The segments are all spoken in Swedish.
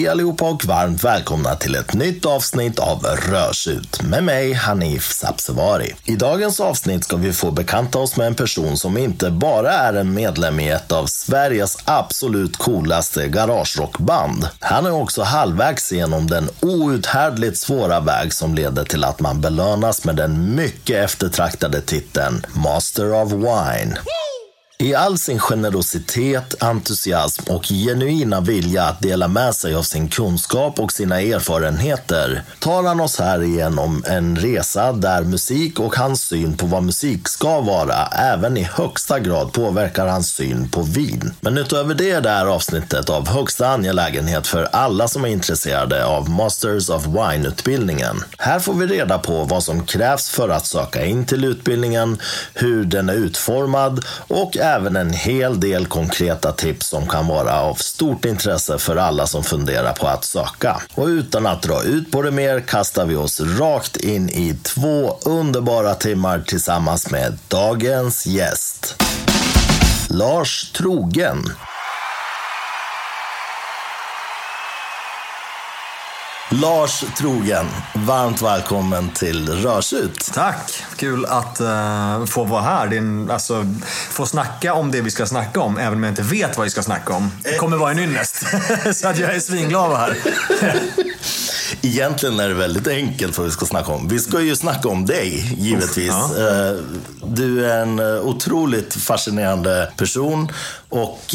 Hej allihopa och varmt välkomna till ett nytt avsnitt av Rörsut med mig Hanif Sabsevari. I dagens avsnitt ska vi få bekanta oss med en person som inte bara är en medlem i ett av Sveriges absolut coolaste garagerockband. Han är också halvvägs genom den outhärdligt svåra väg som leder till att man belönas med den mycket eftertraktade titeln Master of Wine. I all sin generositet, entusiasm och genuina vilja att dela med sig av sin kunskap och sina erfarenheter tar han oss här igenom en resa där musik och hans syn på vad musik ska vara även i högsta grad påverkar hans syn på vin. Men utöver det är det här avsnittet av högsta angelägenhet för alla som är intresserade av Masters of Wine-utbildningen. Här får vi reda på vad som krävs för att söka in till utbildningen, hur den är utformad och även en hel del konkreta tips som kan vara av stort intresse för alla som funderar på att söka. Och utan att dra ut på det mer kastar vi oss rakt in i två underbara timmar tillsammans med dagens gäst. Lars Trogen. Lars Trogen, varmt välkommen till Rörsut. Tack! Kul att uh, få vara här. En, alltså, få snacka om det vi ska snacka om, även om jag inte vet vad vi ska snacka om. Det kommer vara en ynnest. Så att jag är svinglad här. Egentligen är det väldigt enkelt vad vi ska snacka om. Vi ska ju snacka om dig, givetvis. Ja. Eh, Du är en eh, otroligt fascinerande person och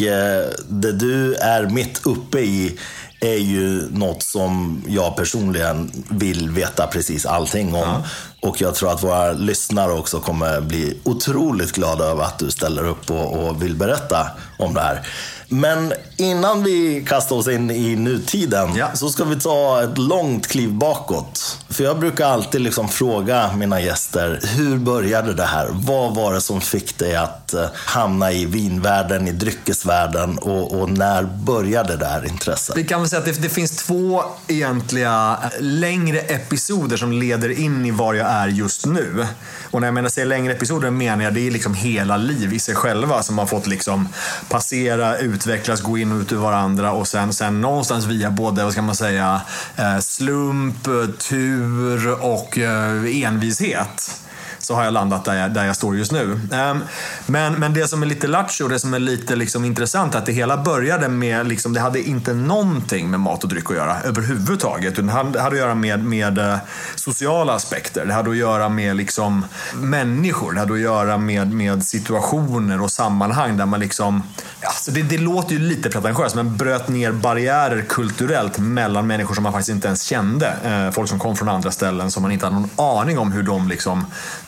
det du är mitt uppe i är ju något som jag personligen vill veta precis allting om. Och jag tror att våra lyssnare också kommer bli otroligt glada över att du ställer upp och, och vill berätta om det här. Men innan vi kastar oss in i nutiden Ja. så ska vi ta ett långt kliv bakåt. För jag brukar alltid liksom fråga mina gäster, hur började det här? Vad var det som fick dig att eh, hamna i vinvärlden, i dryckesvärlden och, och när började det här intresset? Vi kan väl säga att det, det finns två egentliga eh, längre episoder som leder in i var jag är just nu. Och när jag menar säger längre episoder menar jag det är liksom hela liv i sig själva som har fått liksom passera, utvecklas, gå in och ut ur varandra och sen, sen någonstans via både, vad ska man säga, eh, slump, eh, tur och eh, envishet så har jag landat där jag, där jag står just nu. Ehm, men, men det som är lite lattjo, det som är lite liksom intressant, är att det hela började med, liksom, det hade inte någonting med mat och dryck att göra överhuvudtaget. utan Det hade, att göra med, med eh, sociala aspekter. Det hade att göra med liksom, människor. Det hade att göra med, med situationer och sammanhang där man liksom, alltså det, det låter ju lite pretentiöst, men bröt ner barriärer kulturellt mellan människor som man faktiskt inte ens kände. Eh, folk som kom från andra ställen som man inte hade någon aning om hur de liksom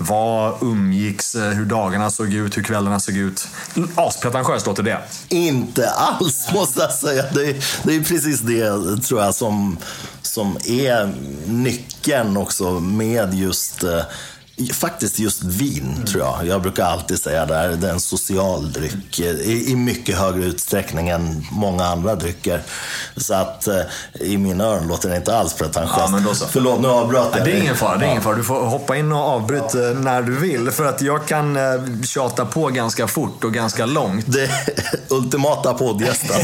var, umgicks, eh, hur dagarna såg ut, hur kvällarna såg ut. Aspretentiöst låter det. Inte alls måste jag säga. Det är, det är precis det tror jag som, som är nyckeln också med just eh, Faktiskt just vin, tror jag. Jag brukar alltid säga det, här, det är en social dryck eh, i, i mycket högre utsträckning än många andra drycker. Så att eh, i mina öron låter det inte alls pretentiöst. Ja, men då så. Förlåt, nu avbröt jag Det är ingen fara, det är ingen fara. Du får hoppa in och avbryta när du vill. För att jag kan eh, tjata på ganska fort och ganska långt. Det ultimata poddgästen.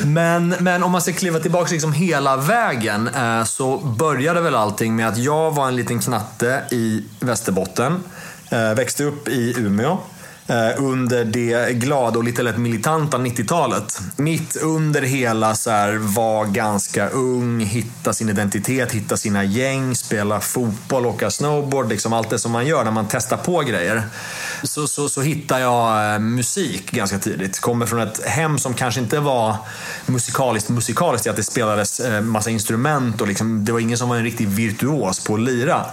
Men, men om man ska kliva tillbaka liksom hela vägen eh, så började väl allting med att jag var en liten knatte i Västerbotten. Eh, växte upp i Umeå. Eh, under det glada och lite lätt militanta 90-talet. Mitt under hela så här, var ganska ung, hitta sin identitet, hitta sina gäng, spela fotboll, åka snowboard. Liksom allt det som man gör när man testar på grejer. Så, så, så hittade jag eh, musik ganska tidigt. Kommer från ett hem som kanske inte var musikaliskt musikaliskt i att det spelades eh, massa instrument och liksom, det var ingen som var en riktig virtuos på att lira.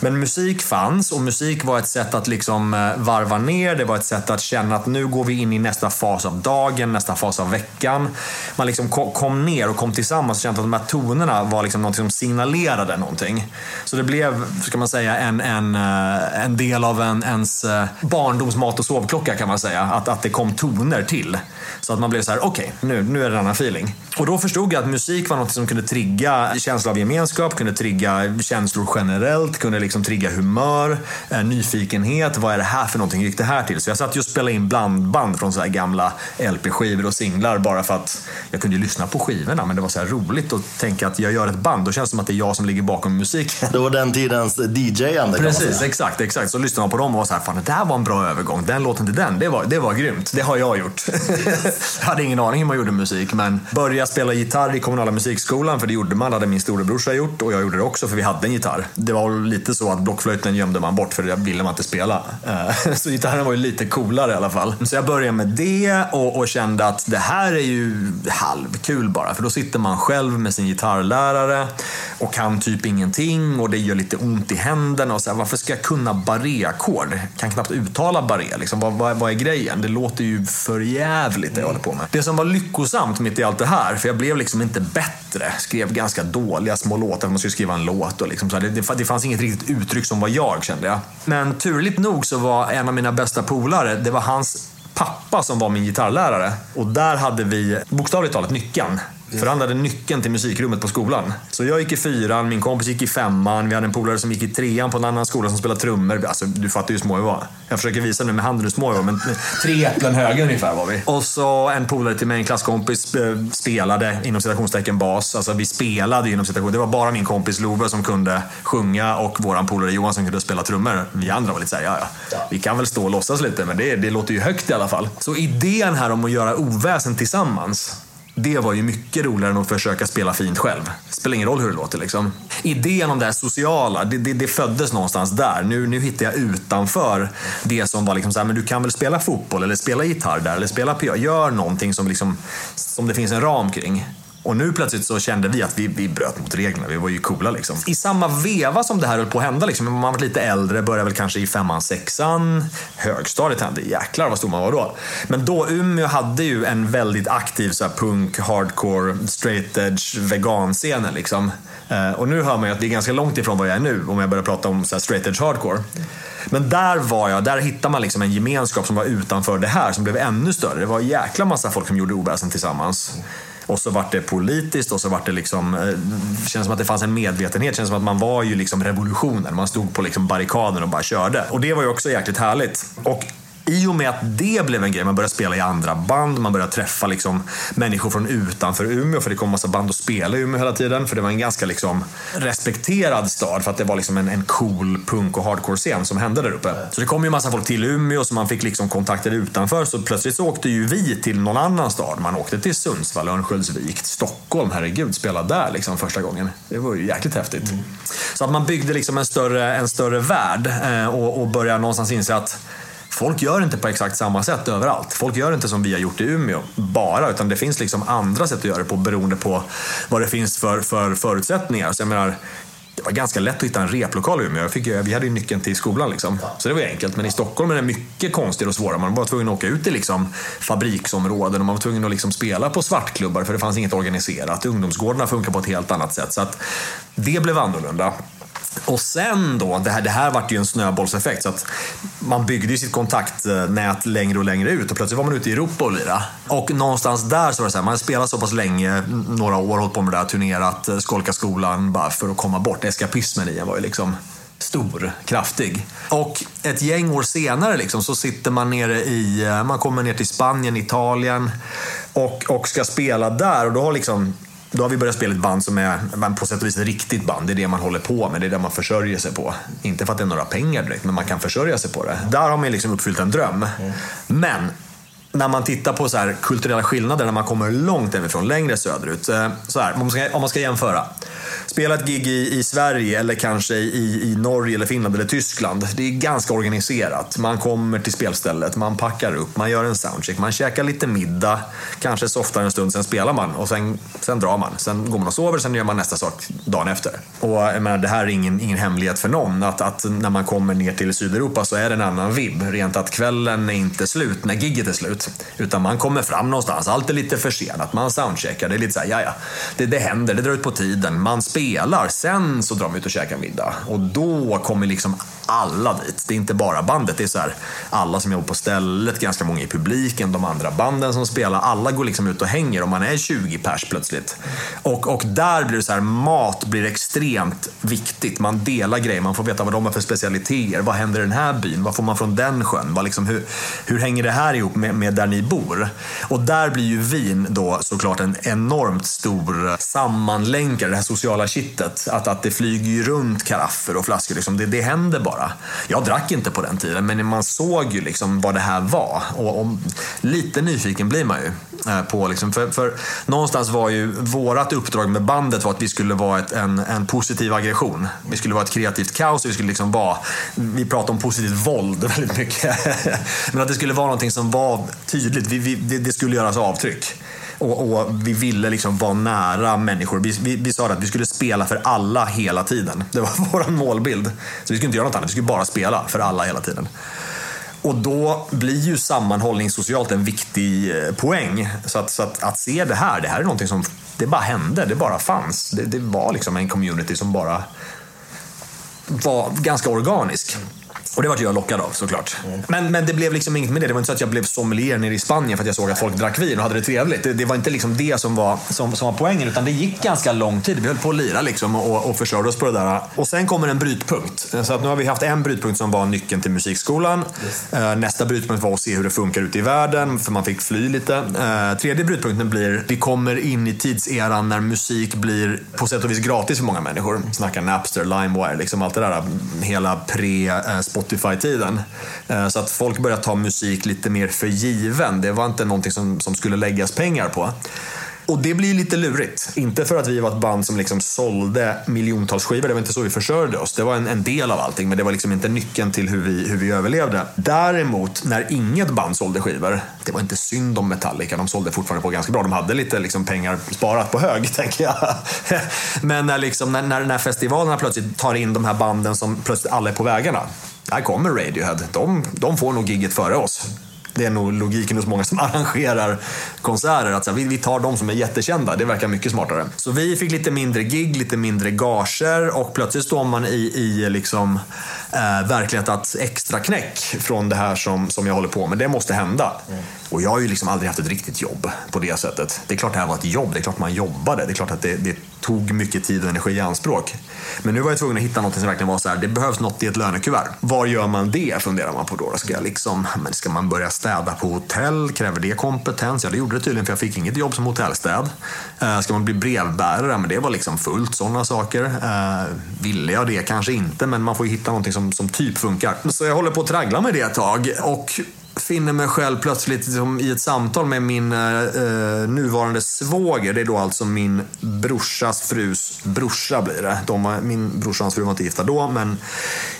Men musik fanns och musik var ett sätt att liksom varva ner. Det var ett sätt att känna att nu går vi in i nästa fas av dagen, nästa fas av veckan. Man liksom kom ner och kom tillsammans och kände att de här tonerna var liksom något som signalerade någonting. Så det blev, ska man säga, en, en, eh, en del av en, ens eh, barndomsmat och sovklocka kan man säga. Att, att det kom toner till. Så att man blev så här: okej, nu, nu är det en annan feeling. Och då förstod jag att musik var något som kunde trigga känsla av gemenskap, kunde trigga känslor generellt, kunde liksom trigga humör, eh, nyfikenhet. Vad är det här för någonting? Hur gick det här till? Så jag satt ju och spelade in blandband från så här gamla LP-skivor och singlar bara för att jag kunde ju lyssna på skivorna men det var så här roligt att tänka att jag gör ett band. Då känns det som att det är jag som ligger bakom musiken. Det var den tidens DJ-ande Precis, exakt, exakt. Så lyssnade man på dem och var så här, fan det där var en bra övergång. Den låten till den, det var, det var grymt. Det har jag gjort. jag hade ingen aning hur man gjorde musik men började spela gitarr i kommunala musikskolan för det gjorde man, det hade min storebrorsa gjort och jag gjorde det också för vi hade en gitarr. Det var lite så att blockflöjten gömde man bort för det ville man inte spela. Så gitarren var ju lite coolare i alla fall. Så jag började med det och, och kände att det här är ju halvkul bara för då sitter man själv med sin gitarrlärare och kan typ ingenting och det gör lite ont i händerna och så här, varför ska jag kunna barré-ackord? Kan knappt uttala barré, liksom. vad, vad, vad är grejen? Det låter ju för jävligt det jag håller på med. Det som var lyckosamt mitt i allt det här, för jag blev liksom inte bättre, skrev ganska dåliga små låtar, man skulle skriva en låt och liksom så här, det, det fanns inget riktigt uttryck som var jag kände jag. Men turligt nog så var en av mina bästa polare, det var hans pappa som var min gitarrlärare. Och där hade vi bokstavligt talat nyckeln. För han hade nyckeln till musikrummet på skolan. Så jag gick i fyran, min kompis gick i femman, vi hade en polare som gick i trean på en annan skola som spelade trummor. Alltså, du fattar ju hur små vi var. Jag försöker visa nu med handen hur små vi var, men tre äpplen höga ungefär var vi. Och så en polare till mig, en klasskompis, eh, spelade inom citationstecken bas. Alltså vi spelade inom citation. Det var bara min kompis Love som kunde sjunga och våran polare Johan som kunde spela trummor. Vi andra var lite såhär, ja ja, vi kan väl stå och låtsas lite, men det, det låter ju högt i alla fall. Så idén här om att göra oväsen tillsammans det var ju mycket roligare än att försöka spela fint själv. Det spelar ingen roll hur det låter liksom. Idén om det här sociala, det, det, det föddes någonstans där. Nu, nu hittar jag utanför det som var liksom så här, men du kan väl spela fotboll eller spela gitarr där eller spela piano. Gör någonting som, liksom, som det finns en ram kring. Och nu plötsligt så kände vi att vi, vi bröt mot reglerna. Vi var ju coola liksom. I samma veva som det här höll på att hända, liksom, man var lite äldre, började väl kanske i femman, sexan, högstadiet hände. Jäklar vad stor man var då. Men då, Umeå hade ju en väldigt aktiv så här, punk, hardcore, straight edge, veganscenen liksom. Eh, och nu hör man ju att det är ganska långt ifrån vad jag är nu, om jag börjar prata om så här, straight edge hardcore. Men där var jag, där hittade man liksom en gemenskap som var utanför det här, som blev ännu större. Det var en jäkla massa folk som gjorde oväsen tillsammans. Och så vart det politiskt och så vart det liksom, eh, det känns som att det fanns en medvetenhet. Det känns som att man var ju liksom revolutionen. Man stod på liksom barrikaden och bara körde. Och det var ju också jäkligt härligt. Och i och med att det blev en grej, man började spela i andra band, man började träffa liksom människor från utanför Umeå, för det kom massa band att spela i Umeå hela tiden. För det var en ganska liksom respekterad stad, för att det var liksom en, en cool punk och hardcore-scen som hände där uppe. Så det kom ju massa folk till Umeå, så man fick liksom kontakter utanför. Så plötsligt så åkte ju vi till någon annan stad. Man åkte till Sundsvall, Örnsköldsvik, Stockholm, herregud, spela där liksom första gången. Det var ju jäkligt häftigt. Mm. Så att man byggde liksom en större, en större värld eh, och, och började någonstans inse att Folk gör inte på exakt samma sätt överallt. Folk gör inte som vi har gjort i Umeå bara, utan det finns liksom andra sätt att göra det på beroende på vad det finns för, för förutsättningar. Så jag menar, det var ganska lätt att hitta en replokal i Umeå. Jag fick, vi hade ju nyckeln till skolan. Liksom. Så det var enkelt. Men i Stockholm är det mycket konstigare och svårare. Man var tvungen att åka ut till liksom, fabriksområden och man var tvungen att liksom spela på svartklubbar för det fanns inget organiserat. Ungdomsgårdarna funkar på ett helt annat sätt. Så att det blev annorlunda. Och sen då, det här, det här vart ju en snöbollseffekt. Så att man byggde ju sitt kontaktnät längre och längre ut och plötsligt var man ute i Europa och lira. Och någonstans där så var det så här, man hade spelat så pass länge, några år, hållit på med det där, turnerat, skolka skolan bara för att komma bort. Eskapismen i en var ju liksom stor, kraftig. Och ett gäng år senare liksom, så sitter man nere i, man kommer ner till Spanien, Italien och, och ska spela där och då har liksom då har vi börjat spela ett band som är på sätt och vis ett riktigt band. Det är det man håller på med, det är det man försörjer sig på. Inte för att det är några pengar direkt, men man kan försörja sig på det. Där har man liksom uppfyllt en dröm. Mm. Men när man tittar på så här kulturella skillnader när man kommer långt hemifrån, längre söderut. Eh, så här, om, man ska, om man ska jämföra. Spela ett gig i, i Sverige eller kanske i, i Norge, eller Finland eller Tyskland. Det är ganska organiserat. Man kommer till spelstället, man packar upp, man gör en soundcheck, man käkar lite middag, kanske softar en stund, sen spelar man och sen, sen drar man. Sen går man och sover, sen gör man nästa sak dagen efter. Och jag menar, det här är ingen, ingen hemlighet för någon, att, att när man kommer ner till Sydeuropa så är det en annan vibb. Rent att kvällen är inte slut när gigget är slut. Utan man kommer fram någonstans, allt är lite försenat, man soundcheckar, det är lite såhär, ja ja, det, det händer, det drar ut på tiden, man spelar, sen så drar man ut och käkar middag. Och då kommer liksom alla dit. Det är inte bara bandet, det är så här, alla som jobbar på stället, ganska många i publiken, de andra banden som spelar. Alla går liksom ut och hänger och man är 20 pers plötsligt. Och, och där blir det så här, mat blir extremt viktigt. Man delar grejer, man får veta vad de har för specialiteter. Vad händer i den här byn? Vad får man från den sjön? Vad liksom, hur, hur hänger det här ihop med, med där ni bor? Och där blir ju vin då såklart en enormt stor sammanlänkare, det här sociala kittet. Att, att det flyger ju runt karaffer och flaskor. Liksom. Det, det händer bara. Jag drack inte på den tiden, men man såg ju liksom vad det här var. Och, och lite nyfiken blir man ju. Eh, på liksom, för, för någonstans var ju vårt uppdrag med bandet var att vi skulle vara ett, en, en positiv aggression. Vi skulle vara ett kreativt kaos. Vi skulle liksom vara, vi pratade om positivt våld väldigt mycket. men att det skulle vara någonting som var tydligt. Vi, vi, det, det skulle göras avtryck. Och, och, vi ville liksom vara nära människor. Vi, vi, vi, sa att vi skulle spela för alla hela tiden. Det var vår målbild. Så vi skulle inte göra något annat, vi skulle bara spela för alla hela tiden. Och då blir ju sammanhållning socialt en viktig eh, poäng. Så att, så att, att se det här, det här är någonting som det bara hände, det bara fanns. Det, det var liksom en community som bara var ganska organisk. Och det var jag lockad av såklart. Mm. Men, men det blev liksom inget med det. Det var inte så att jag blev sommelier nere i Spanien för att jag såg att folk drack vin och hade det trevligt. Det, det var inte liksom det som var, som, som var poängen. Utan det gick ganska lång tid. Vi höll på att lira liksom och, och försörjde oss på det där. Och sen kommer en brytpunkt. Så att nu har vi haft en brytpunkt som var nyckeln till musikskolan. Yes. Nästa brytpunkt var att se hur det funkar ute i världen, för man fick fly lite. Eh, tredje brytpunkten blir, vi kommer in i tidseran när musik blir på sätt och vis gratis för många människor. Snacka Napster, LimeWire, liksom allt det där. Hela pre-Spotify Spotify-tiden. Eh, så att folk började ta musik lite mer för given. Det var inte någonting som, som skulle läggas pengar på. Och det blir lite lurigt. Inte för att vi var ett band som liksom sålde miljontals skivor, det var inte så vi försörjde oss. Det var en, en del av allting, men det var liksom inte nyckeln till hur vi, hur vi överlevde. Däremot, när inget band sålde skivor, det var inte synd om Metallica, de sålde fortfarande på ganska bra. De hade lite liksom pengar sparat på hög, tänker jag. men när, liksom, när, när, när festivalerna plötsligt tar in de här banden som plötsligt alla är på vägarna. Här kommer Radiohead. De, de får nog gigget före oss det är nog logiken hos många som arrangerar konserter. Att så här, vi, tar de som är jättekända, det verkar mycket smartare. Så vi fick lite mindre gig, lite mindre gager och plötsligt står man i, i liksom, eh, verklighet att extra knäck från det här som, som jag håller på med. Det måste hända. Mm. Och jag har ju liksom aldrig haft ett riktigt jobb på det sättet. Det är klart det här var ett jobb, det är klart man jobbade. Det är klart att det, det tog mycket tid och energi i anspråk. Men nu var jag tvungen att hitta något som verkligen var så här, det behövs något i ett lönekuvert. Var gör man det, funderar man på då. Ska, jag liksom, men ska man börja städa på hotell? Kräver det kompetens? Ja, det gjorde det tydligen för jag fick inget jobb som hotellstäd. Uh, ska man bli brevbärare? Men det var liksom fullt sådana saker. Uh, ville jag det? Kanske inte, men man får ju hitta någonting som, som typ funkar. Så jag håller på att traggla med det ett tag. Och finner mig själv plötsligt liksom, i ett samtal med min eh, eh, nuvarande svåger. Det är då alltså min brorsas frus brorsa blir det. De, min brorsa och hans fru var inte gifta då, men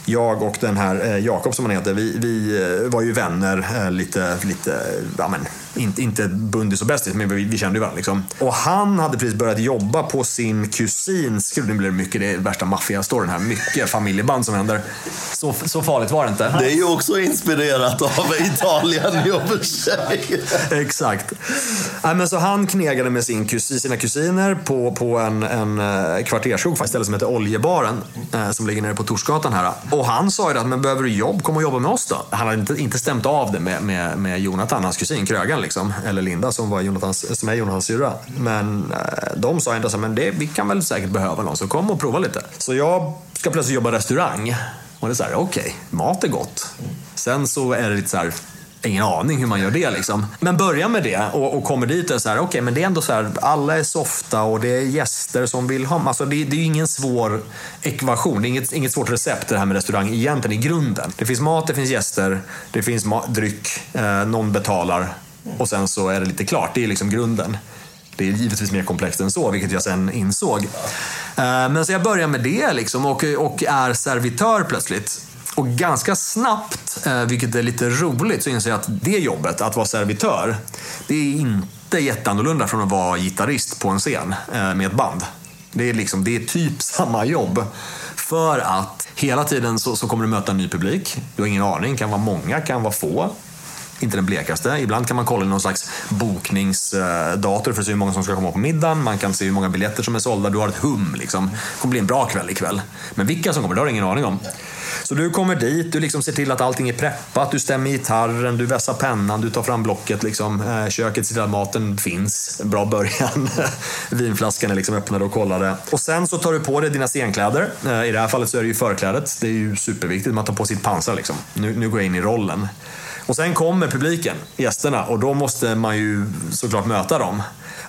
jag och den här eh, Jakob som han heter, vi, vi eh, var ju vänner eh, lite, lite ja, men, inte, inte bundis och bästis, men vi, vi kände ju varandra. Liksom. Och han hade precis börjat jobba på sin kusins, nu blir det mycket, det är värsta maffiastoryn här, mycket familjeband som händer. Så, så farligt var det inte. Det är ju också inspirerat av Italien i och för sig. Exakt. Nej, men så han knegade med sin kusin, sina kusiner på, på en, en eh, kvarterskrog, ett ställe som heter Oljebaren, eh, som ligger nere på Torsgatan här. Och han sa ju att, men behöver du jobb, kom och jobba med oss då. Han hade inte, inte stämt av det med, med, med Jonathan, hans kusin, Krögan liksom. Eller Linda som, var Jonathans, som är Jonathans syrra. Men eh, de sa ändå så men det, vi kan väl säkert behöva någon, så kom och prova lite. Så jag ska plötsligt jobba restaurang. Och det är så här, okej, okay, mat är gott. Sen så är det lite så här, ingen aning hur man gör det. Liksom. Men börja med det och, och kommer dit och så här, okej, okay, men det är ändå så här, alla är softa och det är gäster som vill ha. Alltså det, det är ju ingen svår ekvation, det är inget, inget svårt recept det här med restaurang egentligen i grunden. Det finns mat, det finns gäster, det finns dryck, eh, någon betalar och sen så är det lite klart. Det är liksom grunden. Det är givetvis mer komplext än så, vilket jag sen insåg. Eh, men så jag börjar med det liksom och, och är servitör plötsligt. Och ganska snabbt, eh, vilket är lite roligt, så inser jag att det jobbet, att vara servitör, det är inte jätteannorlunda från att vara gitarrist på en scen eh, med ett band. Det är, liksom, det är typ samma jobb. För att hela tiden så, så kommer du möta en ny publik. Du har ingen aning, kan vara många, kan vara få inte den blekaste. Ibland kan man kolla i någon slags bokningsdator för att se hur många som ska komma på middagen. Man kan se hur många biljetter som är sålda. Du har ett hum liksom. Det kommer bli en bra kväll ikväll. Men vilka som kommer, det har du ingen aning om. Så du kommer dit, du liksom ser till att allting är preppat, du stämmer gitarren, du vässar pennan, du tar fram blocket. Liksom. Eh, köket ser till att maten finns. Bra början. Vinflaskan är liksom öppnad och kollade. Och sen så tar du på dig dina scenkläder. Eh, I det här fallet så är det ju förklädet. Det är ju superviktigt. Man tar på sitt pansar liksom. Nu, nu går jag in i rollen. Och sen kommer publiken, gästerna, och då måste man ju såklart möta dem.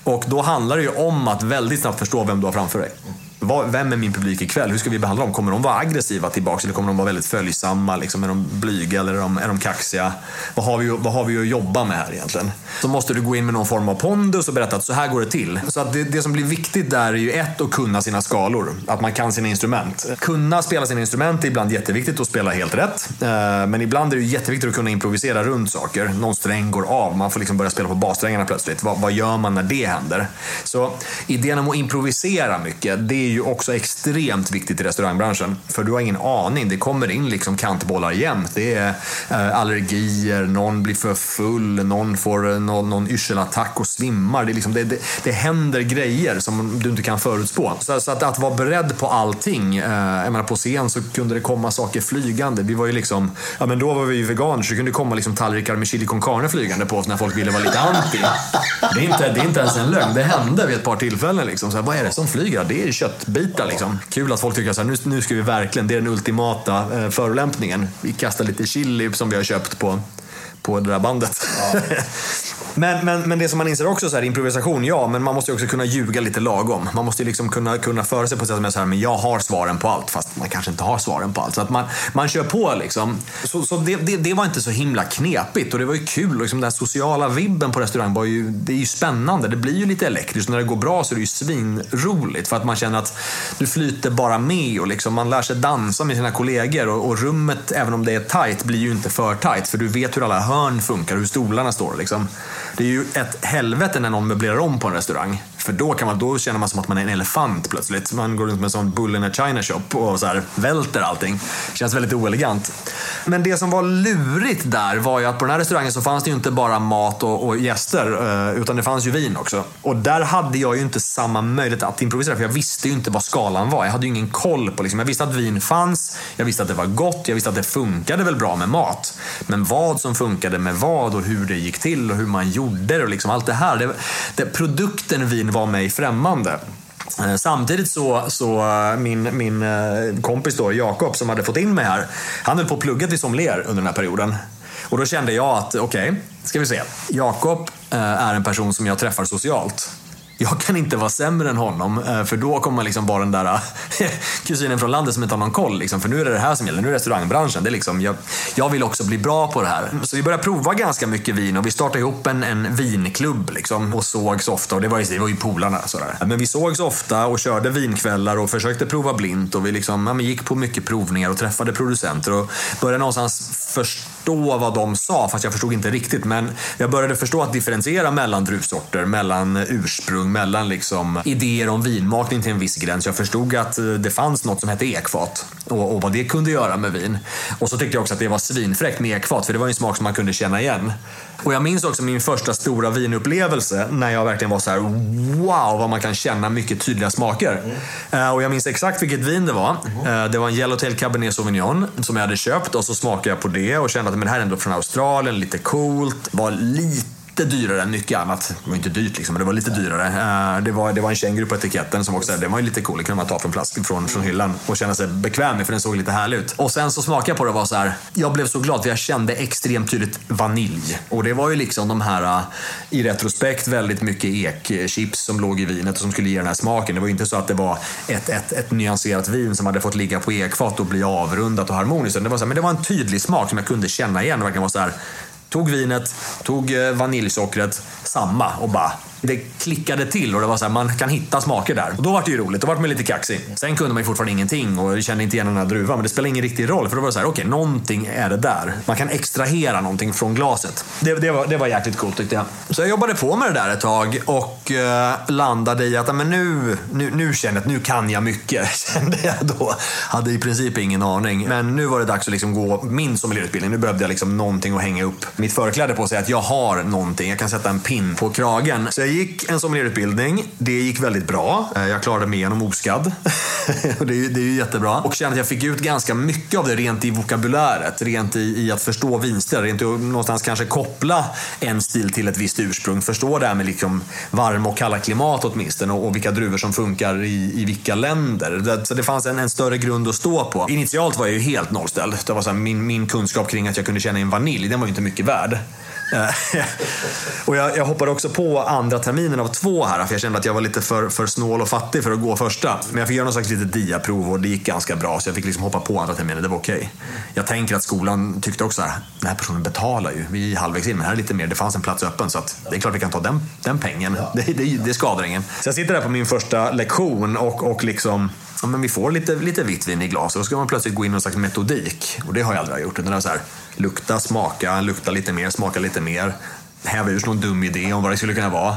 Och då handlar det ju om att väldigt snabbt förstå vem du har framför dig vem är min publik ikväll? Hur ska vi behandla dem? Kommer de vara aggressiva tillbaka eller kommer de vara väldigt följsamma? Liksom, är de blyga eller är de, är de kaxiga? Vad har, vi, vad har vi att jobba med här egentligen? Så måste du gå in med någon form av pondus och berätta att så här går det till. Så att det, det som blir viktigt där är ju ett, att kunna sina skalor. Att man kan sina instrument. Kunna spela sina instrument är ibland jätteviktigt och spela helt rätt. Eh, men ibland är det jätteviktigt att kunna improvisera runt saker. Någon sträng går av, man får liksom börja spela på bassträngarna plötsligt. Vad, vad gör man när det händer? Så idén om att improvisera mycket, det är ju också extremt viktigt i restaurangbranschen. För du har ingen aning. Det kommer in liksom kantbollar jämt. Det är eh, allergier, någon blir för full, någon får eh, någon, någon yrselattack och svimmar. Det, liksom, det, det, det händer grejer som du inte kan förutspå. Så, så att, att, vara beredd på allting. Eh, jag menar, på scen så kunde det komma saker flygande. Vi var ju liksom, ja men då var vi ju veganer så det kunde komma liksom tallrikar med chili con carne flygande på oss när folk ville vara lite anti. Det är inte, det är inte ens en lögn. Det hände vid ett par tillfällen. Liksom. Så här, vad är det som flyger? Det är köttbitar liksom. Kul att folk tycker att nu, nu ska vi verkligen, det är den ultimata eh, förolämpningen. Vi kastar lite chili som vi har köpt på på det där bandet. Ja. men, men, men det som man inser också, så här, improvisation, ja, men man måste också kunna ljuga lite lagom. Man måste liksom kunna, kunna föra sig på ett sätt som är så här, men jag har svaren på allt, fast man kanske inte har svaren på allt. Så att man, man kör på liksom. Så, så det, det, det var inte så himla knepigt och det var ju kul. Liksom, den sociala vibben på restaurang var ju, det är ju spännande. Det blir ju lite elektriskt. När det går bra så är det ju svinroligt för att man känner att du flyter bara med och liksom, man lär sig dansa med sina kollegor och, och rummet, även om det är tight, blir ju inte för tight för du vet hur alla hörn funkar, hur stolarna står. Liksom. Det är ju ett helvete när någon möblerar om på en restaurang. För då, kan man, då känner man som att man är en elefant plötsligt. Man går runt med en sån bull in a china shop och så här, välter allting. Känns väldigt oelegant. Men det som var lurigt där var ju att på den här restaurangen så fanns det ju inte bara mat och, och gäster, eh, utan det fanns ju vin också. Och där hade jag ju inte samma möjlighet att improvisera, för jag visste ju inte vad skalan var. Jag hade ju ingen koll på liksom. Jag visste att vin fanns, jag visste att det var gott, jag visste att det funkade väl bra med mat. Men vad som funkade med vad och hur det gick till och hur man gjorde det och liksom allt det här. Det, det, produkten vin var mig främmande. Eh, samtidigt så, så eh, min, min eh, kompis då, Jakob, som hade fått in mig här, han höll på att plugga till sommelier under den här perioden. Och då kände jag att, okej, okay, ska vi se. Jakob är en person som jag träffar socialt jag kan inte vara sämre än honom eh, för då kommer man liksom vara den där eh, kusinen från landet som inte har någon koll. Liksom. För nu är det det här som gäller, nu är det restaurangbranschen. Det är liksom, jag, jag vill också bli bra på det här. Så vi började prova ganska mycket vin och vi startade ihop en, en vinklubb liksom, och sågs ofta. Och det var ju, det var ju polarna. Sådär. Men vi sågs ofta och körde vinkvällar och försökte prova blint. Och vi liksom, ja, gick på mycket provningar och träffade producenter och började någonstans förstå vad de sa, fast jag förstod inte riktigt. Men jag började förstå att differentiera mellan druvsorter, mellan ursprung mellan liksom idéer om vinmakning till en viss gräns. Jag förstod att eh, det fanns något som hette ekfat och, och vad det kunde göra med vin. Och så tyckte jag också att det var svinfräckt med ekfat för det var en smak som man kunde känna igen. Och jag minns också min första stora vinupplevelse när jag verkligen var så här: wow vad man kan känna mycket tydliga smaker. Mm. Och jag minns exakt vilket vin det var. Mm. Det var en Yellowtail Cabernet Sauvignon som jag hade köpt och så smakade jag på det och kände att men det här är ändå från Australien, lite coolt, var lite lite dyrare än mycket annat. Det var inte dyrt liksom, men det var lite dyrare. Eh, det var, det var en känguru på etiketten som också, det var ju lite cool. Det kunde man ta från flask från, från hyllan och känna sig bekväm med för den såg lite härlig ut. Och sen så smakade jag på det och var så här, jag blev så glad för jag kände extremt tydligt vanilj. Och det var ju liksom de här, eh, i retrospekt, väldigt mycket ekchips som låg i vinet och som skulle ge den här smaken. Det var ju inte så att det var ett, ett, ett nyanserat vin som hade fått ligga på ekfat och bli avrundat och harmoniskt. Det var, så här, men det var en tydlig smak som jag kunde känna igen Det verkligen var så här, Tog vinet, tog eh, vaniljsockret, samma och bara det klickade till och det var så här, man kan hitta smaker där. Och då var det ju roligt, då var man lite kaxig. Sen kunde man ju fortfarande ingenting och kände inte igen den här druvan, men det spelar ingen riktig roll för då var det så här, okej, okay, någonting är det där. Man kan extrahera någonting från glaset. Det, det, var, det var jäkligt coolt tyckte jag. Så jag jobbade på med det där ett tag och eh, landade i att men nu, nu, nu känner jag att nu kan jag mycket. Kände jag då. Hade i princip ingen aning. Men nu var det dags att liksom gå min sommelierutbildning. Nu behövde jag liksom någonting att hänga upp mitt förkläde på och säga att jag har någonting. Jag kan sätta en pin på kragen. Så jag gick en sommelierutbildning. Det gick väldigt bra. Eh, jag klarade mig igenom oskadd. det, är, det är ju jättebra. Och kände att jag fick ut ganska mycket av det rent i vokabuläret. Rent i, i att förstå vinster. Rent i att någonstans kanske koppla en stil till ett visst ursprung. Förstå det här med liksom varma och kalla klimat åtminstone och, och vilka druvor som funkar i, i vilka länder. Det, så det fanns en, en, större grund att stå på. Initialt var jag ju helt nollställd. Det var så här, min, min kunskap kring att jag kunde känna en vanilj, den var ju inte mycket värd. Och jag, jag hoppade också på andra terminen av två här, för jag kände att jag var lite för, för snål och fattig för att gå första. Men jag fick göra något slags litet diaprov och det gick ganska bra, så jag fick liksom hoppa på andra terminen. Det var okej. Okay. Jag tänker att skolan tyckte också att den här personen betalar ju. Vi är halvvägs in, men här är lite mer. Det fanns en plats öppen, så att det är klart vi kan ta den, den pengen. Det, det, det skadar ingen. Så jag sitter där på min första lektion och, och liksom ja, men vi får lite, lite vitt vin i glas och då ska man plötsligt gå in i någon slags metodik. Och det har jag aldrig gjort. Utan det är så här, lukta, smaka, lukta lite mer, smaka lite mer. Häva ur någon dum idé om vad det skulle kunna vara.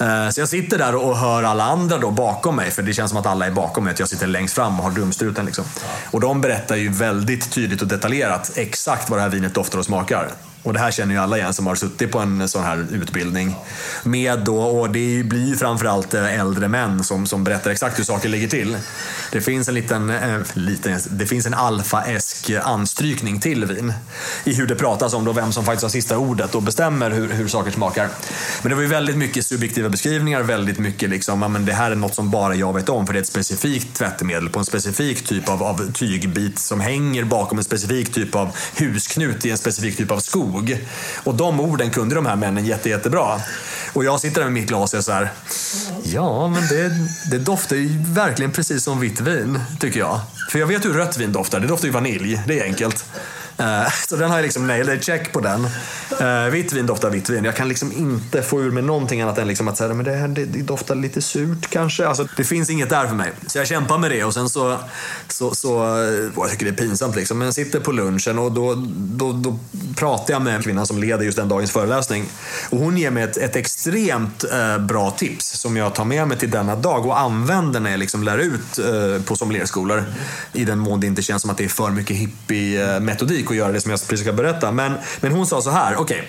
Eh, så jag sitter där och hör alla andra då bakom mig, för det känns som att alla är bakom mig, att jag sitter längst fram och har dumstruten. Liksom. Och de berättar ju väldigt tydligt och detaljerat exakt vad det här vinet doftar och smakar. Och det här känner ju alla igen som har suttit på en sån här utbildning. Med då, och det blir ju framförallt eh, äldre män som, som berättar exakt hur saker ligger till. Det finns en liten, äh, liten det finns en alfa-esk anstrykning till vin. I hur det pratas om då vem som faktiskt har sista ordet och bestämmer hur, hur saker smakar. Men det var ju väldigt mycket subjektiva beskrivningar, väldigt mycket liksom, men det här är något som bara jag vet om för det är ett specifikt tvättmedel på en specifik typ av, av tygbit som hänger bakom en specifik typ av husknut i en specifik typ av skog nog. Och de orden kunde de här männen jätte, jättebra. Och jag sitter där med mitt glas och är så här, ja men det, det doftar ju verkligen precis som vitt vin, tycker jag. För jag vet hur rött vin doftar, det doftar ju vanilj, det är enkelt. Eh, så den har jag liksom nailed check på den. Eh, vitt vin doftar vitt vin. Jag kan liksom inte få ur mig någonting annat än liksom att säga, men det, här, det, det doftar lite surt kanske. Alltså, det finns inget där för mig. Så jag kämpar med det och sen så, så, så eh, jag tycker det är pinsamt liksom. Men jag sitter på lunchen och då, då, då pratar jag med kvinnan som leder just den dagens föreläsning. Och hon ger mig ett, ett extremt eh, bra tips som jag tar med mig till denna dag och använder när jag liksom lär ut eh, på sommelierskolor. I den mån det inte känns som att det är för mycket hippie-metodik att göra det som jag precis ska berätta. Men, men hon sa så här, okej.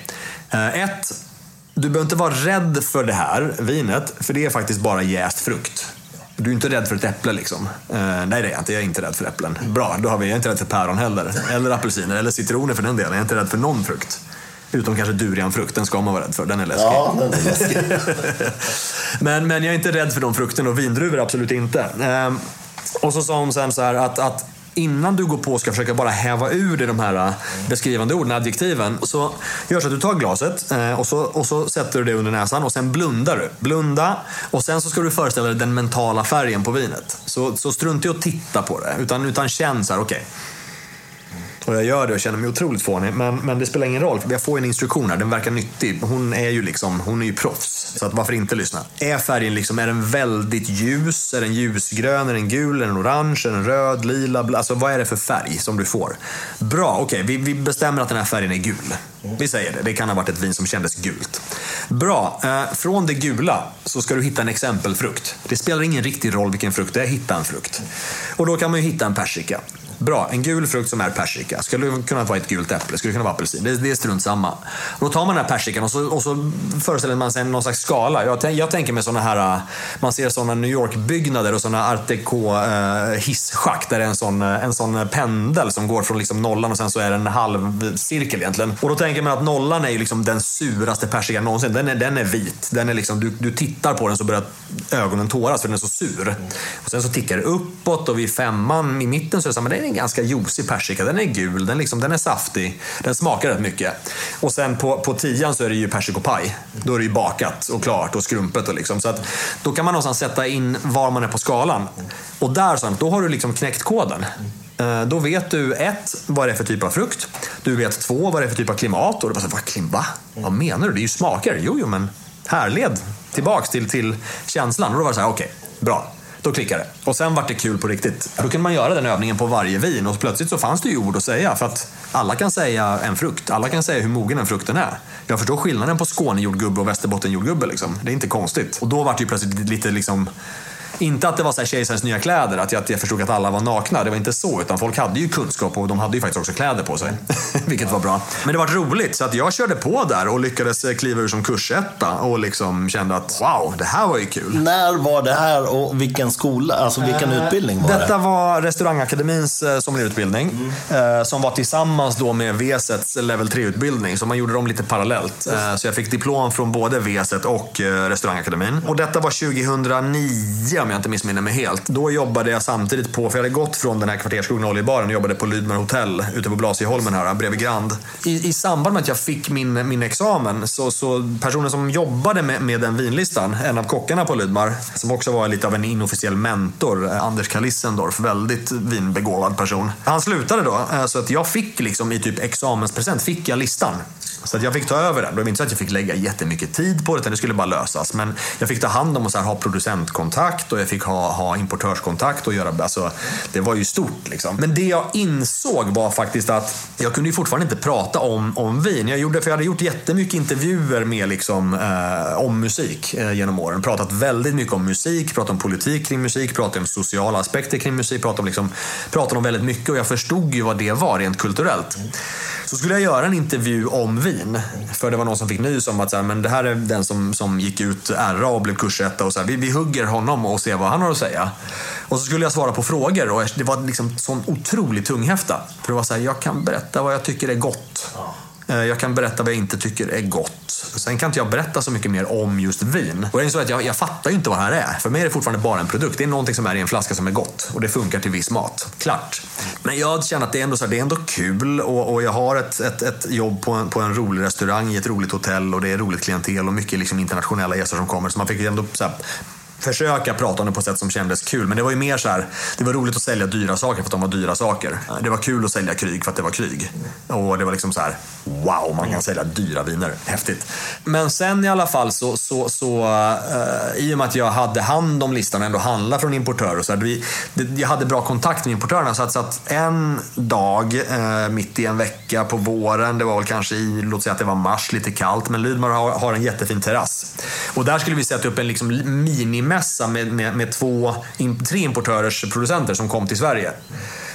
Okay. Eh, ett, du behöver inte vara rädd för det här vinet, för det är faktiskt bara jäst frukt. Du är inte rädd för ett äpple liksom? Uh, nej, det är jag inte. Jag är inte rädd för äpplen. Bra, då har vi, jag är inte rädd för päron heller. Eller apelsiner, eller citroner för den delen. Jag är inte rädd för någon frukt. Utom kanske durianfrukt, den ska man vara rädd för. Den är läskig. Ja, den är läskig. men, men jag är inte rädd för de frukterna och vindruvor absolut inte. Uh, och så sa hon sen så här att, att innan du går på och ska försöka bara häva ur dig de här äh, beskrivande orden, adjektiven, så gör så att du tar glaset äh, och så, och så sätter du det under näsan och sen blundar du. Blunda och sen så ska du föreställa dig den mentala färgen på vinet. Så, så strunt i att titta på det, utan, utan känn så här, okej. Okay och jag gör det och känner mig otroligt fånig. Men, men det spelar ingen roll, för jag får en instruktion här. Den verkar nyttig. Hon är ju liksom, hon är ju proffs. Så att varför inte lyssna? Är färgen liksom, är den väldigt ljus? Är den ljusgrön? Är den gul? Är den orange? Är den röd? Lila? Bla? Alltså vad är det för färg som du får? Bra, okej. Okay, vi, vi bestämmer att den här färgen är gul. Vi säger det. Det kan ha varit ett vin som kändes gult. Bra. Eh, från det gula så ska du hitta en exempelfrukt. Det spelar ingen riktig roll vilken frukt det är. Hitta en frukt. Och då kan man ju hitta en persika. Bra, en gul frukt som är persika. Skulle kunna vara ett gult äpple, skulle kunna vara apelsin. Det, det är strunt samma. Då tar man den här persikan och så, och så föreställer man sig någon slags skala. Jag, jag tänker mig såna här, äh, man ser såna New York-byggnader och såna art deco eh, äh, hisschakt där det är en sån, äh, en sån pendel som går från liksom nollan och sen så är det en halv cirkel egentligen. Och då tänker man att nollan är ju liksom den suraste persikan någonsin. Den är, den är vit. Den är liksom, du, du tittar på den så börjar ögonen tåras för den är så sur. Och sen så tickar det uppåt och vid femman i mitten så är det samma. det är en ganska juicy persika. Den är gul, den, liksom, den är saftig, den smakar rätt mycket. Och sen på, på tian så är det ju persikopaj. Då är det ju bakat och klart och skrumpet. Och liksom. så att, då kan man någonstans sätta in var man är på skalan. Och där så, då har du liksom knäckt koden. Eh, då vet du ett, vad det är för typ av frukt. Du vet två, vad det är för typ av klimat. Och du bara, vad, va? vad menar du? Det är ju smaker. Jo, jo, men härled tillbaks till, till känslan. Och då var det så här, okej, okay, bra. Då klickade det. Och sen vart det kul på riktigt. Då kunde man göra den övningen på varje vin och plötsligt så fanns det ju ord att säga. För att alla kan säga en frukt. Alla kan säga hur mogen den frukten är. Jag förstår skillnaden på Skånejordgubbe och Västerbottenjordgubbe. Liksom. Det är inte konstigt. Och då vart det ju plötsligt lite liksom inte att det var så här kejsarens nya kläder, att jag, att jag förstod att alla var nakna. Det var inte så, utan folk hade ju kunskap och de hade ju faktiskt också kläder på sig. Vilket var bra. Men det var roligt, så att jag körde på där och lyckades kliva ur som kursetta och liksom kände att wow, det här var ju kul. När var det här och vilken skola, alltså vilken uh, utbildning var detta det? Detta var Restaurangakademins uh, sommelierutbildning mm. uh, som var tillsammans då med VSETs level 3-utbildning. Så man gjorde dem lite parallellt. Uh, så jag fick diplom från både VSET och Restaurangakademin. Och detta var 2009 jag inte missminner mig helt. Då jobbade jag samtidigt på, för jag hade gått från den här kvartersskolan Oljebaren och jobbade på Lydmar hotell ute på Blasieholmen här bredvid Grand. I, I samband med att jag fick min, min examen så, så personen som jobbade med, med den vinlistan, en av kockarna på Lydmar, som också var lite av en inofficiell mentor, eh, Anders Kalissendorf, väldigt vinbegåvad person. Han slutade då, eh, så att jag fick liksom i typ examenspresent, fick jag listan. Så att jag fick ta över den. Det var inte så att jag fick lägga jättemycket tid på det, utan det skulle bara lösas. Men jag fick ta hand om och så här, ha producentkontakt och jag fick ha, ha importörskontakt och göra, alltså, det var ju stort liksom. Men det jag insåg var faktiskt att jag kunde ju fortfarande inte prata om, om vin. Jag, gjorde, för jag hade gjort jättemycket intervjuer med liksom, eh, om musik eh, genom åren. Pratat väldigt mycket om musik, pratat om politik kring musik, pratat om sociala aspekter kring musik, pratat om, liksom, pratat om väldigt mycket och jag förstod ju vad det var rent kulturellt. Så skulle jag göra en intervju om vin. För det var någon som fick nys om att så här, men det här är den som, som gick ut RA och blev kursetta. Och så här, vi, vi hugger honom och ser vad han har att säga. Och så skulle jag svara på frågor och det var liksom sån otrolig tunghäfta. För det var så här, jag kan berätta vad jag tycker är gott. Eh, jag kan berätta vad jag inte tycker är gott. Sen kan inte jag berätta så mycket mer om just vin. Och det är så att jag, jag fattar ju inte vad det här är. För mig är det fortfarande bara en produkt. Det är någonting som är i en flaska som är gott. Och det funkar till viss mat. Klart. Men jag känner att det är ändå, så här, det är ändå kul och, och jag har ett, ett, ett jobb på en, på en rolig restaurang i ett roligt hotell och det är roligt klientel och mycket liksom internationella gäster som kommer. Så man fick ju ändå så här, försöka prata om det på ett sätt som kändes kul. Men det var ju mer så här, det var roligt att sälja dyra saker för att de var dyra saker. Det var kul att sälja kryg för att det var krig. Och det var liksom så här, wow, man kan sälja dyra viner. Häftigt. Men sen i alla fall så, så, så uh, i och med att jag hade hand om listan och ändå handla från importörer. Så här, vi, jag hade bra kontakt med importörerna. Så att, så att en dag, uh, mitt i en vecka på våren, det var väl kanske i, låt säga att det var mars, lite kallt. Men Lydmar har, har en jättefin terrass. Och där skulle vi sätta upp en liksom minimum mässa med, med, med två, tre importörers producenter som kom till Sverige.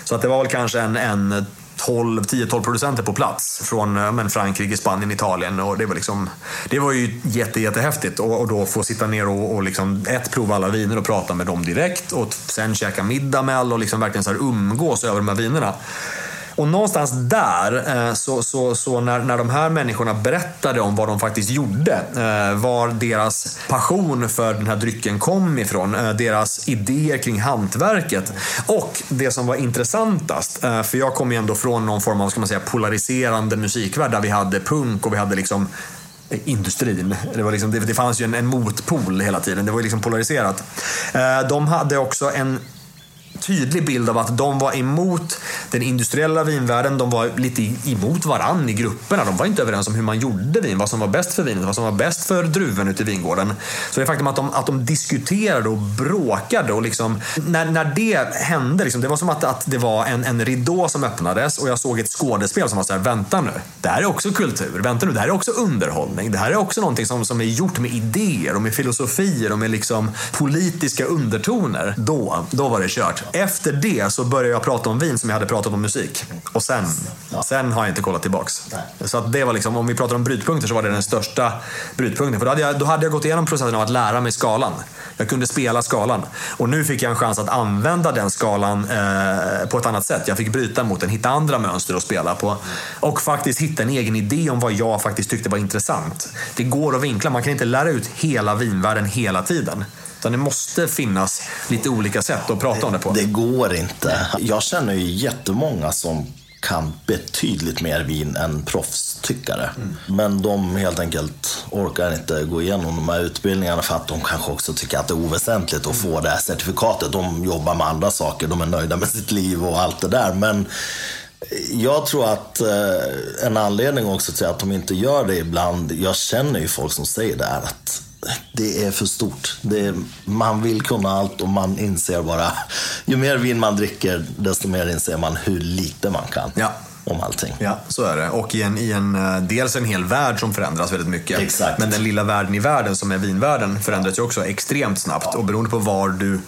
Så att det var väl kanske en, en 10-12 producenter på plats från men, Frankrike, Spanien, Italien. Och det, var liksom, det var ju jätte, jättehäftigt och, och då få sitta ner och, och liksom, ett, prova alla viner och prata med dem direkt och sen käka middag med alla och liksom verkligen så här umgås över de här vinerna. Och någonstans där, eh, så, så, så när, när de här människorna berättade om vad de faktiskt gjorde, eh, var deras passion för den här drycken kom ifrån, eh, deras idéer kring hantverket och det som var intressantast, för jag kom ju ändå från någon form av ska man säga, polariserande musikvärld där vi hade punk och vi hade liksom industrin. Det, var liksom, det, det fanns ju en, en motpol hela tiden. Det var liksom polariserat. De hade också en tydlig bild av att de var emot den industriella vinvärlden. De var lite emot varann i grupperna. De var inte överens om hur man gjorde vin, vad som var bäst för vinet, vad som var bäst för druven ute i vingården. Så det faktum att de, att de diskuterade och bråkade och liksom, när, när det hände, liksom, det var som att, att det var en, en ridå som öppnades och jag såg ett skådespel som var så här, vänta nu, det här är också kultur, vänta nu, det här är också underhållning, det här är också någonting som, som är gjort med idéer och med filosofier och med liksom politiska undertoner. Då, då var det kört. Efter det så började jag prata om vin som jag hade pratat om musik. Och sen, sen har jag inte kollat tillbaks. Så att det var liksom, om vi pratar om brytpunkter så var det den största brytpunkten. För då hade, jag, då hade jag gått igenom processen av att lära mig skalan. Jag kunde spela skalan. Och nu fick jag en chans att använda den skalan eh, på ett annat sätt. Jag fick bryta mot den, hitta andra mönster att spela på. Och faktiskt hitta en egen idé om vad jag faktiskt tyckte var intressant. Det går att vinkla, man kan inte lära ut hela vinvärlden hela tiden. Utan det måste finnas lite olika sätt att prata om det på. Det går inte. Jag känner ju jättemånga som kan betydligt mer vin än proffstyckare. Mm. Men de helt enkelt orkar inte gå igenom de här utbildningarna för att de kanske också tycker att det är oväsentligt att få det här certifikatet. De jobbar med andra saker, de är nöjda med sitt liv och allt det där. Men jag tror att eh, en anledning också till att de inte gör det ibland, jag känner ju folk som säger det här att det är för stort. Är, man vill kunna allt och man inser bara, ju mer vin man dricker, desto mer inser man hur lite man kan. Ja. Om allting. Ja, så är det. Och i en, i en, eh, dels en hel värld som förändras väldigt mycket. Exakt. Men den lilla världen i världen, som är vinvärlden, förändras ju också extremt snabbt. Och beroende på var du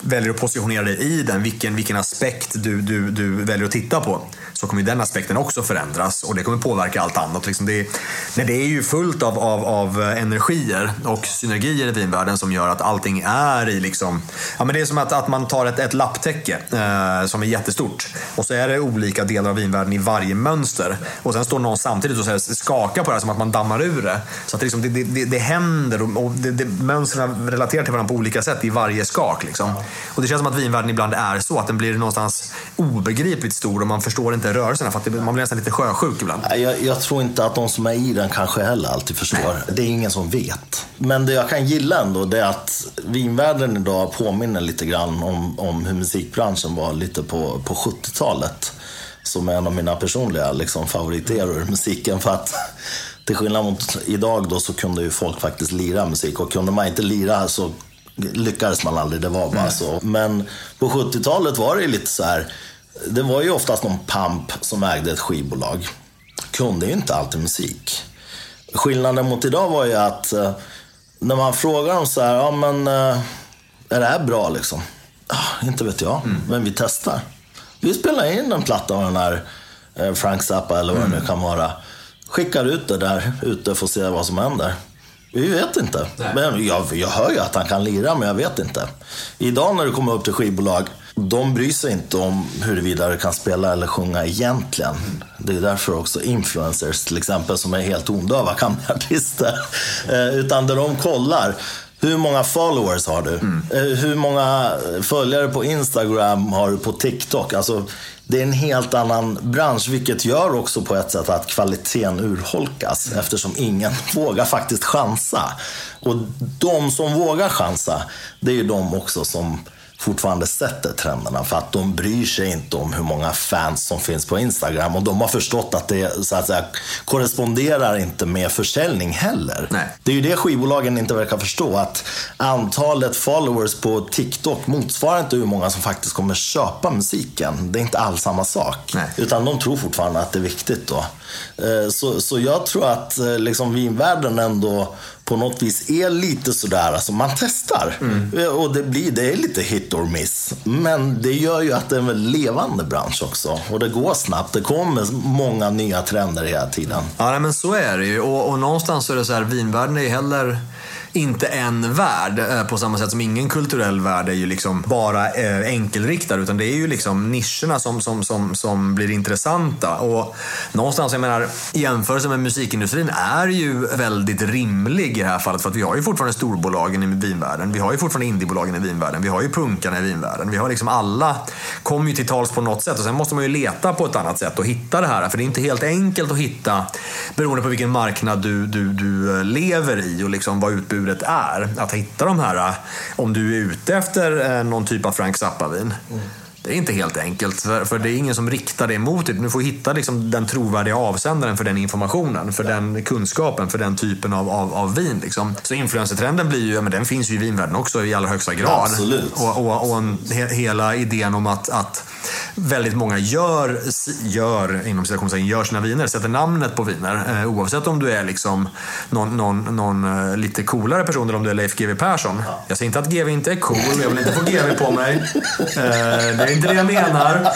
väljer att positionera dig i den, vilken, vilken aspekt du, du, du väljer att titta på, så kommer den aspekten också förändras och det kommer påverka allt annat. Liksom det, nej, det är ju fullt av, av, av energier och synergier i vinvärlden som gör att allting är i liksom... Ja, men det är som att, att man tar ett, ett lapptäcke eh, som är jättestort och så är det olika delar av vinvärlden i varje mönster. Och sen står någon samtidigt och så här, skakar på det här som att man dammar ur det. Så att liksom det, liksom, det, det, det händer och, och det, det, mönstren relaterar till varandra på olika sätt i varje skak. Liksom. Och det känns som att vinvärlden ibland är så, att den blir någonstans obegripligt stor och man förstår inte rörelserna. För att man blir nästan lite sjösjuk ibland. Jag, jag, tror inte att de som är i den kanske heller alltid förstår. Det är ingen som vet. Men det jag kan gilla ändå, det är att vinvärlden idag påminner lite grann om, om hur musikbranschen var lite på, på 70-talet. Som är en av mina personliga liksom, favoriteror musiken. För att till skillnad mot idag då så kunde ju folk faktiskt lira musik. Och kunde man inte lira så lyckades man aldrig, det var bara mm. så. Men på 70-talet var det lite så här, det var ju oftast någon pamp som ägde ett skivbolag. Kunde ju inte alltid musik. Skillnaden mot idag var ju att eh, när man frågar dem så här, ja men eh, är det här bra liksom? Ah, inte vet jag, mm. men vi testar. Vi spelar in en platta av den här eh, Frank Zappa eller vad mm. det nu kan vara. Skickar ut det där ute att se vad som händer. Vi vet inte. Men jag, jag hör ju att han kan lira, men jag vet inte. Idag när du kommer upp till skivbolag, de bryr sig inte om huruvida du kan spela eller sjunga egentligen. Det är därför också influencers till exempel, som är helt tondöva, kan bli artister. Eh, utan där de kollar, hur många followers har du? Mm. Eh, hur många följare på Instagram har du på TikTok? Alltså, det är en helt annan bransch, vilket gör också på ett sätt att kvaliteten urholkas eftersom ingen vågar faktiskt chansa. Och de som vågar chansa, det är ju de också som fortfarande sätter trenderna för att de bryr sig inte om hur många fans som finns på Instagram och de har förstått att det så att säga, korresponderar inte med försäljning heller. Nej. Det är ju det skivbolagen inte verkar förstå att antalet followers på TikTok motsvarar inte hur många som faktiskt kommer köpa musiken. Det är inte alls samma sak. Nej. Utan de tror fortfarande att det är viktigt då. Eh, så, så jag tror att eh, liksom vinvärlden ändå på något vis är lite sådär, alltså man testar. Mm. Och det, blir, det är lite hit or miss. Men det gör ju att det är en väldigt levande bransch också. Och det går snabbt. Det kommer många nya trender hela tiden. Ja, nej, men så är det ju. Och, och någonstans så är det så här, vinvärlden är ju heller inte en värld eh, på samma sätt som ingen kulturell värld är ju liksom bara eh, enkelriktad utan det är ju liksom nischerna som, som, som, som blir intressanta. Och någonstans, jag menar, jämförelsen med musikindustrin är ju väldigt rimlig i det här fallet för att vi har ju fortfarande storbolagen i vinvärlden. Vi har ju fortfarande indiebolagen i vinvärlden. Vi har ju punkarna i vinvärlden. Vi har liksom alla kommer ju till tals på något sätt och sen måste man ju leta på ett annat sätt och hitta det här. För det är inte helt enkelt att hitta beroende på vilken marknad du, du, du eh, lever i och liksom vad utbudet utbudet är. Att hitta de här, eh, om du är ute efter eh, någon typ av Frank Zappa-vin. Mm. Det är inte helt enkelt, för det är ingen som riktar det mot dig. Du får hitta liksom den trovärdiga avsändaren för den informationen, för ja. den kunskapen, för den typen av, av, av vin. Liksom. Så influencertrenden blir ju, men den finns ju i vinvärlden också i allra högsta grad. Absolut. Och, och, och en, he, hela idén om att, att väldigt många gör, gör, inom citationstecken, gör sina viner, sätter namnet på viner. Eh, oavsett om du är liksom någon, någon, någon eh, lite coolare person eller om du är Leif GW Persson. Ja. Jag säger inte att GW inte är cool, jag vill inte få GW på mig. Eh, är inte det jag menar.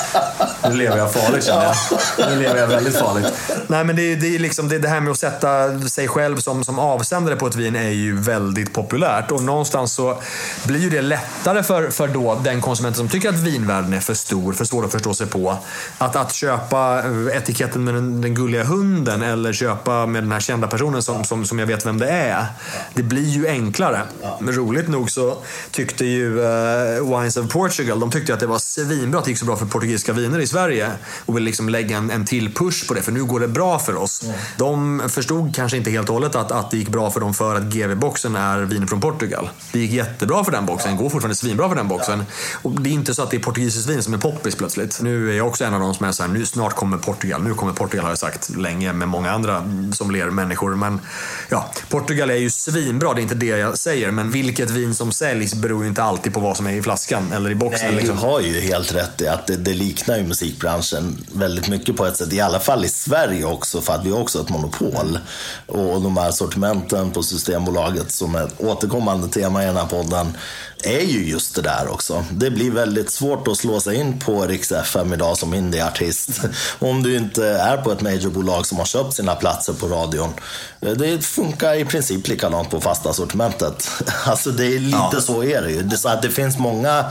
Nu lever jag farligt känner jag. Nu lever jag väldigt farligt. Nej men det, det är liksom det, det här med att sätta sig själv som, som avsändare på ett vin är ju väldigt populärt. Och någonstans så blir ju det lättare för, för då den konsumenten som tycker att vinvärlden är för stor, för svår att förstå sig på. Att, att köpa etiketten med den, den gulliga hunden eller köpa med den här kända personen som, som, som jag vet vem det är. Det blir ju enklare. Men roligt nog så tyckte ju uh, Wines of Portugal, de tyckte att det var svinbra att det gick så bra för portugisiska viner i Sverige. Och ville liksom lägga en, en till push på det, för nu går det bra för oss. Mm. De förstod kanske inte helt och hållet att, att det gick bra för dem för att GV-boxen är vin från Portugal. Det gick jättebra för den boxen, det går fortfarande svinbra för den boxen. Och det är inte så att det är portugisiskt vin som är poppis plötsligt. Nu är jag också en av de som är så här, nu snart kommer Portugal. Nu kommer Portugal har jag sagt länge med många andra som ler människor. Men ja, Portugal är ju svinbra, det är inte det jag säger. Men vilket vin som säljs beror ju inte alltid på vad som är i flaskan eller i boxen. Nej, liksom. Du har ju helt rätt i att det, det, liknar ju musikbranschen väldigt mycket på ett sätt. I alla fall i Sverige också, för att vi har också ett monopol. Och de här sortimenten på Systembolaget som är ett återkommande tema i den här podden är ju just det där också. Det blir väldigt svårt att slå sig in på Rix FM idag som indieartist. Om du inte är på ett majorbolag som har köpt sina platser på radion. Det funkar i princip likadant på fasta sortimentet. Alltså det är lite ja. så är det ju. Det, så att det finns många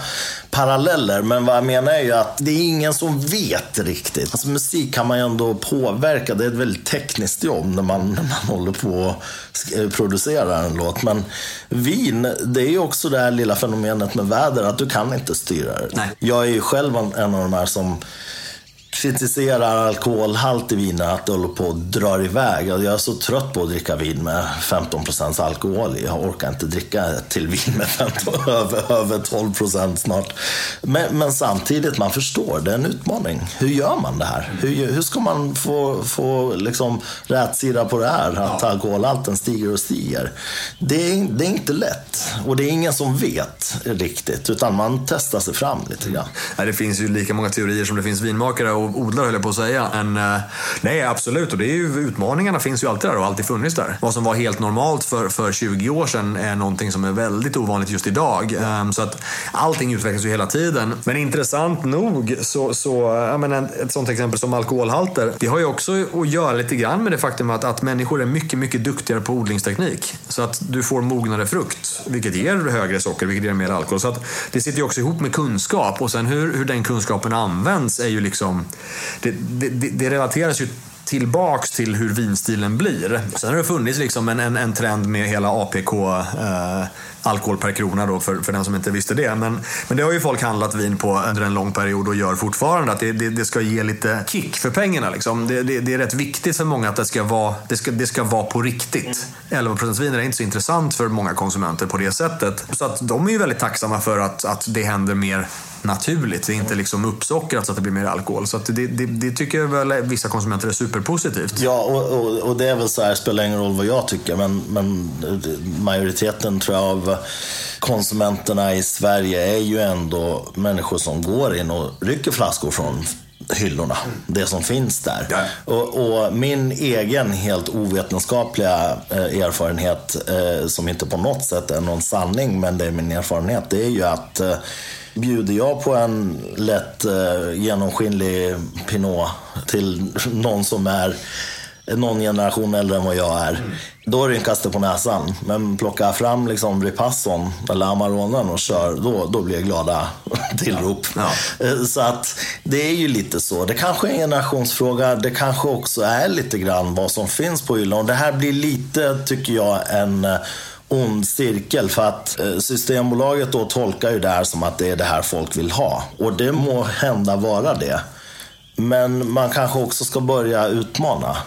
paralleller. Men vad jag menar är ju att det är ingen som vet riktigt. Alltså musik kan man ju ändå påverka. Det är ett väldigt tekniskt jobb när man, när man håller på och producerar en låt. Men vin, det är ju också det här lilla fenomenet med väder, att du kan inte styra det. Nej. Jag är ju själv en av de här som kritiserar alkoholhalt i viner, att det håller på att dra iväg. Jag är så trött på att dricka vin med 15% alkohol i. Jag orkar inte dricka till vin med 15, över, över 12% snart. Men, men, samtidigt, man förstår, det är en utmaning. Hur gör man det här? Hur, hur ska man få, få liksom rätsida på det här? Att alkoholhalten stiger och stiger. Det är, det är inte lätt. Och det är ingen som vet riktigt, utan man testar sig fram lite grann. Det finns ju lika många teorier som det finns vinmakare och odlare höll jag på att säga. Men eh, nej, absolut. Och det är ju, utmaningarna finns ju alltid där och alltid funnits där. Vad som var helt normalt för, för 20 år sedan är någonting som är väldigt ovanligt just idag. Ehm, så att allting utvecklas ju hela tiden. Men intressant nog så, så menar, ett sånt exempel som alkoholhalter. Det har ju också att göra lite grann med det faktum att, att människor är mycket, mycket duktigare på odlingsteknik. Så att du får mognare frukt, vilket ger högre socker, vilket ger mer alkohol. Så att det sitter ju också ihop med kunskap och sen hur, hur den kunskapen används är ju liksom det, det, det relateras ju tillbaks till hur vinstilen blir. Sen har det funnits liksom en, en, en trend med hela APK eh, alkohol per krona då för, för den som inte visste det. Men, men det har ju folk handlat vin på under en lång period och gör fortfarande. Att det, det, det ska ge lite kick för pengarna. Liksom. Det, det, det, är rätt viktigt för många att det ska vara, det ska, det ska vara på riktigt. 11 vin är inte så intressant för många konsumenter på det sättet. Så att de är ju väldigt tacksamma för att, att det händer mer naturligt. Det är inte liksom uppsockrat så att det blir mer alkohol. Så det, det, det, tycker väl vissa konsumenter är superpositivt. Ja, och, och, och det är väl så här, spelar ingen roll vad jag tycker, men, men majoriteten tror jag av konsumenterna i Sverige är ju ändå människor som går in och rycker flaskor från hyllorna, det som finns där. Ja. Och, och, min egen helt ovetenskapliga eh, erfarenhet, eh, som inte på något sätt är någon sanning, men det är min erfarenhet, det är ju att eh, Bjuder jag på en lätt eh, genomskinlig Pinot till någon som är någon generation äldre än vad jag är. Då rynkas det på näsan. Men plockar jag fram liksom Ripasson eller Amaronen och kör, då, då blir jag glada tillrop. Ja. Ja. Eh, så att det är ju lite så. Det kanske är en generationsfråga. Det kanske också är lite grann vad som finns på hyllan. Och det här blir lite, tycker jag, en eh, ond cirkel. För att eh, Systembolaget då tolkar ju det här som att det är det här folk vill ha. Och det må hända vara det. Men man kanske också ska börja utmana.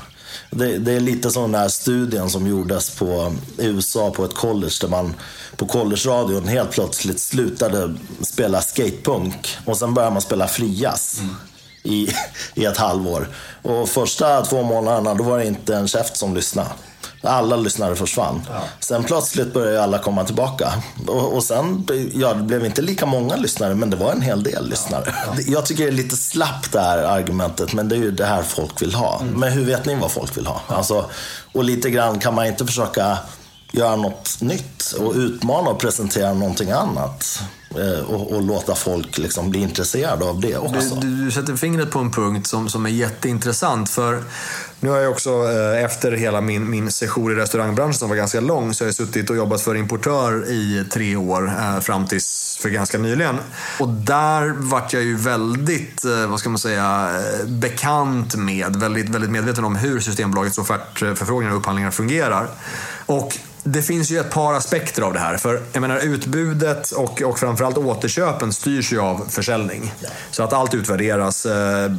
Det, det, är lite som den här studien som gjordes på USA på ett college där man på college-radion helt plötsligt slutade spela skatepunk och sen började man spela frias. Mm. I, I ett halvår. Och första två månaderna då var det inte en käft som lyssnade. Alla lyssnare försvann. Ja. Sen plötsligt började alla komma tillbaka. Och, och sen, ja, det blev inte lika många lyssnare, men det var en hel del lyssnare. Ja. Jag tycker det är lite slappt det här argumentet, men det är ju det här folk vill ha. Mm. Men hur vet ni vad folk vill ha? Alltså, och lite grann kan man inte försöka göra något nytt och utmana och presentera någonting annat. Eh, och, och, låta folk liksom bli intresserade av det också. Du, du, sätter fingret på en punkt som, som är jätteintressant. För nu har jag också eh, efter hela min, min session i restaurangbranschen som var ganska lång så har jag suttit och jobbat för importör i tre år eh, fram tills för ganska nyligen. Och där vart jag ju väldigt, vad ska man säga, bekant med, väldigt, väldigt medveten om hur Systembolagets offertförfrågningar och upphandlingar fungerar. Och det finns ju ett par aspekter av det här. För jag menar, utbudet och, och framförallt återköpen styrs ju av försäljning. Så att allt utvärderas. Eh,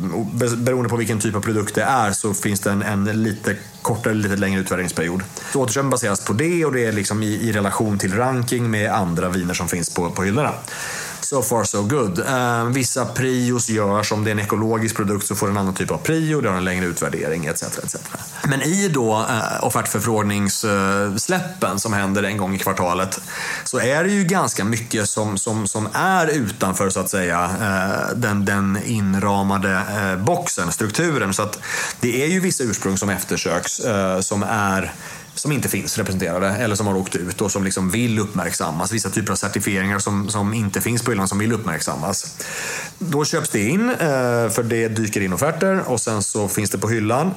beroende på vilken typ av produkt det är så finns det en, en lite kortare, lite längre utvärderingsperiod. Så återköpen baseras på det och det är liksom i, i relation till ranking med andra viner som finns på, på hyllorna. So far so good. Eh, vissa prios görs, om det är en ekologisk produkt så får en annan typ av prio, det har en längre utvärdering etc. etc. Men i då eh, offertförfrågningssläppen som händer en gång i kvartalet så är det ju ganska mycket som, som, som är utanför så att säga eh, den, den inramade eh, boxen, strukturen. Så att det är ju vissa ursprung som eftersöks eh, som är som inte finns representerade eller som har åkt ut och som liksom vill uppmärksammas. Vissa typer av certifieringar som, som inte finns på hyllan som vill uppmärksammas. Då köps det in, eh, för det dyker in offerter och sen så finns det på hyllan.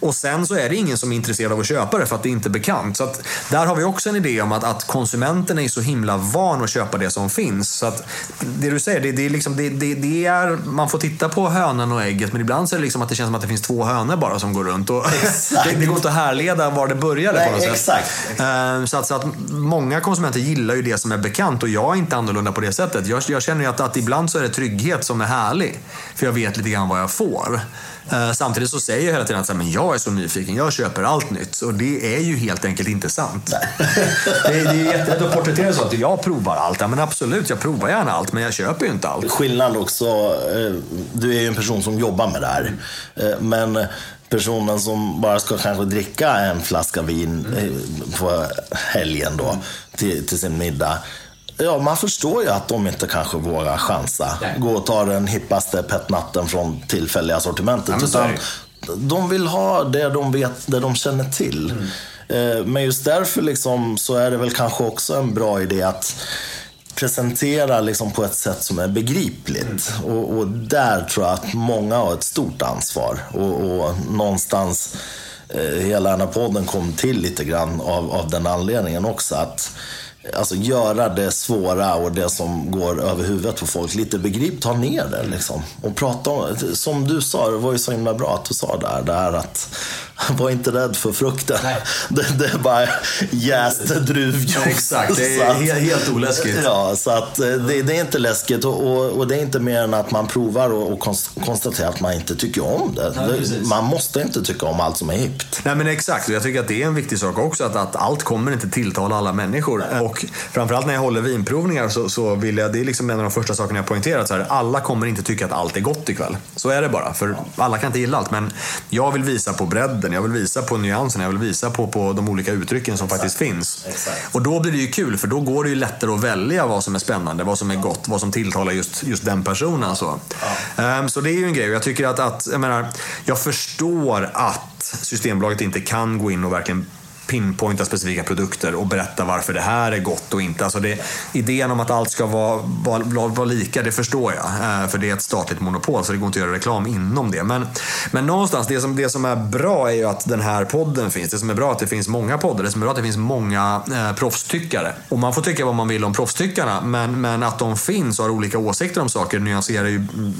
Och sen så är det ingen som är intresserad av att köpa det för att det inte är bekant. Så att där har vi också en idé om att, att konsumenten är så himla van att köpa det som finns. Så att det du säger, det, det, är liksom, det, det, det, är, man får titta på hönan och ägget men ibland så är det liksom att det känns som att det finns två hönor bara som går runt. Och det, det går inte att härleda var det började Nej, på något exakt, sätt. Exakt. Så, att, så att många konsumenter gillar ju det som är bekant och jag är inte annorlunda på det sättet. Jag, jag känner ju att, att ibland så är det trygghet som är härlig. För jag vet lite grann vad jag får. Eh, samtidigt så säger jag hela tiden att men jag är så nyfiken, jag köper allt nytt. Och det är ju helt enkelt inte sant. det, är, det är jättelätt att porträttera så att jag provar allt. Ja, men absolut, jag provar gärna allt, men jag köper ju inte allt. Skillnad också, eh, du är ju en person som jobbar med det här. Eh, men personen som bara ska kanske dricka en flaska vin på helgen då, till, till sin middag Ja, man förstår ju att de inte kanske vågar chansa. Nej. Gå och ta den hippaste petnatten från tillfälliga sortimentet. Ja, utan de vill ha det de vet, det de känner till. Mm. Eh, men just därför liksom, så är det väl kanske också en bra idé att presentera liksom på ett sätt som är begripligt. Och, och, där tror jag att många har ett stort ansvar. Och, och någonstans, eh, hela den här podden kom till lite grann av, av den anledningen också. att Alltså göra det svåra och det som går över huvudet på folk lite begripligt. Ta ner det liksom. Och prata om Som du sa, det var ju så himla bra att du sa där, det här att var inte rädd för frukten. Det, det, är bara jäst druvjuice. Ja, exakt, det är helt, helt oläskigt. Ja, så att eh, det, det är inte läskigt och, och, och, det är inte mer än att man provar och, och konstaterar att man inte tycker om det. Nej, man måste inte tycka om allt som är hippt. Nej men exakt, och jag tycker att det är en viktig sak också att, att allt kommer inte tilltala alla människor. Och framförallt när jag håller vinprovningar så, så vill jag, det är liksom en av de första sakerna jag poängterat. Så här, alla kommer inte tycka att allt är gott ikväll. Så är det bara, för alla kan inte gilla allt. Men jag vill visa på bredden, jag vill visa på nyanserna, jag vill visa på, på de olika uttrycken som Exakt. faktiskt finns. Exakt. Och då blir det ju kul, för då går det ju lättare att välja vad som är spännande, vad som är gott, vad som tilltalar just, just den personen. Så. Ja. Um, så det är ju en grej. Jag tycker att, att jag, menar, jag förstår att Systembolaget inte kan gå in och verkligen pinpointa specifika produkter och berätta varför det här är gott och inte. Alltså det, idén om att allt ska vara, vara, vara lika, det förstår jag. Eh, för det är ett statligt monopol så det går inte att göra reklam inom det. Men, men någonstans, det som, det som är bra är ju att den här podden finns. Det som är bra är att det finns många poddar. Det som är bra är att det finns många eh, proffstyckare. Och man får tycka vad man vill om proffstyckarna, men, men att de finns och har olika åsikter om saker nyanserar ju mm,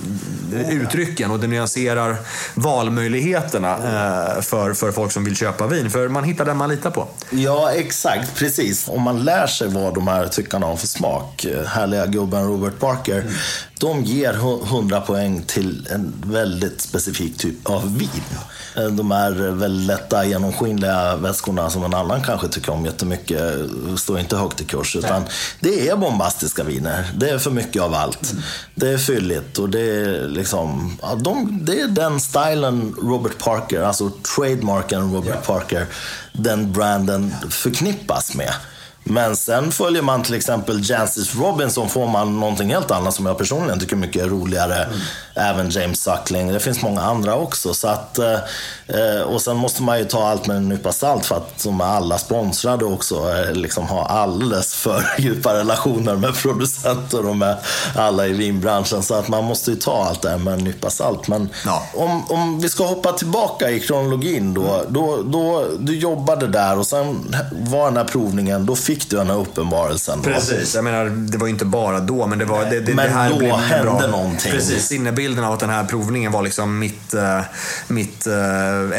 uttrycken och det nyanserar valmöjligheterna eh, för, för folk som vill köpa vin. För man hittar där man lita på. Ja, exakt. Precis. Om man lär sig vad de här tyckarna har för smak. Eh, härliga gubben Robert Parker. De ger 100 poäng till en väldigt specifik typ av vin. De här väldigt lätta, genomskinliga väskorna som en annan kanske tycker om jättemycket står inte högt i kurs. Utan det är bombastiska viner. Det är för mycket av allt. Mm. Det är fylligt och det är liksom... Ja, de, det är den stilen Robert Parker, alltså trademarken Robert. Parker, den branden förknippas med. Men sen följer man till exempel Jancis Robinson får man någonting helt annat som jag personligen tycker mycket är roligare. Mm. Även James Suckling. Det finns många andra också. Så att, eh, och sen måste man ju ta allt med en nypa salt för att som alla sponsrade också eh, liksom ha alldeles för djupa relationer med producenter och med alla i vinbranschen. Så att man måste ju ta allt det här med en nypa salt. Men ja. om, om vi ska hoppa tillbaka i kronologin då, då, då. Du jobbade där och sen var den här provningen. Då fick du den här uppenbarelsen. Precis, jag menar det var ju inte bara då men det var... Det, det, men det här då blev hände bra. någonting. Precis, sinnebilden av att den här provningen var liksom mitt, uh, mitt uh,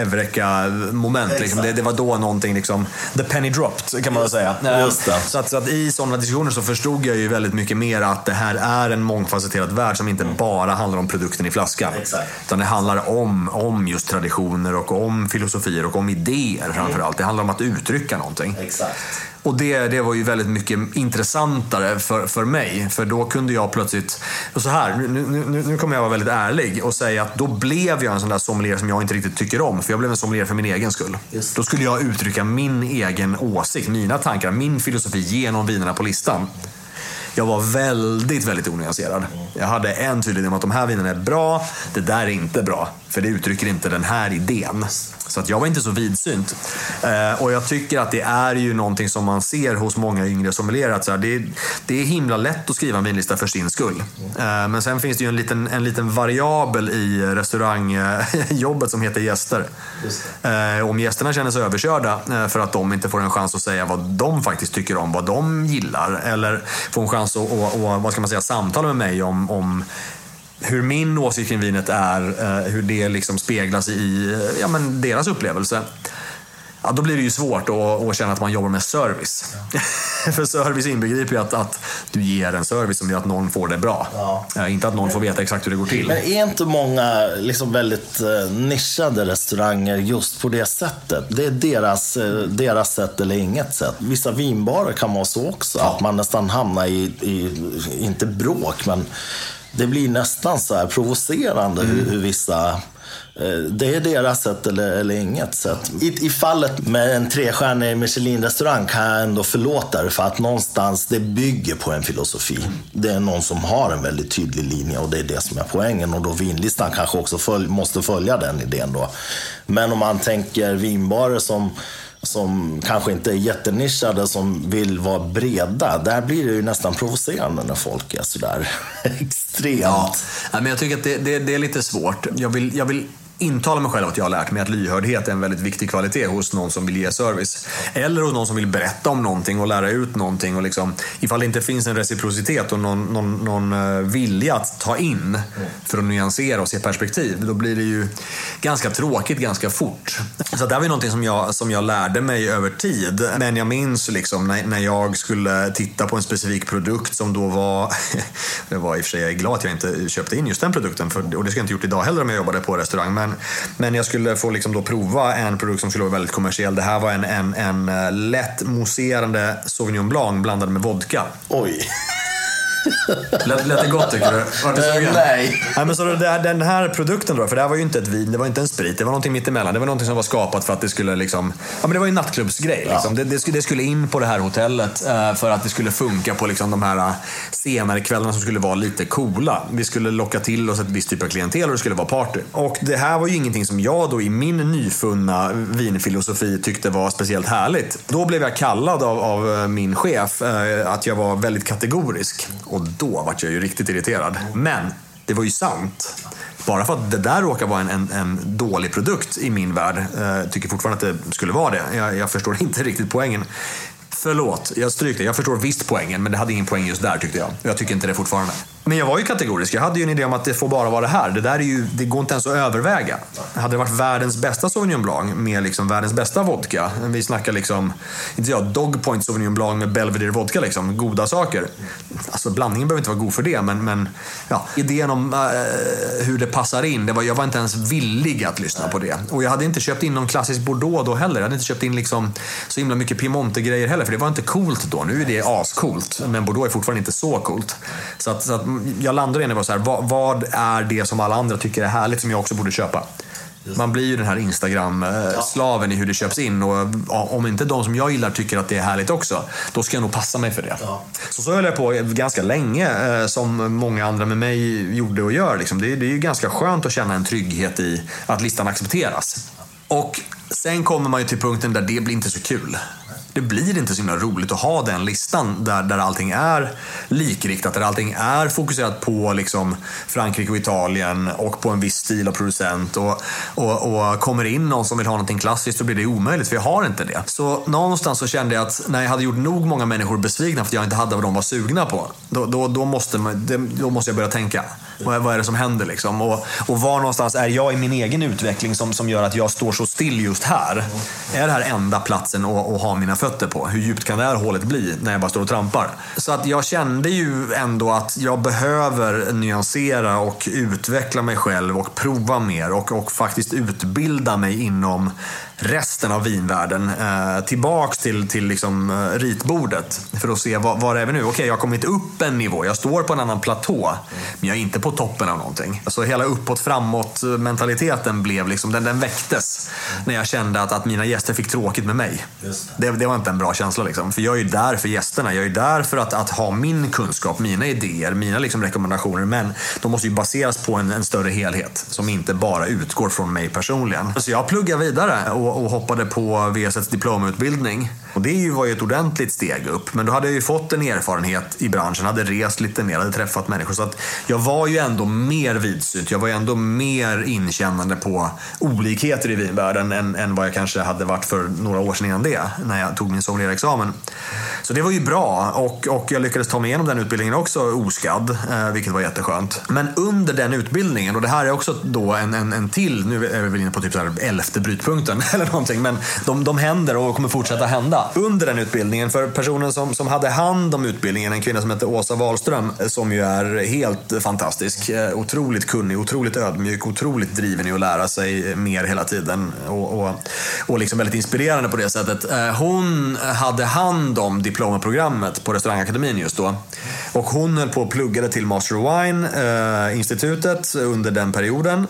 Eureka-moment. Liksom. Det, det, var då någonting, liksom, the penny dropped kan man väl säga. Just det. Så, att, så att i sådana diskussioner så förstod jag ju väldigt mycket mer att det här är en mångfacetterad värld som inte mm. bara handlar om produkten i flaskan. Exakt. Utan det handlar om, om just traditioner och om filosofier och om idéer framförallt. Det handlar om att uttrycka någonting. Exakt. Och det, det var ju väldigt mycket intressantare för, för mig. För då kunde jag plötsligt, och så här, nu, nu, nu kommer jag vara väldigt ärlig och säga att då blev jag en sån där sommelier som jag inte riktigt tycker om. För jag blev en sommelier för min egen skull. Just. Då skulle jag uttrycka min egen åsikt, mina tankar, min filosofi genom vinerna på listan. Jag var väldigt, väldigt onyanserad. Jag hade en tydlig om att de här vinerna är bra, det där är inte bra. För det uttrycker inte den här idén. Så att jag var inte så vidsynt. Eh, och jag tycker att det är ju någonting som man ser hos många yngre sommelierer. Att så här, det, är, det är himla lätt att skriva en vinlista för sin skull. Eh, men sen finns det ju en liten, en liten variabel i restaurangjobbet som heter gäster. Eh, om gästerna känner sig överkörda eh, för att de inte får en chans att säga vad de faktiskt tycker om, vad de gillar. Eller får en chans att och, och, vad ska man säga, samtala med mig om, om hur min åsikt kring vinet är, eh, hur det liksom speglas i eh, ja, men deras upplevelse. Ja, då blir det ju svårt att, att känna att man jobbar med service. Ja. För service inbegriper ju att, att du ger en service som gör att någon får det bra. Ja. Inte att någon får veta exakt hur det går till. Men är inte många liksom väldigt nischade restauranger just på det sättet? Det är deras, deras sätt eller inget sätt. Vissa vinbarer kan vara så också. Ja. Att man nästan hamnar i, i, inte bråk, men det blir nästan så här provocerande mm. hur, hur vissa eh, det är deras sätt eller, eller inget sätt. I, I fallet med en trestjärnig Michelin-restaurang kan jag ändå förlåta det för att någonstans det bygger på en filosofi. Det är någon som har en väldigt tydlig linje och det är det som är poängen. Och då vinlistan kanske också följ, måste följa den idén då. Men om man tänker vinbarer som som kanske inte är jättenischade, som vill vara breda. Där blir det ju nästan provocerande när folk är sådär extremt. Ja, men jag tycker att det, det, det är lite svårt. Jag vill, jag vill intala mig själv att jag har lärt mig att lyhördhet är en väldigt viktig kvalitet hos någon som vill ge service. Eller hos någon som vill berätta om någonting och lära ut någonting. Och liksom, ifall det inte finns en reciprocitet och någon, någon, någon eh, vilja att ta in för att nyansera och se perspektiv, då blir det ju ganska tråkigt ganska fort. Så det här var någonting som jag, som jag lärde mig över tid. Men jag minns liksom när, när jag skulle titta på en specifik produkt som då var, det var i och för sig, jag är glad att jag inte köpte in just den produkten, för, och det skulle jag inte gjort idag heller om jag jobbade på restaurang. Men men, jag skulle få liksom då prova en produkt som skulle vara väldigt kommersiell. Det här var en, en, en eh, lätt mousserande Sauvignon Blanc blandad med vodka. Oj. Lät, lät det gott tycker du? Var du sugen? nej. nej men så det, den här produkten då, för det här var ju inte ett vin, det var inte en sprit, det var någonting mittemellan. Det var någonting som var skapat för att det skulle liksom, ja men det var ju en nattklubbsgrej. Liksom. Ja. Det, det, skulle, det, skulle in på det här hotellet uh, för att det skulle funka på liksom de här uh, senare kvällarna som skulle vara lite coola. Vi skulle locka till oss ett visst typ av klientel och det skulle vara party. Och det här var ju ingenting som jag då i min nyfunna vinfilosofi tyckte var speciellt härligt. Då blev jag kallad av, av eh, min chef att jag var väldigt kategorisk. Och då vart jag ju riktigt irriterad. Men det var ju sant. Bara för att det där råkar vara en, en, en dålig produkt i min värld. Eh, tycker fortfarande att det skulle vara det. Jag, jag förstår inte riktigt poängen. Förlåt, jag stryker Jag förstår visst poängen, men det hade ingen poäng just där tyckte jag. Jag tycker inte det fortfarande. Men jag var ju kategorisk. Jag hade ju en idé om att det får bara vara det här. Det där är ju, det går inte ens att överväga. Hade det varit världens bästa Sauvignon Blanc med liksom världens bästa vodka. Vi snackar liksom, inte jag, Dog Point Sauvignon Blanc med Belvedere vodka liksom. Goda saker. Alltså blandningen behöver inte vara god för det, men, men ja, idén om äh, hur det passar in. Det var, jag var inte ens villig att lyssna på det. Och jag hade inte köpt in någon klassisk Bordeaux då heller. Jag hade inte köpt in liksom så himla mycket Piemonte-grejer heller, för det var inte coolt då. Nu är det ascoolt, men Bordeaux är fortfarande inte så coolt. Så att, så att jag landade i var så här, vad, vad, är det som alla andra tycker är härligt som jag också borde köpa? Man blir ju den här Instagram-slaven i hur det köps in och om inte de som jag gillar tycker att det är härligt också, då ska jag nog passa mig för det. Ja. Så så höll jag på ganska länge, eh, som många andra med mig gjorde och gör. Liksom. Det, är, det är ju ganska skönt att känna en trygghet i att listan accepteras. Och sen kommer man ju till punkten där det blir inte så kul det blir inte så himla roligt att ha den listan där, där allting är likriktat, där allting är fokuserat på liksom Frankrike och Italien och på en viss stil av producent. Och, och, och kommer in någon som vill ha någonting klassiskt så blir det omöjligt, för jag har inte det. Så någonstans så kände jag att när jag hade gjort nog många människor besvikna för att jag inte hade vad de var sugna på, då, då, då, måste, man, då måste jag börja tänka. Vad, vad är det som händer liksom? Och, och var någonstans är jag i min egen utveckling som, som gör att jag står så still just här? Är det här enda platsen att, att ha mina fötter på? Hur djupt kan det här hålet bli när jag bara står och trampar? Så att jag kände ju ändå att jag behöver nyansera och utveckla mig själv och prova mer och, och faktiskt utbilda mig inom resten av vinvärlden eh, tillbaks till, till liksom, eh, ritbordet för att se var, var är vi nu? Okej, jag har kommit upp en nivå. Jag står på en annan platå, men jag är inte på toppen av någonting. Så hela uppåt framåt mentaliteten blev liksom, den, den väcktes när jag kände att, att mina gäster fick tråkigt med mig. Det. Det, var inte en bra känsla. Liksom. För jag är ju där för gästerna. Jag är där för att, att ha min kunskap, mina idéer, mina liksom rekommendationer. Men de måste ju baseras på en, en större helhet som inte bara utgår från mig personligen. Så jag pluggade vidare och, och hoppade på VSS diplomautbildning. Och det var ju ett ordentligt steg upp. Men då hade jag ju fått en erfarenhet i branschen, hade rest lite mer, hade träffat människor. Så att jag var ju ändå mer vidsynt. Jag var ju ändå mer inkännande på olikheter i vinvärlden än, än vad jag kanske hade varit för några år sedan innan det, när jag tog min sommelierexamen. Så det var ju bra och, och jag lyckades ta mig igenom den utbildningen också oskadd, eh, vilket var jätteskönt. Men under den utbildningen, och det här är också då en, en, en till, nu är vi väl inne på typ så här elfte brytpunkten eller någonting, men de, de händer och kommer fortsätta hända under den utbildningen. För personen som, som hade hand om utbildningen, en kvinna som heter Åsa Wahlström, som ju är helt fantastisk. Eh, otroligt kunnig, otroligt ödmjuk, otroligt driven i att lära sig mer hela tiden. Och, och, och liksom väldigt inspirerande på det sättet. Eh, hon hade hand om diplomaprogrammet på restaurangakademin just då. Och hon höll på och pluggade till Master of Wine-institutet eh, under den perioden.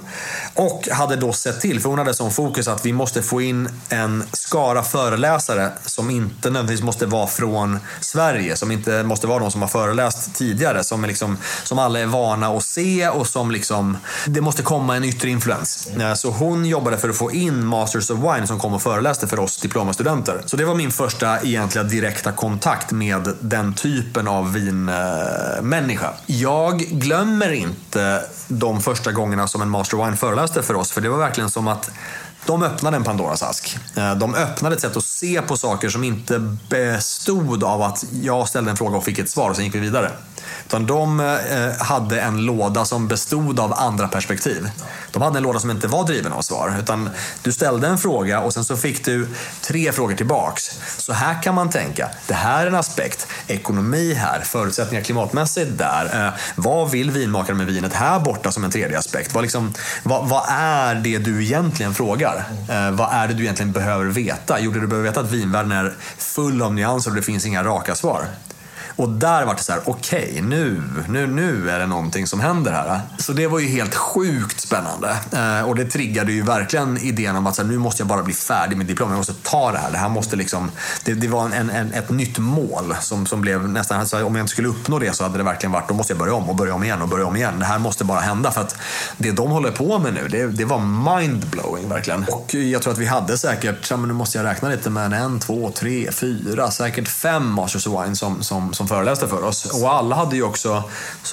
Och hade då sett till, för hon hade som fokus att vi måste få in en skara föreläsare som inte nödvändigtvis måste vara från Sverige, som inte måste vara de som har föreläst tidigare, som, är liksom, som alla är vana att se och som liksom, det måste komma en yttre influens. Eh, så hon jobbade för att få in Masters of Wine som kom och föreläste för oss diplomastudenter. Så det var min första egentliga direkta kontakt med den typen av vinmänniska. Jag glömmer inte de första gångerna som en Master of Wine föreläste för oss, för det var verkligen som att de öppnade en Pandoras ask. Eh, de öppnade ett sätt att se på saker som inte bestod av att jag ställde en fråga och fick ett svar och sen gick vi vidare. Utan de eh, hade en låda som bestod av andra perspektiv. De hade en låda som inte var driven av svar. Utan du ställde en fråga och sen så fick du tre frågor tillbaks. Så här kan man tänka. Det här är en aspekt. Ekonomi här. Förutsättningar klimatmässigt där. Eh, vad vill vinmakaren med vinet här borta som en tredje aspekt? Vad, liksom, vad, vad är det du egentligen frågar? Eh, vad är det du egentligen behöver veta? Jo, det du behöver veta är att vinvärlden är full av nyanser och det finns inga raka svar. Och där var det så här, okej, okay, nu, nu, nu är det någonting som händer här. Så det var ju helt sjukt spännande. Eh, och det triggade ju verkligen idén om att så här, nu måste jag bara bli färdig med diplomet. Jag måste ta det här. Det här måste liksom, det, det var en, en, ett nytt mål som, som blev nästan, alltså, om jag inte skulle uppnå det så hade det verkligen varit, då måste jag börja om och börja om igen och börja om igen. Det här måste bara hända för att det de håller på med nu, det, det var mindblowing verkligen. Och jag tror att vi hade säkert, ja, men nu måste jag räkna lite, men en, två, tre, fyra, säkert fem Masters of Wine som, som, som föreläste för oss. Och alla hade ju också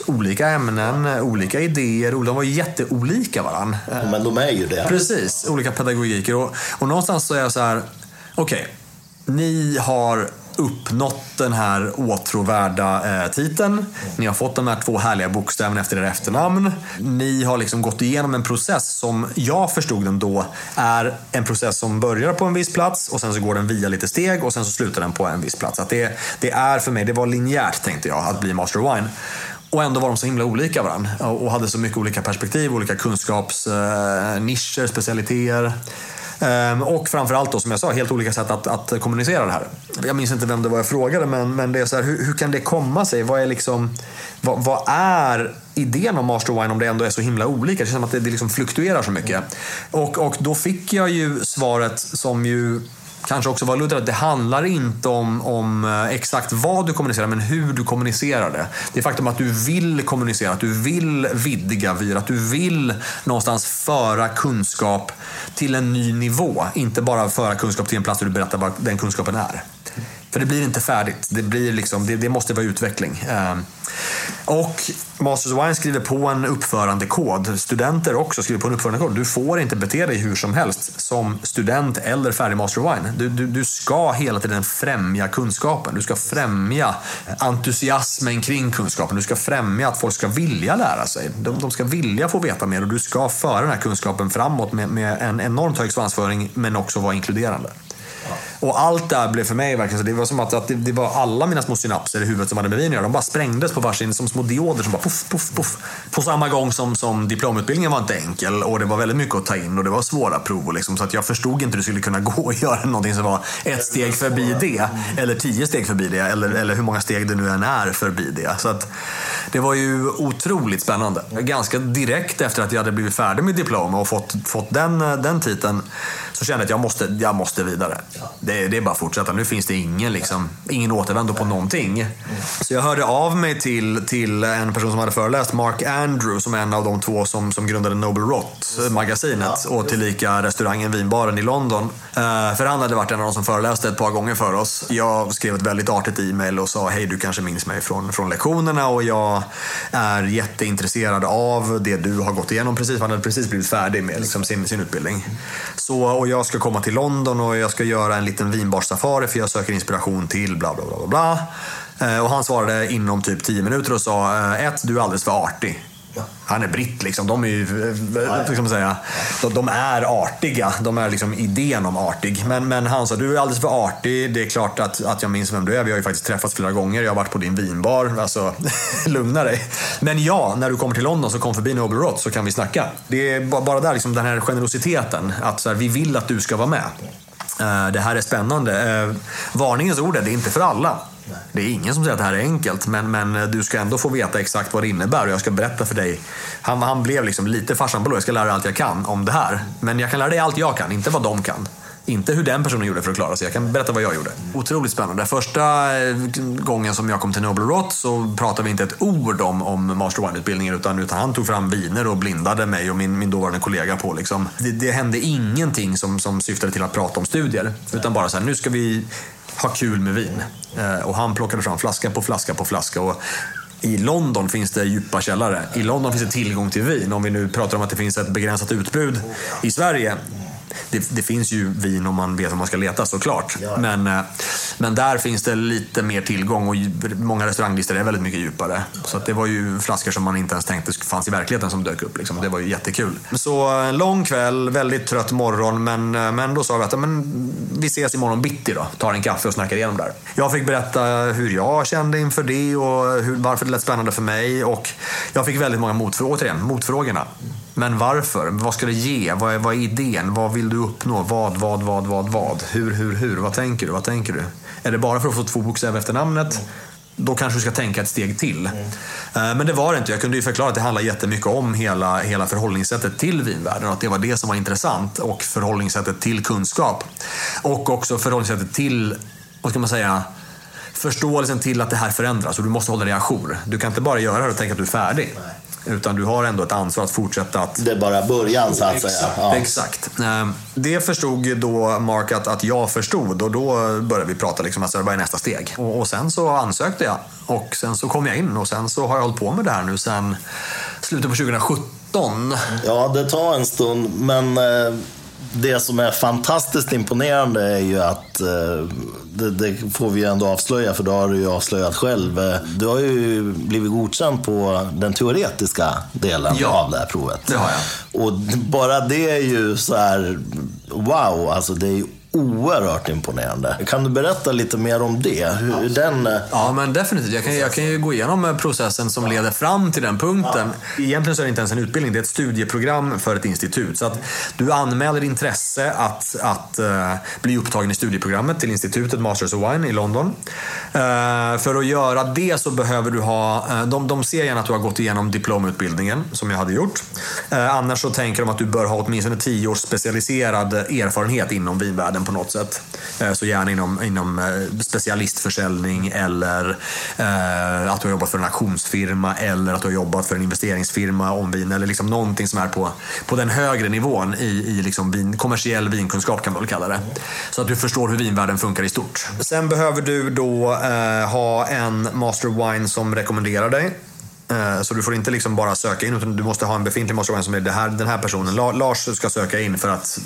olika ämnen, olika idéer. De var jätteolika varandra. Men de är ju det. Precis, olika pedagogiker. Och, och någonstans så är jag så här, okej, okay, ni har uppnått den här åtråvärda eh, titeln. Ni har fått de här två härliga bokstäverna efter era efternamn. Ni har liksom gått igenom en process som jag förstod den då är en process som börjar på en viss plats och sen så går den via lite steg och sen så slutar den på en viss plats. Att det, det är för mig, det var linjärt tänkte jag, att bli Master of Wine. Och ändå var de så himla olika varandra och hade så mycket olika perspektiv, olika kunskapsnischer, eh, specialiteter. Ehm, och framförallt då, som jag sa, helt olika sätt att, att kommunicera det här. Jag minns inte vem det var jag frågade, men, men det är så här, hur, hur kan det komma sig? Vad är, liksom, vad, vad är idén om Master Wine om det ändå är så himla olika? Det känns som att det, det liksom fluktuerar så mycket. Och, och då fick jag ju svaret som ju kanske också vara luddigt, det handlar inte om, om eh, exakt vad du kommunicerar, men hur du kommunicerar det. Det faktum att du vill kommunicera, att du vill vidga vyer, att du vill någonstans föra kunskap till en ny nivå. Inte bara föra kunskap till en plats där du berättar vad den kunskapen är. För det blir inte färdigt. Det, blir liksom, det, det måste vara utveckling. Ehm, och Masters of Wine skriver på en uppförandekod. Studenter också skriver på en uppförandekod. Du får inte bete dig hur som helst som student eller färdig Master of Wine. Du, du, du ska hela tiden främja kunskapen. Du ska främja entusiasmen kring kunskapen. Du ska främja att folk ska vilja lära sig. De, de ska vilja få veta mer och du ska föra den här kunskapen framåt med, med en enormt hög svansföring men också vara inkluderande. Och allt där blev för mig verkligen så. Det var som att, att det, det, var alla mina små synapser i huvudet som hade med vin att göra. De bara sprängdes på varsin, som små dioder som bara puff, puff, puff. På samma gång som, som diplomutbildningen var inte enkel och det var väldigt mycket att ta in och det var svåra prov. Liksom, så att jag förstod inte hur det skulle kunna gå att göra någonting som var ett steg förbi det. Eller tio steg förbi det. Eller, eller hur många steg det nu än är förbi det. Så att, det var ju otroligt spännande. Ganska direkt efter att jag hade blivit färdig med diplom och fått, fått den, den titeln så kände jag att jag måste, jag måste vidare. Det, det är bara att fortsätta. Nu finns det ingen, liksom, ingen återvändo på någonting. Så jag hörde av mig till, till en person som hade föreläst, Mark Andrew, som är en av de två som, som grundade Noble Rot-magasinet och tillika restaurangen Vinbaren i London. Uh, för han hade varit en av de som föreläste ett par gånger för oss. Jag skrev ett väldigt artigt e-mail och sa, hej du kanske minns mig från, från lektionerna och jag är jätteintresserad av det du har gått igenom precis. Han hade precis blivit färdig med liksom, sin, sin utbildning. Så, och jag ska komma till London och jag ska göra en liten vinbarsafari för jag söker inspiration till bla bla bla. bla. Eh, och han svarade inom typ 10 minuter och sa eh, ett, du är alldeles för artig. Han är britt liksom. De är ju, eh, man säga, de, är artiga. De är liksom idén om artig. Men, men han sa, du är alldeles för artig. Det är klart att, att jag minns vem du är. Vi har ju faktiskt träffats flera gånger. Jag har varit på din vinbar. Alltså, lugna dig. Men ja, när du kommer till London så kom förbi Noble Rot så kan vi snacka. Det är bara där, liksom, den här generositeten. Att så här, vi vill att du ska vara med. Eh, det här är spännande. Eh, varningens ord är, det är inte för alla. Det är ingen som säger att det här är enkelt, men, men eh, du ska ändå få veta exakt vad det innebär och jag ska berätta för dig. Han, han blev liksom lite farsan på jag ska lära dig allt jag kan om det här. Men jag kan lära dig allt jag kan, inte vad de kan. Inte hur den personen gjorde för att klara sig. Jag kan berätta vad jag gjorde. Otroligt spännande. Första eh, gången som jag kom till Noble Rot så pratade vi inte ett ord om, om Master Wine-utbildningen utan, utan han tog fram viner och blindade mig och min, min dåvarande kollega på. Liksom. Det, det hände ingenting som, som syftade till att prata om studier. Utan bara så här, nu ska vi ha kul med vin. Eh, och han plockade fram flaska på flaska på flaska. Och i London finns det djupa källare. I London finns det tillgång till vin. Om vi nu pratar om att det finns ett begränsat utbud i Sverige det, det, finns ju vin om man vet var man ska leta såklart. Ja. Men, eh, men där finns det lite mer tillgång och många restauranglistor är väldigt mycket djupare. Så det var ju flaskor som man inte ens tänkte fanns i verkligheten som dök upp. Liksom. Det var ju jättekul. Så en lång kväll, väldigt trött morgon, men, eh, men då sa vi att men, vi ses imorgon bitti då. Tar en kaffe och snackar igenom där. Jag fick berätta hur jag kände inför det och hur, varför det lät spännande för mig. Och jag fick väldigt många motfrågor, återigen, motfrågorna. Men varför? Vad ska det ge? Vad är, vad är idén? Vad vill du uppnå? Vad, vad, vad, vad, vad? Hur, hur, hur? Vad tänker du? Vad tänker du? Är det bara för att få två bokstäver efter namnet? Då kanske du ska tänka ett steg till. Mm. Eh, men det var det inte. Jag kunde ju förklara att det handlar jättemycket om hela, hela förhållningssättet till vinvärlden. Att det var det som var intressant. Och förhållningssättet till kunskap. Och också förhållningssättet till, vad ska man säga, förståelsen till att det här förändras och du måste hålla dig ajour. Du kan inte bara göra det och tänka att du är färdig. Nej. Utan du har ändå ett ansvar att fortsätta att... Det är bara början så att exakt, säga. Ja. Exakt. Ehm, det förstod då Mark att, att jag förstod och då började vi prata liksom, alltså, vad är nästa steg? Och, och, sen så ansökte jag och sen så kom jag in och sen så har jag hållit på med det här nu sen slutet på 2017. Ja, det tar en stund men eh, det som är fantastiskt imponerande är ju att, eh, det, det, får vi ju ändå avslöja, för det har du ju avslöjat själv. Eh, du har ju blivit godkänd på den teoretiska delen ja, av det här provet. det har jag. Och bara det är ju så här, wow, alltså det är ju oerhört imponerande. Kan du berätta lite mer om det? Hur den... Eh, ja, men definitivt. Jag kan, jag kan ju gå igenom eh, processen som leder fram till den punkten. Ja. Egentligen så är det inte ens en utbildning, det är ett studieprogram för ett institut. Så att du anmäler intresse att, att uh, bli upptagen i studieprogrammet till institutet Masters of Wine i London. Uh, för att göra det så behöver du ha, uh, de, de ser gärna att du har gått igenom diplomutbildningen, som jag hade gjort. annars så tänker de att du bör ha åtminstone tio års specialiserad erfarenhet inom vinvärlden på något sätt. Eh, så gärna inom, inom eh, specialistförsäljning eller eh, att du har jobbat för en auktionsfirma eller att du har jobbat för en investeringsfirma om vin eller liksom någonting som är på, på den högre nivån i, i liksom vin, kommersiell vinkunskap kan man väl kalla det. Så att du förstår hur vinvärlden funkar i stort. Sen behöver du då eh, ha en master wine som rekommenderar dig så du får inte liksom bara söka in, utan du måste ha en befintlig mastermind som är det här, den här personen. La- Lars ska söka in för att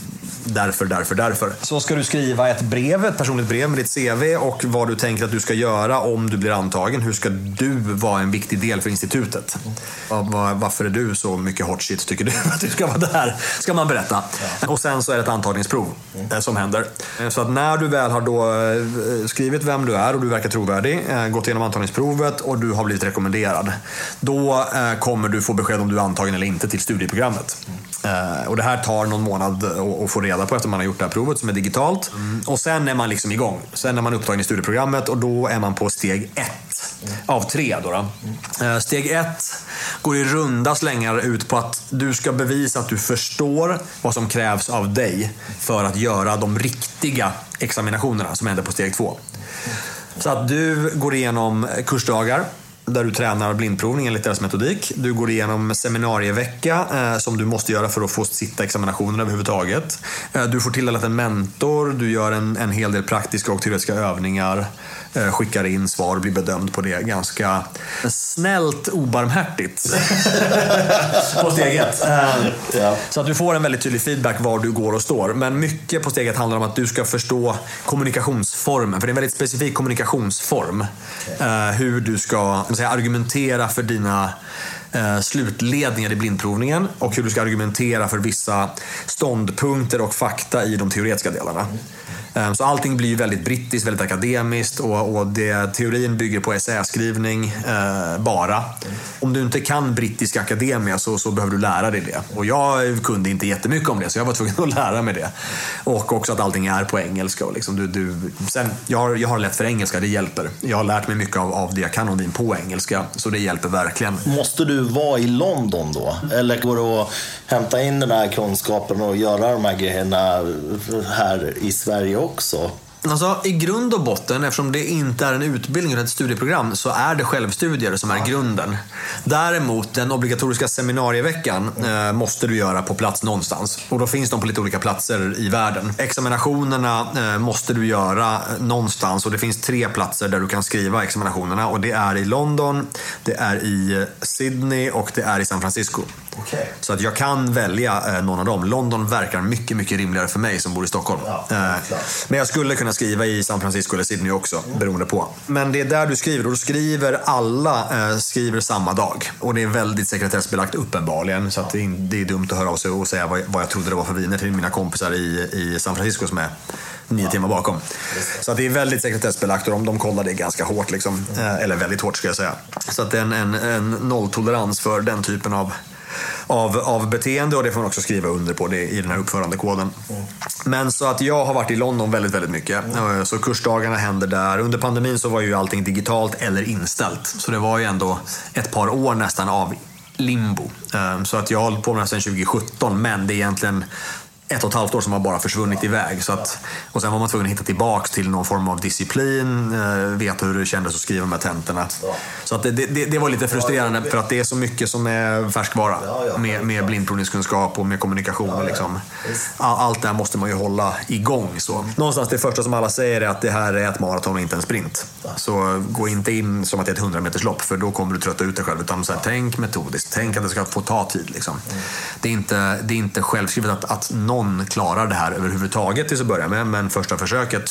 därför, därför, därför. Så ska du skriva ett brev, ett personligt brev med ditt CV och vad du tänker att du ska göra om du blir antagen. Hur ska du vara en viktig del för institutet? Va- Varför är du så mycket hot shit tycker du att du ska vara där? Ska man berätta. Och sen så är det ett antagningsprov eh, som händer. Eh, Så att när du väl har då eh, skrivit vem du är och du verkar trovärdig, eh, gått igenom antagningsprovet och du har blivit rekommenderad. Då eh, kommer du få besked om du är antagen eller inte till studieprogrammet. Eh, och det här tar någon månad att- få reda på efter man har gjort det här provet som är digitalt. Och sen är man liksom igång. Sen är man upptagen i studieprogrammet och då är man på steg ett av tre. Då då. Eh, steg ett går i runda slängar ut på att du ska bevisa att du förstår vad som krävs av dig för att göra de riktiga examinationerna som händer på steg två. Så att du går igenom kursdagar där du tränar blindprovning enligt deras metodik. Du går igenom seminarievecka eh, som du måste göra för att få sitta examinationen överhuvudtaget. Eh, du får tilldelat en mentor, du gör en, en hel del praktiska och teoretiska övningar. Eh, skickar in svar och blir bedömd på det ganska snällt obarmhärtigt. på steg ett. Eh, Ja. så att du får en väldigt tydlig feedback var du går och står. Men mycket på steget handlar om att du ska förstå kommunikationsformen. För det är en väldigt specifik kommunikationsform. Eh, hur du ska säga, argumentera för dina slutledningar i blindprovningen och hur du ska argumentera för vissa ståndpunkter och fakta i de teoretiska delarna. Eh, så allting blir väldigt brittiskt, väldigt akademiskt och, och det, teorin bygger på essäskrivning eh, bara. Om du inte kan brittisk akademia så, så behöver du lära dig det. Och jag kunde inte jättemycket om det så jag var tvungen att lära mig det. Och också att allting är på engelska. Och liksom du, du, sen, jag, har, jag har lätt för engelska, det hjälper. Jag har lärt mig mycket av, av det jag kan om vin på engelska, så det hjälper verkligen. Måste du vara i London då? Eller går det att hämta in den här kunskapen och göra de här grejerna här i Sverige också? Alltså, I grund och botten, eftersom det inte är en utbildning utan ett studieprogram, så är det självstudier som är grunden. Däremot, den obligatoriska seminarieveckan eh, måste du göra på plats någonstans. Och då finns de på lite olika platser i världen. Examinationerna eh, måste du göra eh, någonstans och det finns tre platser där du kan skriva examinationerna. Och det är i London, det är i eh, Sydney och det är i San Francisco. Okej. Så att jag kan välja eh, någon av dem. London verkar mycket, mycket rimligare för mig som bor i Stockholm. Ja, Eh, men jag skulle kunna skriva i San Francisco eller Sydney också, beroende på. Men det är där du skriver och då skriver alla eh, skriver samma dag. Och det är väldigt sekretessbelagt uppenbarligen. Så att det, är, det är dumt att höra av sig och säga vad, vad jag trodde det var för viner till mina kompisar i, i San Francisco som är nio timmar bakom. Så att det är väldigt sekretessbelagt och de, de kollar det ganska hårt. Liksom. Eh, eller väldigt hårt ska jag säga. Så att det är en, en, en nolltolerans för den typen av av, av beteende och det får man också skriva under på det i den här uppförandekoden. Men så att jag har varit i London väldigt, väldigt mycket. Mm. Så kursdagarna händer där. Under pandemin så var ju allting digitalt eller inställt. Så det var ju ändå ett par år nästan av limbo. Eh, så att jag har hållit på med det här sedan 2017 men det är egentligen ett och ett halvt år som har bara försvunnit iväg. Så att, och sen var man tvungen att hitta tillbaks till någon form av disciplin, eh, veta hur det kändes att skriva här tentorna. Så att det, det, det var lite frustrerande för att det är så mycket som är färskvara med, med blindprovningskunskap och med kommunikation. och liksom. All- Allt det här måste man ju hålla igång. Så. Någonstans det första som alla säger är att det här är ett maraton och inte en sprint. Så gå inte in som att det är ett 100 meters lopp för då kommer du trötta ut dig själv. Utan så här, tänk metodiskt, tänk att det ska få ta tid. Liksom. Det, är inte, det är inte självskrivet att, att någon klarar det här överhuvudtaget till att börja med. Men första försöket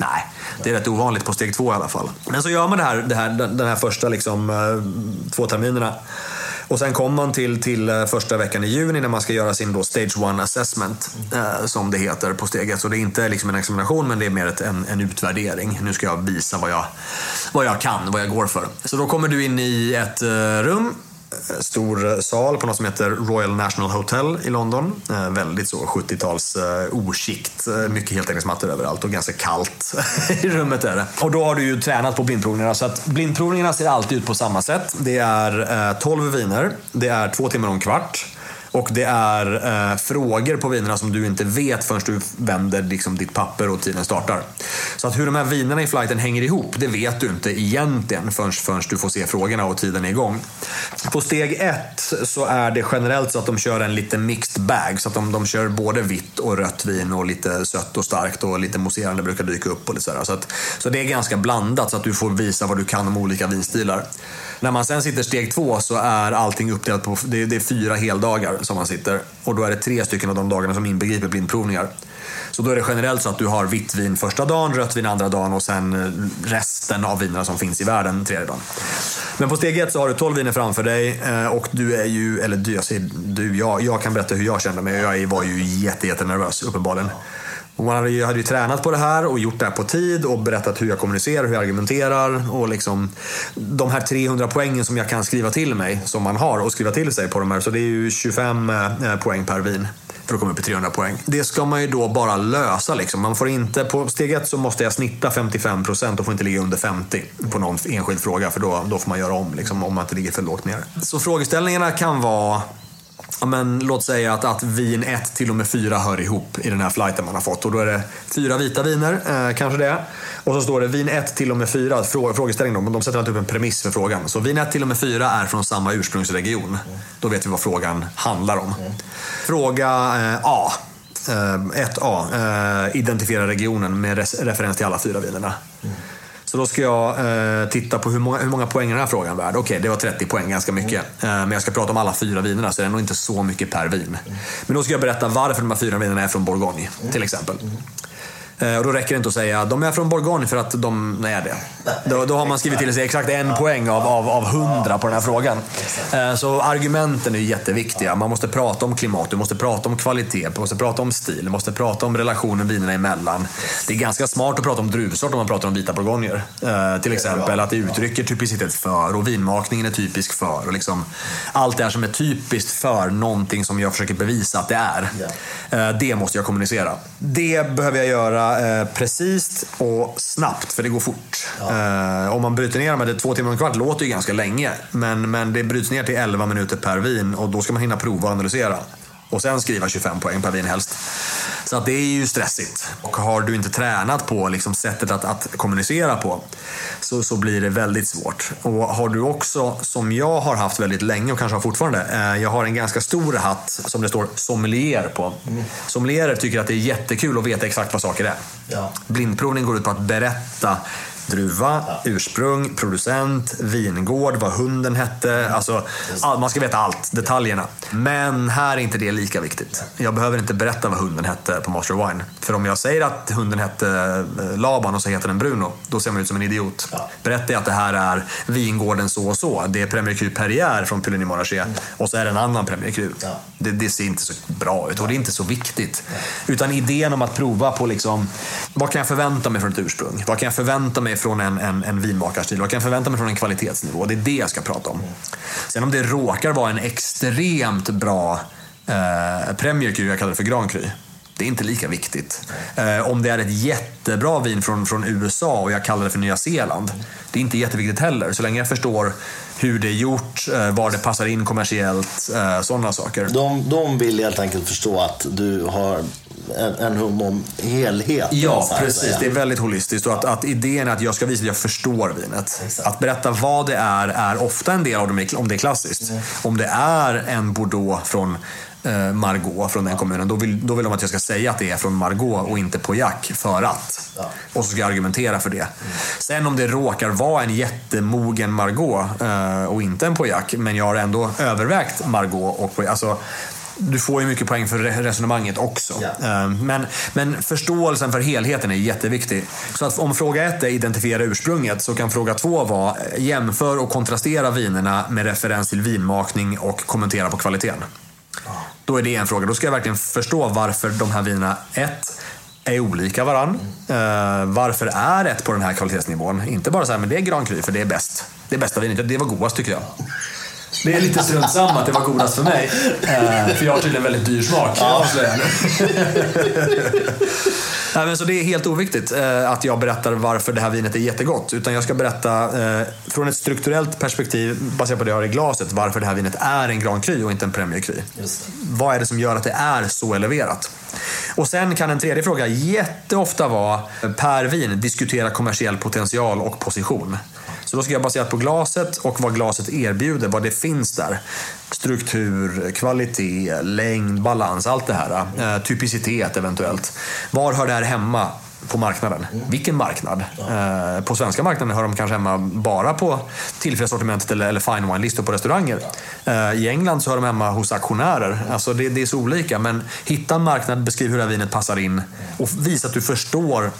Nej, det är rätt ovanligt på steg två i alla fall. Men så gör man det här, det här, den här första liksom, eh, två terminerna. Och sen kommer man till, till eh, första veckan i juni när man ska göra sin då stage 1 assessment, eh, som det heter på steget. Så det är inte liksom en examination, men det är mer ett, en, en utvärdering. Nu ska jag visa vad jag, vad jag kan, vad jag går för. Så då kommer du in i ett eh, rum Eh, stor eh, sal på något som heter Royal National Hotel i London. Eh, väldigt så 70-tals eh, oskikt. Eh, mycket heltäckningsmattor överallt och ganska kallt i rummet är det. Och då har du ju tränat på blindprovningarna så att blindprovningarna ser alltid ut på samma sätt. Det är eh, 12 viner, det är två timmar och en kvart. Och det är eh, frågor på vinerna som du inte vet förrän du vänder liksom, ditt papper och tiden startar. Så att hur de här vinerna i flighten hänger ihop, det vet du inte egentligen förrän, förrän du får se frågorna och tiden är igång. På steg ett så är det generellt så att de kör en lite mixed bag. Så att de, de kör både vitt och rött vin och lite sött och starkt och lite mousserande brukar dyka upp. Och lite sådär. Så, att, så det är ganska blandat så att du får visa vad du kan om olika vinstilar. När man sen sitter steg två så är allting uppdelat på det är, det är fyra heldagar som man sitter. Och då är det tre stycken av de dagarna som inbegriper blindprovningar. Så då är det generellt så att du har vitt vin första dagen, rött vin andra dagen och sen eh, resten av vinerna som finns i världen tredje dagen. Men på steg ett så har du 12 viner framför dig eh, och du är ju, eller du, jag säger du, jag, jag kan berätta hur jag kände mig. Jag var ju jätte, jättenervös uppenbarligen. Och man hade ju, hade ju tränat på det här och gjort det här på tid och berättat hur jag kommunicerar, hur jag argumenterar. Och liksom, de här 300 poängen som jag kan skriva till mig, som man har och skriva till sig på de här. Så det är ju 25 eh, eh, poäng per vin för att komma upp i 300 poäng. Det ska man ju då bara lösa. Liksom. Man får inte, på steg ett så måste jag snitta 55 procent och får inte ligga under 50 på någon enskild fråga för då, då får man göra om liksom, om man inte ligger för lågt ner. Så frågeställningarna kan vara men, låt säga att, att vin 1 till och med 4 hör ihop i den här flighten man har fått. Och då är det fyra vita viner, eh, kanske det. Och så står det vin 1 till och med 4, frå, frågeställning då, de sätter alltid upp en premiss för frågan. Så vin 1 till och med 4 är från samma ursprungsregion. Då vet vi vad frågan handlar om. Fråga eh, A. Eh, 1A. Eh, identifiera regionen med referens till alla fyra vinerna. Så då ska jag eh, titta på hur många, hur många poäng är den här frågan värd. Okej, okay, det var 30 poäng, ganska mycket. Mm. Eh, men jag ska prata om alla fyra vinerna, så det är nog inte så mycket per vin. Mm. Men då ska jag berätta varför de här fyra vinerna är från Bourgogne, mm. till exempel. Eh, och då räcker det inte att säga de är från Bourgogne för att de är det. Då, då har man skrivit till sig exakt en poäng av, av, av 100 på den här frågan. Eh, så argumenten är jätteviktiga. Man måste prata om klimat, du måste prata om kvalitet, du måste prata om stil, du måste prata om relationen vinerna emellan. Det är ganska smart att prata om druvsort om man pratar om vita bourgogner. Eh, till exempel att det uttrycker typicitet för och vinmakningen är typisk för. Och liksom, allt det här som är typiskt för någonting som jag försöker bevisa att det är. Det måste jag kommunicera. Det behöver jag göra eh, precis och snabbt, för det går fort. Ja. Eh, om man bryter ner med två timmar och en kvart låter ju ganska länge. Men, men det bryts ner till 11 minuter per vin och då ska man hinna prova och analysera. Och sen skriva 25 poäng per vin helst. Så att det är ju stressigt. Och har du inte tränat på liksom sättet att, att kommunicera på så, så blir det väldigt svårt. Och har du också, som jag har haft väldigt länge och kanske har fortfarande, eh, jag har en ganska stor hatt som det står sommelier på. Mm. Sommelierer tycker att det är jättekul att veta exakt vad saker är. Ja. Blindprovning går ut på att berätta druva, ja. ursprung, producent, vingård, vad hunden hette. Alltså, all, man ska veta allt, detaljerna. Men här är inte det lika viktigt. Jag behöver inte berätta vad hunden hette på Master of Wine. För om jag säger att hunden hette eh, Laban och så heter den Bruno, då ser man ut som en idiot. Ja. Berättar jag att det här är vingården så och så, det är Premier Cru Perrier från Puligny Monarché mm. och så är det en annan Premier Cru. Ja. Det, det, ser inte så bra ut och det är inte så viktigt. Utan idén om att prova på liksom, vad kan jag förvänta mig från ett ursprung? Vad kan jag förvänta mig från en, en, en vinmakarstil. Vad kan jag förvänta mig från en kvalitetsnivå? Det är det jag ska prata om. Sen om det råkar vara en extremt bra eh, Premier Cru, jag kallar det för Grand Cru. Det är inte lika viktigt. Eh, om det är ett jättebra vin från, från USA och jag kallar det för Nya Zeeland. Det är inte jätteviktigt heller. Så länge jag förstår hur det är gjort, eh, var det passar in kommersiellt, eh, sådana saker. De, de vill helt enkelt förstå att du har en, en hum om helhet. Ja, precis. Det är väldigt holistiskt. Och att, att idén är att jag ska visa att jag förstår vinet. Exakt. Att berätta vad det är, är ofta en del av det, om det är klassiskt. Mm. Om det är en Bordeaux från eh, Margot från den kommunen, då vill, då vill de att jag ska säga att det är från Margot och inte Jack för att. Ja. Och så ska jag argumentera för det. Mm. Sen om det råkar vara en jättemogen Margot eh, och inte en Pauillac, men jag har ändå övervägt Margot och Pauillac. Alltså, du får ju mycket poäng för resonemanget också. Eh, men, men förståelsen för helheten är jätteviktig. Så att om fråga ett är identifiera ursprunget så kan fråga två vara jämför och kontrastera vinerna med referens till vinmakning och kommentera på kvaliteten. Då är det en fråga. Då ska jag verkligen förstå varför de här vinerna, ett, är olika varann. Uh, varför är ett på den här kvalitetsnivån? Inte bara så här, men det är Grand Cru för det är bäst. Det är bästa vinet. Det var godast tycker jag. Det är lite strunt samma att det var godast för mig. Eh, för jag har tydligen väldigt dyr smak. Ja. Nej, men så det är helt oviktigt eh, att jag berättar varför det här vinet är jättegott. Utan jag ska berätta eh, från ett strukturellt perspektiv, baserat på det jag har i glaset, varför det här vinet är en Grand Cru och inte en Premier Cru. Vad är det som gör att det är så eleverat? Och sen kan en tredje fråga jätteofta vara, per vin, diskutera kommersiell potential och position. Så då ska jag baserat på glaset och vad glaset erbjuder, vad det finns där. Struktur, kvalitet, längd, balans, allt det här. Eh, typicitet eventuellt. Var hör det här hemma? på marknaden. Mm. Vilken marknad? Ja. Eh, på svenska marknaden hör de kanske hemma bara på tillfälliga eller, eller fine wine-listor på restauranger. Eh, I England så hör de hemma hos auktionärer. Alltså det, det, är så olika. Men hitta en marknad, beskriv hur det här vinet passar in och visa att du förstår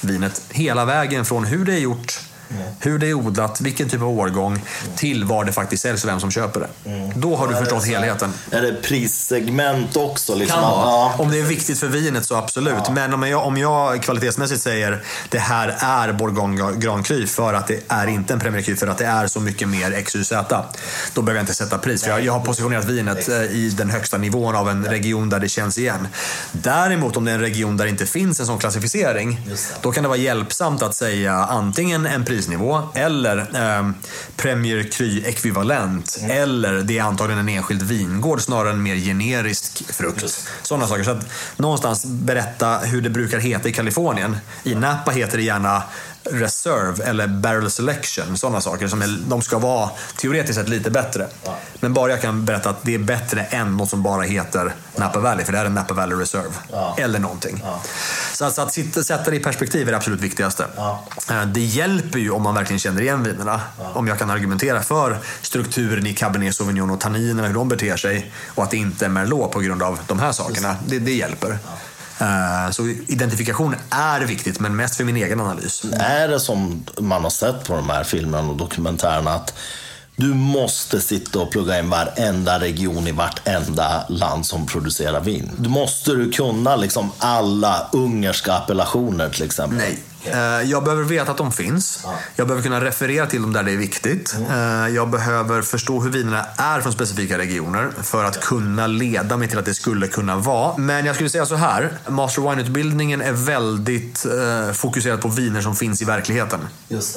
vinet hela vägen från hur det är gjort Mm. Hur det är odlat, vilken typ av årgång, mm. till var det faktiskt säljs och vem som köper det. Mm. Då har du ja, förstått helheten. Är det prissegment också? Liksom? Kan vara. Ja. Om det är viktigt för vinet så absolut. Ja. Men om jag, om jag kvalitetsmässigt säger det här är Bourgogne Grand Cru för att det är inte en Premier Cru för att det är så mycket mer XYZ. Då behöver jag inte sätta pris. För jag, jag har positionerat vinet eh, i den högsta nivån av en region där det känns igen. Däremot om det är en region där det inte finns en sån klassificering. Då kan det vara hjälpsamt att säga antingen en pris prisnivå eller eh, Premier Cry-ekvivalent. Mm. Eller det är antagligen en enskild vingård snarare än mer generisk frukt. Just. Sådana saker. Så att någonstans berätta hur det brukar heta i Kalifornien. I Napa heter det gärna reserve eller barrel selection. Sådana saker. som är, De ska vara teoretiskt sett lite bättre. Ja. Men bara jag kan berätta att det är bättre än något som bara heter Napa Valley. För det här är Napa Valley Reserve. Ja. Eller någonting. Ja. Så, att, så att sitta, sätta det i perspektiv är det absolut viktigaste. Eh, det hjälper ju om man verkligen känner igen vinerna. Om jag kan argumentera för strukturen i Cabernet Sauvignon och tanninerna, hur de beter sig. Och att det inte är Merlot på grund av de här sakerna. Det, det hjälper. Eh, så identifikation är viktigt, men mest för min egen analys. Är det som man har sett på de här filmerna och dokumentärerna att du måste sitta och plugga in varenda region i vartenda land som producerar vin. Du måste du kunna liksom alla ungerska appellationer till exempel. Nej, jag behöver veta att de finns. Jag behöver kunna referera till dem där det är viktigt. Mm. Eh, jag behöver förstå hur vinerna är från specifika regioner för att kunna leda mig till att det skulle kunna vara. Men jag skulle säga så här. Master Wine-utbildningen är väldigt eh, fokuserad på viner som finns i verkligheten.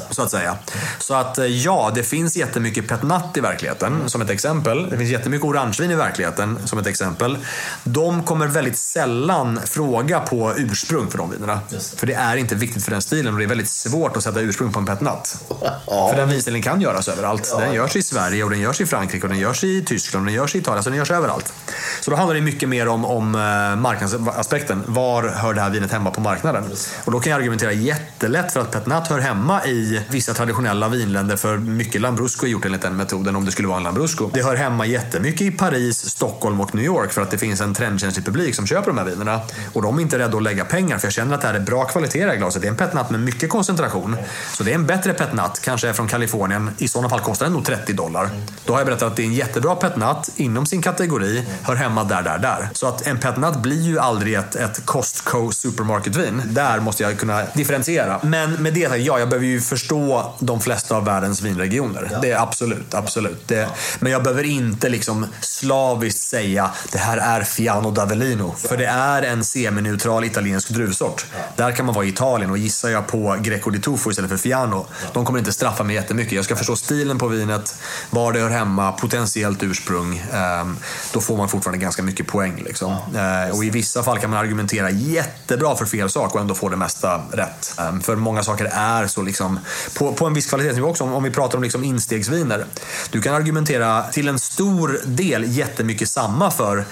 Så att säga. Så att ja, det finns jättemycket petnat i verkligheten, mm. som ett exempel. Det finns jättemycket orangevin i verkligheten, som ett exempel. De kommer väldigt sällan fråga på ursprung för de vinerna. För det är inte viktigt för den stilen och det är väldigt svårt att sätta ursprung på en petnat. Ja. För den vinstilen kan göras överallt. Ja. Den görs i Sverige och den görs i Frankrike och den görs i Tyskland och den görs i Italien. Så den görs överallt. Så då handlar det mycket mer om, om eh, marknadsaspekten. Var hör det här vinet hemma på marknaden? Och då kan jag argumentera jättelätt för att petnat hör hemma i vissa traditionella vinländer för mycket Lambrusco är gjort enligt den metoden om det skulle vara en Lambrusco. Det hör hemma jättemycket i Paris, Stockholm och New York för att det finns en trendkänslig publik som köper de här vinerna. Och de är inte rädda att lägga pengar för jag känner att det här är bra kvalitet i det här glaset. Det är en petnat med mycket koncentration. Så det är en bättre petnat, kanske är från Kalifornien. I sådana fall kostar den nog 30 dollar. Då har jag berättat att det är en jättebra petnat inom sin kategori, hör hemma där, där, där. Så att en petnat blir ju aldrig ett, ett Costco supermarketvin. Där måste jag kunna differentiera. Men med det sagt, ja, jag behöver ju förstå de flesta av världens vinregioner. Ja. Det är absolut, absolut. Det, men jag behöver inte liksom slaviskt säga det här är Fiano d'Avellino. För det är en semineutral italiensk druvsort. Där kan man vara i Italien och gissar jag på Greco di Tufo istället för Fiano. De kommer inte straffa mig jättemycket. Jag ska förstå stilen på vinet, var det hör hemma, potentiellt ursprung. Ehm, då får man fortfarande ganska mycket poäng. Liksom. Ehm, och i vissa fall kan man argumentera jättebra för fel sak och ändå få det mesta rätt. Ehm, för många saker är så liksom, på, på en viss kvalitetsnivå också. Om vi pratar om liksom instegsviner. Du kan argumentera till en stor del jättemycket samma för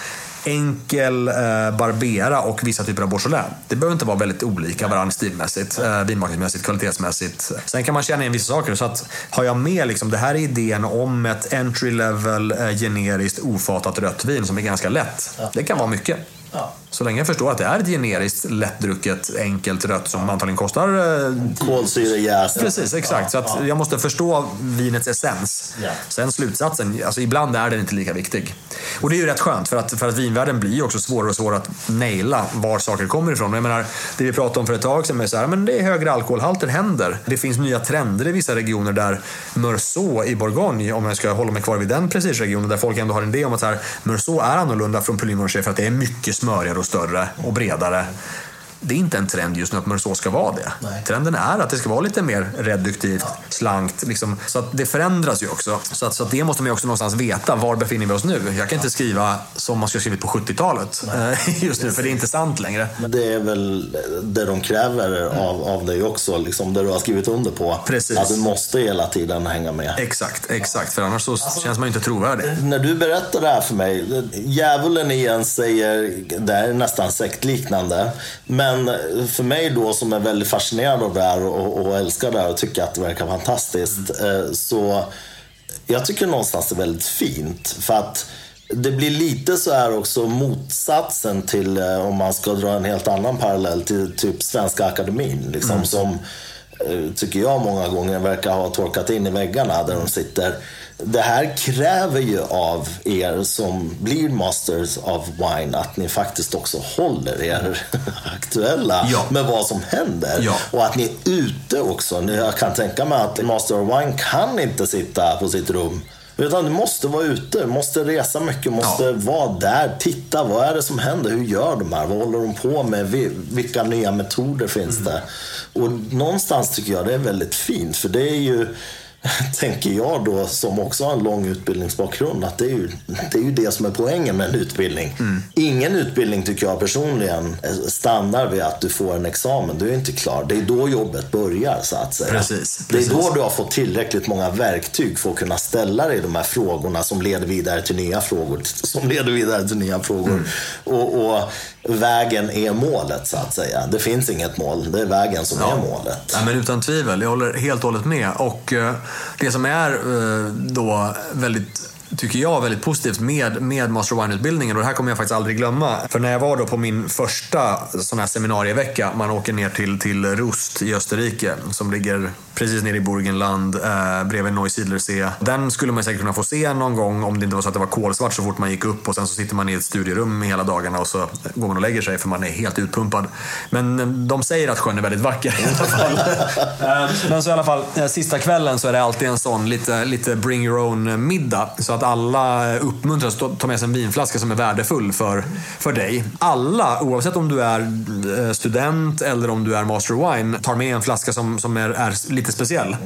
enkel eh, Barbera och vissa typer av Beaujolais. Det behöver inte vara väldigt olika varandra stilmässigt, eh, vinmakningsmässigt, kvalitetsmässigt. Sen kan man känna igen vissa saker. Så att har jag med liksom, det här är idén om ett entry level eh, generiskt ofatat rött vin som är ganska lätt. Det kan vara mycket. Ja. Så länge jag förstår att det är ett generiskt, lättdrucket, enkelt rött som antagligen kostar... Eh, Kolsyrejäst. Precis, exakt. Så att jag måste förstå vinets essens. Sen slutsatsen, alltså ibland är den inte lika viktig. Och det är ju rätt skönt för att, för att vinvärlden blir ju också svårare och svårare att naila var saker kommer ifrån. Jag menar, det vi pratade om för ett tag sedan så här, men det är högre alkoholhalter händer. Det finns nya trender i vissa regioner där Meursault i Bourgogne, om jag ska hålla mig kvar vid den prestigeregionen, där folk ändå har en idé om att så här, Meursault är annorlunda från Puligny för att det är mycket smörigare och större och bredare det är inte en trend just nu att Meursault ska vara det. Nej. Trenden är att det ska vara lite mer reduktivt, ja. slankt. Liksom. Så att det förändras ju också. Så, att, så att det måste man ju också någonstans veta. Var befinner vi oss nu? Jag kan inte skriva som man skulle skrivit på 70-talet eh, just nu, för det är inte sant längre. Men det är väl det de kräver av, av dig också, liksom det du har skrivit under på. Precis. Att du måste hela tiden hänga med. Exakt, exakt. För annars så alltså, känns man ju inte trovärdig. När du berättar det här för mig, djävulen igen säger, det är nästan sektliknande. Men men för mig då som är väldigt fascinerad av det här och, och älskar det här och tycker att det verkar fantastiskt. Mm. Så jag tycker någonstans det är väldigt fint. För att det blir lite så här också motsatsen till, eh, om man ska dra en helt annan parallell, till typ Svenska Akademin. Liksom, mm. Som eh, tycker jag många gånger verkar ha torkat in i väggarna där de sitter det här kräver ju av er som blir masters of wine att ni faktiskt också håller er aktuella ja. med vad som händer. Ja. Och att ni är ute också. Jag kan tänka mig att master of wine kan inte sitta på sitt rum utan du måste vara ute, måste resa mycket, måste ja. vara där, titta. Vad är det som händer? Hur gör de här? Vad håller de på med? Vilka nya metoder finns mm. det? Och någonstans tycker jag det är väldigt fint, för det är ju tänker jag då, som också har en lång utbildningsbakgrund, att det är ju det, är ju det som är poängen med en utbildning. Mm. Ingen utbildning tycker jag personligen stannar vid att du får en examen. Du är inte klar. Det är då jobbet börjar så att säga. Precis, precis. Det är då du har fått tillräckligt många verktyg för att kunna ställa dig de här frågorna som leder vidare till nya frågor. Som leder vidare till nya frågor. Mm. Och, och vägen är målet så att säga. Det finns inget mål, det är vägen som ja. är målet. Ja, men utan tvivel, jag håller helt och hållet med. Och eh, det som är eh, då väldigt tycker jag, väldigt positivt med, med Master Wine-utbildningen. Och det här kommer jag faktiskt aldrig glömma. För när jag var då på min första sån här seminarievecka, man åker ner till, till Rust i Österrike, som ligger precis nere i Burgenland, eh, bredvid Neusiedlersee. Den skulle man säkert kunna få se någon gång om det inte var så att det var kolsvart så fort man gick upp och sen så sitter man i ett studierum hela dagarna och så går man och lägger sig för man är helt utpumpad. Men eh, de säger att sjön är väldigt vacker i alla fall. Eh, men så i alla fall, eh, sista kvällen så är det alltid en sån lite, lite bring your own middag. Så att alla uppmuntras att ta med sig en vinflaska som är värdefull för, för dig. Alla, oavsett om du är eh, student eller om du är master wine, tar med en flaska som, som är, är lite speciell.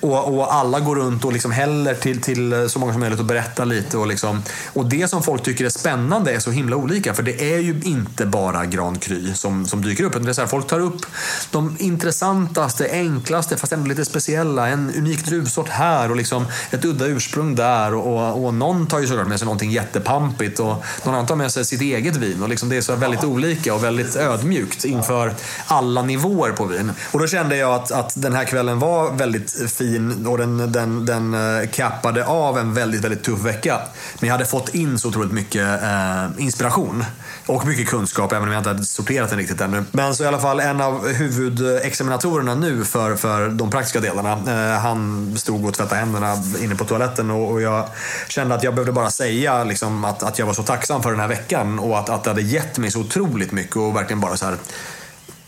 Och, och, alla går runt och liksom häller till, till så många som möjligt och berättar lite. Och, liksom, och det som folk tycker är spännande är så himla olika. För det är ju inte bara Grand Cru som, som dyker upp. Det är så här, folk tar upp de intressantaste, enklaste, fast ändå lite speciella. En unik druvsort här och liksom ett udda ursprung där. Och, och, och någon tar ju såklart med sig någonting jättepampigt och någon annan tar med sig sitt eget vin. Och liksom det är så väldigt olika och väldigt ödmjukt inför alla nivåer på vin. Och då kände jag att, att den här kvällen var väldigt fin och den, den, den eh, kappade av en väldigt, väldigt tuff vecka. Men jag hade fått in så otroligt mycket eh, inspiration och mycket kunskap, även om jag inte hade sorterat den riktigt ännu. Men så i alla fall en av huvudexaminatorerna nu för, för de praktiska delarna, Eh, han stod och tvättade händerna inne på toaletten och, och jag kände att jag behövde bara säga liksom, att, att jag var så tacksam för den här veckan och att, att det hade gett mig så otroligt mycket och verkligen bara så här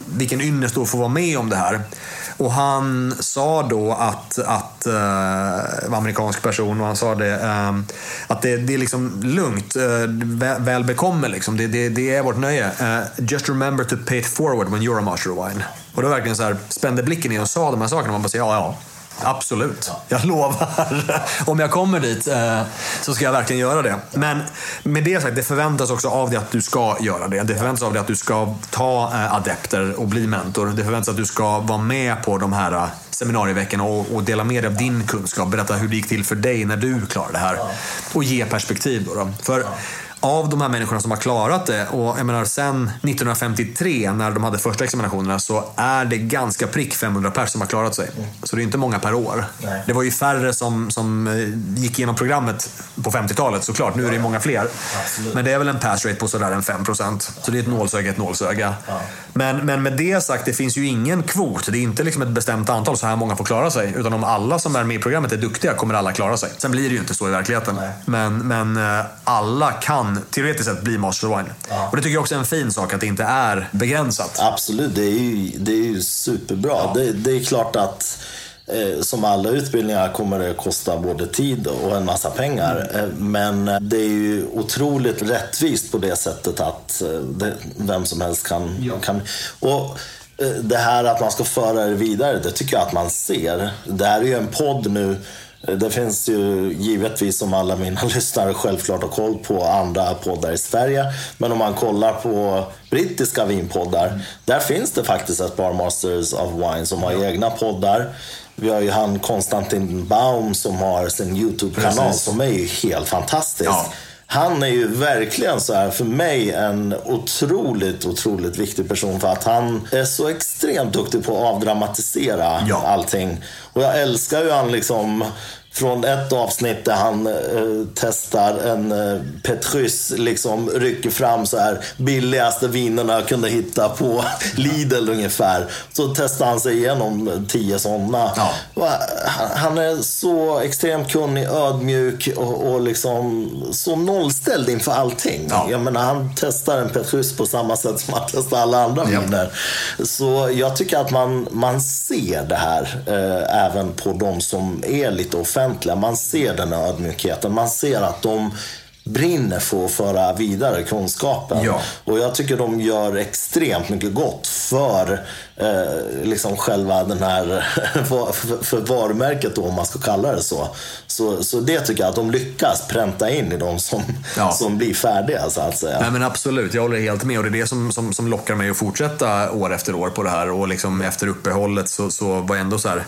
vilken ynnest att få vara med om det här. Och han sa då att, att eh, uh, var amerikansk person och han sa det, uh, att det, det är liksom lugnt, uh, väl bekommen liksom. Det, det, det är vårt nöje. Uh, just remember to pay it forward when you're a master of wine. Och då verkligen så här, spände blicken i och sa de här sakerna. Man bara säger ja, ja. Absolut. Jag lovar. Om jag kommer dit eh, så ska jag verkligen göra det. Men med det sagt, det förväntas också av dig att du ska göra det. Det förväntas av dig att du ska ta eh, adepter och bli mentor. Det förväntas att du ska vara med på de här eh, seminarieveckorna och, och dela med dig av din kunskap. Berätta hur det gick till för dig när du klarade det här. Och ge perspektiv. Då, då. För av de här människorna som har klarat det, och jag menar sen 1953 när de hade första examinationerna så är det ganska prick 500 pers som har klarat sig. Mm. Så det är inte många per år. Nej. Det var ju färre som, som eh, gick igenom programmet på 50-talet såklart. Nu är det många fler. Absolut. Men det är väl en pass rate på sådär en 5%. Så det är ett nålsöga, ett nålsöga. Ja. Men, men med det sagt, det finns ju ingen kvot. Det är inte liksom ett bestämt antal, så här många får klara sig. Utan om alla som är med i programmet är duktiga kommer alla klara sig. Sen blir det ju inte så i verkligheten. Men, men eh, alla kan teoretiskt sett bli Master Wine. Ja. Och det tycker jag också är en fin sak, att det inte är begränsat. Absolut, det är ju, det är ju superbra. Ja. Det, det är klart att som alla utbildningar kommer det kosta både tid och en massa pengar. Eh, men det är ju otroligt rättvist på det sättet att vem som helst kan, ja. kan och det här att man ska föra det vidare, det tycker jag att man ser. Det här är ju en podd nu det finns ju givetvis som alla mina lyssnare självklart har koll på andra poddar i Sverige. Men om man kollar på brittiska vinpoddar, mm. där finns det faktiskt ett par Masters of Wine som har ja. egna poddar. Vi har ju han Konstantin Baum som har sin YouTube-kanal som är ju helt fantastisk. Ja han är ju verkligen så här, för mig, en otroligt, otroligt viktig person. För att han är så extremt duktig på att avdramatisera ja. allting. Och jag älskar ju han liksom från ett avsnitt där han eh, testar en eh, Petrus, liksom rycker fram så här billigaste vinerna jag kunde hitta på Lidl ungefär. Så testar han sig igenom tio sådana. Ja. Han är så extremt kunnig, ödmjuk och, och liksom så nollställd inför allting. Ja. Jag menar, han testar en Petrus på samma sätt som han testar alla andra ja. viner. Så jag tycker att man, man ser det här eh, även på de som är lite offentliga offentliga. Man ser den här ödmjukheten. Man ser att de brinner för att föra vidare kunskapen. Ja. Och jag tycker de gör extremt mycket gott för eh, liksom själva den här, för, för varumärket då, om man ska kalla det så. så. Så det tycker jag att de lyckas pränta in i de som, ja. som blir färdiga så att säga. Nej men absolut, jag håller helt med och det är det som, som, som lockar mig att fortsätta år efter år på det här och liksom efter uppehållet så, så var ändå så här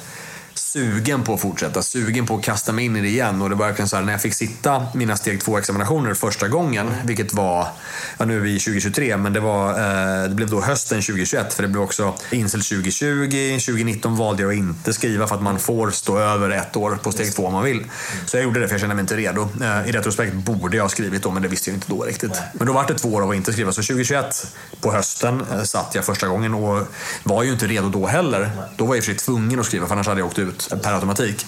sugen på att fortsätta, sugen på att kasta mig in i det igen. Och det var verkligen så här, när jag fick sitta mina steg två examinationer första gången, vilket var, ja nu är vi 2023, men det, var, eh, det blev då hösten 2021, för det blev också Insel 2020. 2019 valde jag att inte skriva för att man får stå över ett år på steg två om man vill. Så jag gjorde det för jag kände mig inte redo. Eh, I retrospekt borde jag ha skrivit då, men det visste jag inte då riktigt. Men då var det två år av att inte skriva. Så 2021 på hösten eh, satt jag första gången och var ju inte redo då heller. Då var jag i och för sig tvungen att skriva, för annars hade jag åkt ut per automatik.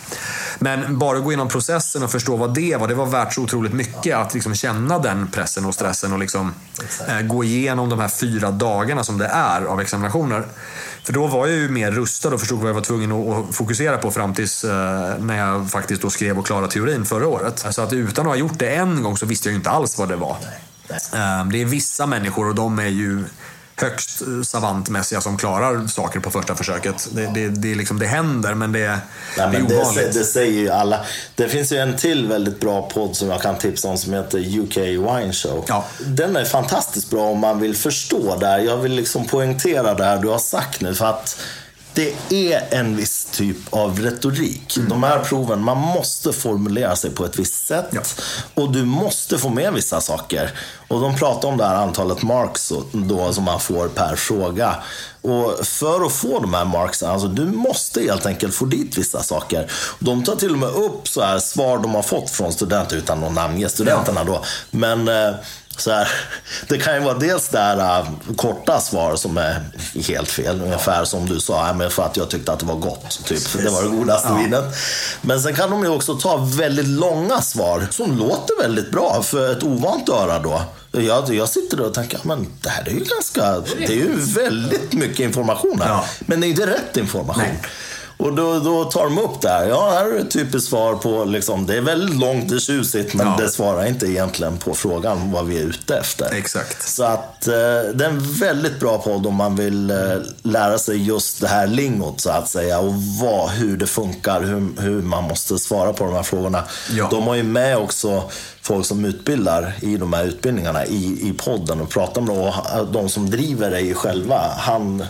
Men bara att gå igenom processen och förstå vad det var, det var värt så otroligt mycket. Att liksom känna den pressen och stressen och liksom, eh, gå igenom de här fyra dagarna som det är av examinationer. För då var jag ju mer rustad och förstod vad jag var tvungen att fokusera på fram tills eh, när jag faktiskt då skrev och klarade teorin förra året. Så att utan att ha gjort det en gång så visste jag ju inte alls vad det var. Eh, det är vissa människor och de är ju högst savantmässiga som klarar saker på första försöket. Det, det, det, liksom, det händer, men det, Nej, det är ovanligt. Det, det, säger ju alla. Det finns ju en till väldigt bra podd som jag kan tipsa om som heter UK Wine Show. Ja. Den är fantastiskt bra om man vill förstå det här. Jag vill liksom poängtera det här du har sagt nu. för att det är en viss typ av retorik. Mm. De här proven, man måste formulera sig på ett visst sätt. Ja. Och du måste få med vissa saker. Och de pratar om det här antalet marks då, som man får per fråga. Och för att få de här marksen, alltså du måste helt enkelt få dit vissa saker. De tar till och med upp så här svar de har fått från studenter, utan att namnge studenterna ja. då. Men eh, så här, det kan ju vara dels det här uh, korta svar som är helt fel. Ungefär som du sa, men för att jag tyckte att det var gott. Typ. Det var det godaste ja. vinet. Men sen kan de ju också ta väldigt långa svar som låter väldigt bra för ett ovant öra då. Jag, jag sitter där och tänker, men det här är ju ganska, det är ju väldigt mycket information här. Ja. Men det är inte rätt information. Nej. Och då, då tar de upp det här. Ja, här är ett typiskt svar på, liksom, det är väldigt långt, är tjusigt, men ja. det svarar inte egentligen på frågan vad vi är ute efter. Exakt. Så att eh, det är en väldigt bra podd om man vill eh, lära sig just det här lingot så att säga. Och vad, hur det funkar, hur, hur man måste svara på de här frågorna. Ja. De har ju med också folk som utbildar i de här utbildningarna i, i podden och pratar med dem. Och de som driver det är ju själva. Han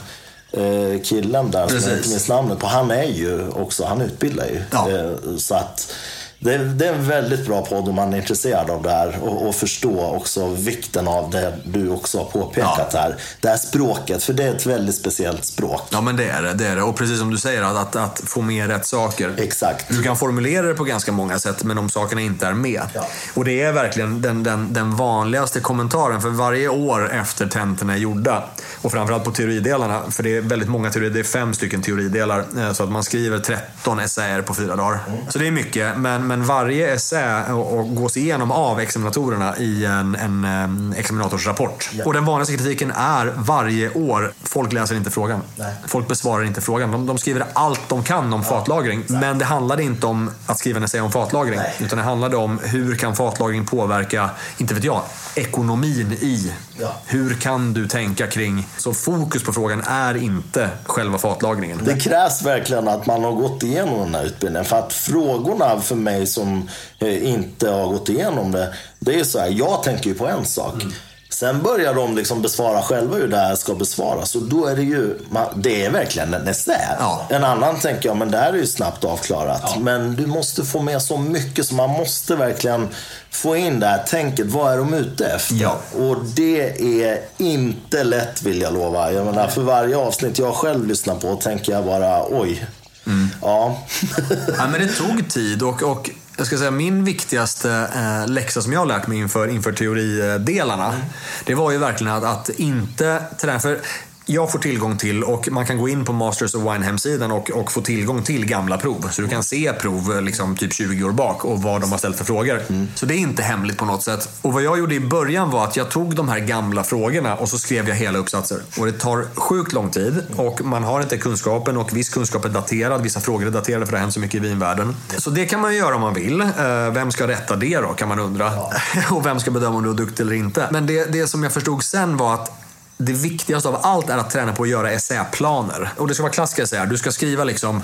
eh, killen där, Precis. som jag inte minns namnet på, han är ju också, han utbildar ju. Ja. Eh, så att det, det, är en väldigt bra podd om man är intresserad av det här och, och förstå också vikten av det du också har påpekat ja. här. Det här språket, för det är ett väldigt speciellt språk. Ja, men det är det. det, är det. Och precis som du säger, att, att, att, få med rätt saker. Exakt. Du kan formulera det på ganska många sätt, men de sakerna inte är med. Ja. Och det är verkligen den, den, den vanligaste kommentaren, för varje år efter tentorna är gjorda, och framförallt på teoridelarna, för det är väldigt många teorier, det är fem stycken teoridelar, eh, så att man skriver 13 essäer på fyra dagar. Mm. Så det är mycket, men men varje essä och, gås igenom av examinatorerna i en, en, en examinatorsrapport. Ja. Och den vanligaste kritiken är varje år, folk läser inte frågan. Nej. Folk besvarar inte frågan. De, de skriver allt de kan om ja. fatlagring. Nej. Men det handlade inte om att skriva en essä om fatlagring. Nej. Utan det handlade om hur kan fatlagring påverka, inte vet jag, ekonomin i. Ja. Hur kan du tänka kring... Så fokus på frågan är inte själva fatlagringen. Det krävs verkligen att man har gått igenom den här utbildningen. För att frågorna för mig som eh, inte har gått igenom det. Det är så här, jag tänker ju på en sak. Mm. Sen börjar de liksom besvara själva hur det här ska besvaras. Och då är det ju, det är verkligen en essä. Ja. En annan tänker jag, men det här är ju snabbt avklarat. Ja. Men du måste få med så mycket så man måste verkligen få in det här tänket. Vad är de ute efter? Ja. Och det är inte lätt vill jag lova. Jag menar, för varje avsnitt jag själv lyssnar på tänker jag bara, oj. Mm. Ja. ja. Men det tog tid och, och jag ska säga min viktigaste eh, läxa som jag har lärt mig inför, inför teoridelarna. Mm. Det var ju verkligen att, att inte träna. För jag får tillgång till och man kan gå in på Masters of Wine hemsidan och, och få tillgång till gamla prov. Så du kan se prov liksom typ 20 år bak och vad de har ställt för frågor. Mm. Så det är inte hemligt på något sätt. Och vad jag gjorde i början var att jag tog de här gamla frågorna och så skrev jag hela uppsatser. Och det tar sjukt lång tid och man har inte kunskapen och viss kunskap är daterad. Vissa frågor är daterade för det har hänt så mycket i vinvärlden. Så det kan man göra om man vill. Eh, vem ska rätta det då kan man undra. Ja. och vem ska bedöma om du är duktig eller inte. Men det, det som jag förstod sen var att det viktigaste av allt är att träna på att göra essäplaner. Och det ska vara klassiska essäer. Du ska skriva liksom,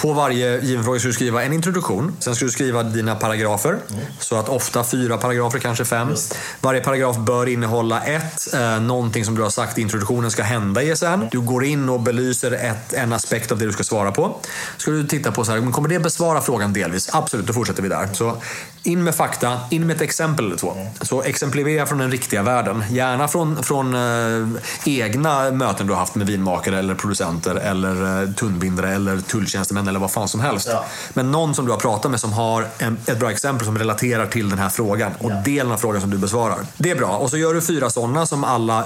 på varje given fråga ska du skriva en introduktion. Sen ska du skriva dina paragrafer. Mm. Så att ofta fyra paragrafer, kanske fem. Just. Varje paragraf bör innehålla ett, eh, någonting som du har sagt i introduktionen ska hända i essän. Du går in och belyser ett, en aspekt av det du ska svara på. Ska du titta på så här, men kommer det besvara frågan delvis? Absolut, då fortsätter vi där. Så in med fakta, in med ett exempel eller två. Så exemplifiera från den riktiga världen. Gärna från, från eh, egna möten du har haft med vinmakare eller producenter eller eh, tunnbindare eller tulltjänstemän eller vad fan som helst. Ja. Men någon som du har pratat med som har en, ett bra exempel som relaterar till den här frågan och ja. delen av frågan som du besvarar. Det är bra. Och så gör du fyra sådana som alla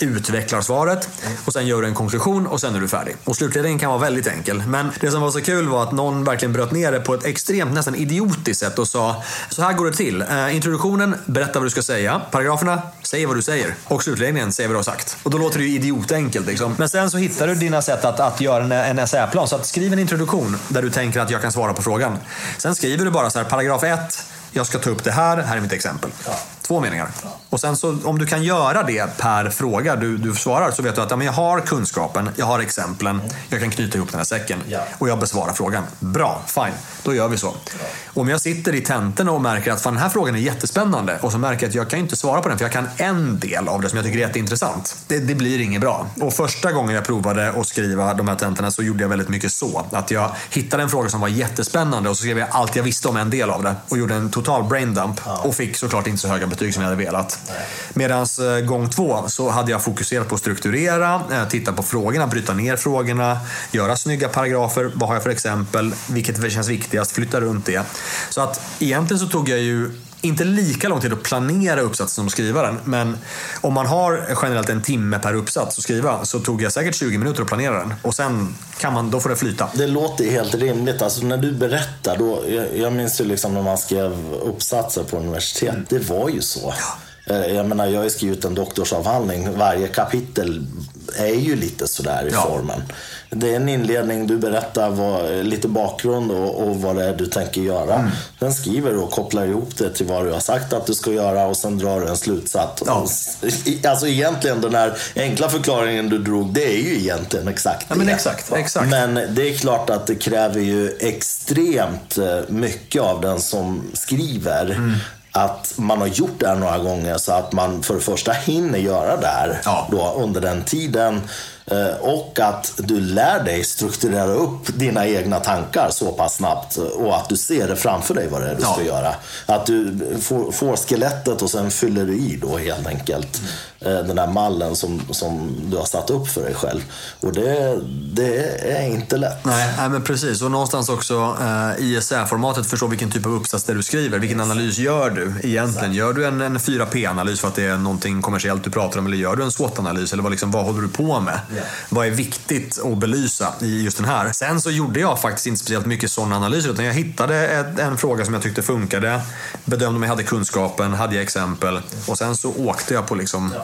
utvecklar svaret och sen gör du en konklusion och sen är du färdig. Och slutledningen kan vara väldigt enkel. Men det som var så kul var att någon verkligen bröt ner det på ett extremt, nästan idiotiskt sätt och sa så här går det till. Uh, introduktionen, berätta vad du ska säga. Paragraferna, säg vad du säger. Och slutledningen, säg vad du har sagt. Och då låter det ju idiotenkelt. Liksom. Men sen så hittar du dina sätt att, att göra en, en essäplan. Så att skriv en introduktion där du tänker att jag kan svara på frågan. Sen skriver du bara så här, paragraf 1 jag ska ta upp det här, här är mitt exempel. Ja. Två meningar. Och sen så, om du kan göra det per fråga du, du svarar så vet du att ja, men jag har kunskapen, jag har exemplen, jag kan knyta ihop den här säcken och jag besvarar frågan. Bra, fine, då gör vi så. Om jag sitter i tenten och märker att fan, den här frågan är jättespännande och så märker jag att jag kan inte svara på den för jag kan en del av det som jag tycker är jätteintressant. Det, det blir inget bra. Och första gången jag provade att skriva de här tentorna så gjorde jag väldigt mycket så. Att jag hittade en fråga som var jättespännande och så skrev jag allt jag visste om en del av det och gjorde en total braindump och fick såklart inte så höga betyg som jag hade velat. Medan eh, gång två så hade jag fokuserat på att strukturera, eh, titta på frågorna, bryta ner frågorna, göra snygga paragrafer. Vad har jag för exempel? Vilket känns viktigast? Flytta runt det. Så att egentligen så tog jag ju inte lika lång tid att planera uppsatsen som att skriva den. Men om man har generellt en timme per uppsats att skriva så tog jag säkert 20 minuter att planera den. Och sen kan man, då får det flyta. Det låter helt rimligt. Alltså när du berättar, då, jag, jag minns ju liksom när man skrev uppsatser på universitet. Mm. Det var ju så. Ja. Eh, jag menar, jag har ju skrivit en doktorsavhandling. Varje kapitel är ju lite sådär i ja. formen. Det är en inledning, du berättar vad, lite bakgrund och, och, vad det är du tänker göra. Mm. Sen skriver du och kopplar ihop det till vad du har sagt att du ska göra och sen drar du en slutsats. Ja. Alltså egentligen den här enkla förklaringen du drog, det är ju egentligen exakt ja, men exakt, exakt. Men det är klart att det kräver ju extremt eh, mycket av den som skriver. Mm att man har gjort det här några gånger så att man för det första hinner göra det här ja. då, under den tiden. Eh, och att du lär dig strukturera upp dina egna tankar så pass snabbt och att du ser det framför dig vad det är du Ja. ska göra. Att du får, får skelettet och sen fyller du i då helt enkelt eh, den där mallen som, som du har satt upp för dig själv. Och det, det är inte lätt. Nej, nej, men precis. Och någonstans också eh, ISR-formatet förstå vilken typ av uppsats det är du skriver. Vilken analys gör du egentligen? Gör du en, en 4P-analys för att det är någonting kommersiellt du pratar om? Eller gör du en SWOT-analys? Eller vad, liksom, vad håller du på med? Vad är viktigt att belysa i just den här? Sen så gjorde jag faktiskt inte speciellt mycket sådana analyser. Utan jag hittade ett, en fråga som jag tyckte funkade. Bedömde om jag hade kunskapen, hade jag exempel. Och sen så åkte jag på liksom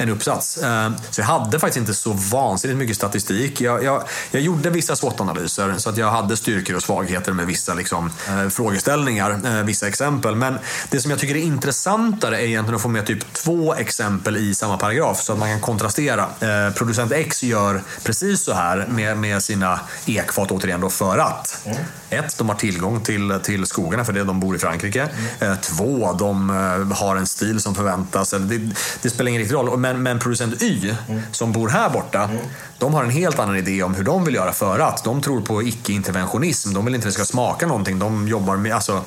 en uppsats. Eh, Så jag hade faktiskt inte så vansinnigt mycket statistik. Jag, jag, jag gjorde vissa SWOT-analyser så att jag hade styrkor och svagheter med vissa liksom, eh, frågeställningar, eh, vissa exempel. Men det som jag tycker är intressantare är egentligen att få med typ två exempel i samma paragraf så att man kan kontrastera. Eh, producent X gör precis så här med, med sina ekfat återigen då för att ett, de har tillgång till, till skogarna för det de bor i Frankrike. Eh, två, de har en stil som förväntas. Det, det spelar ingen riktig roll. Men, men producent Y, som bor här borta, de har en helt annan idé om hur de vill göra för att. De tror på icke-interventionism. De vill inte att det ska smaka någonting. De jobbar med... Alltså,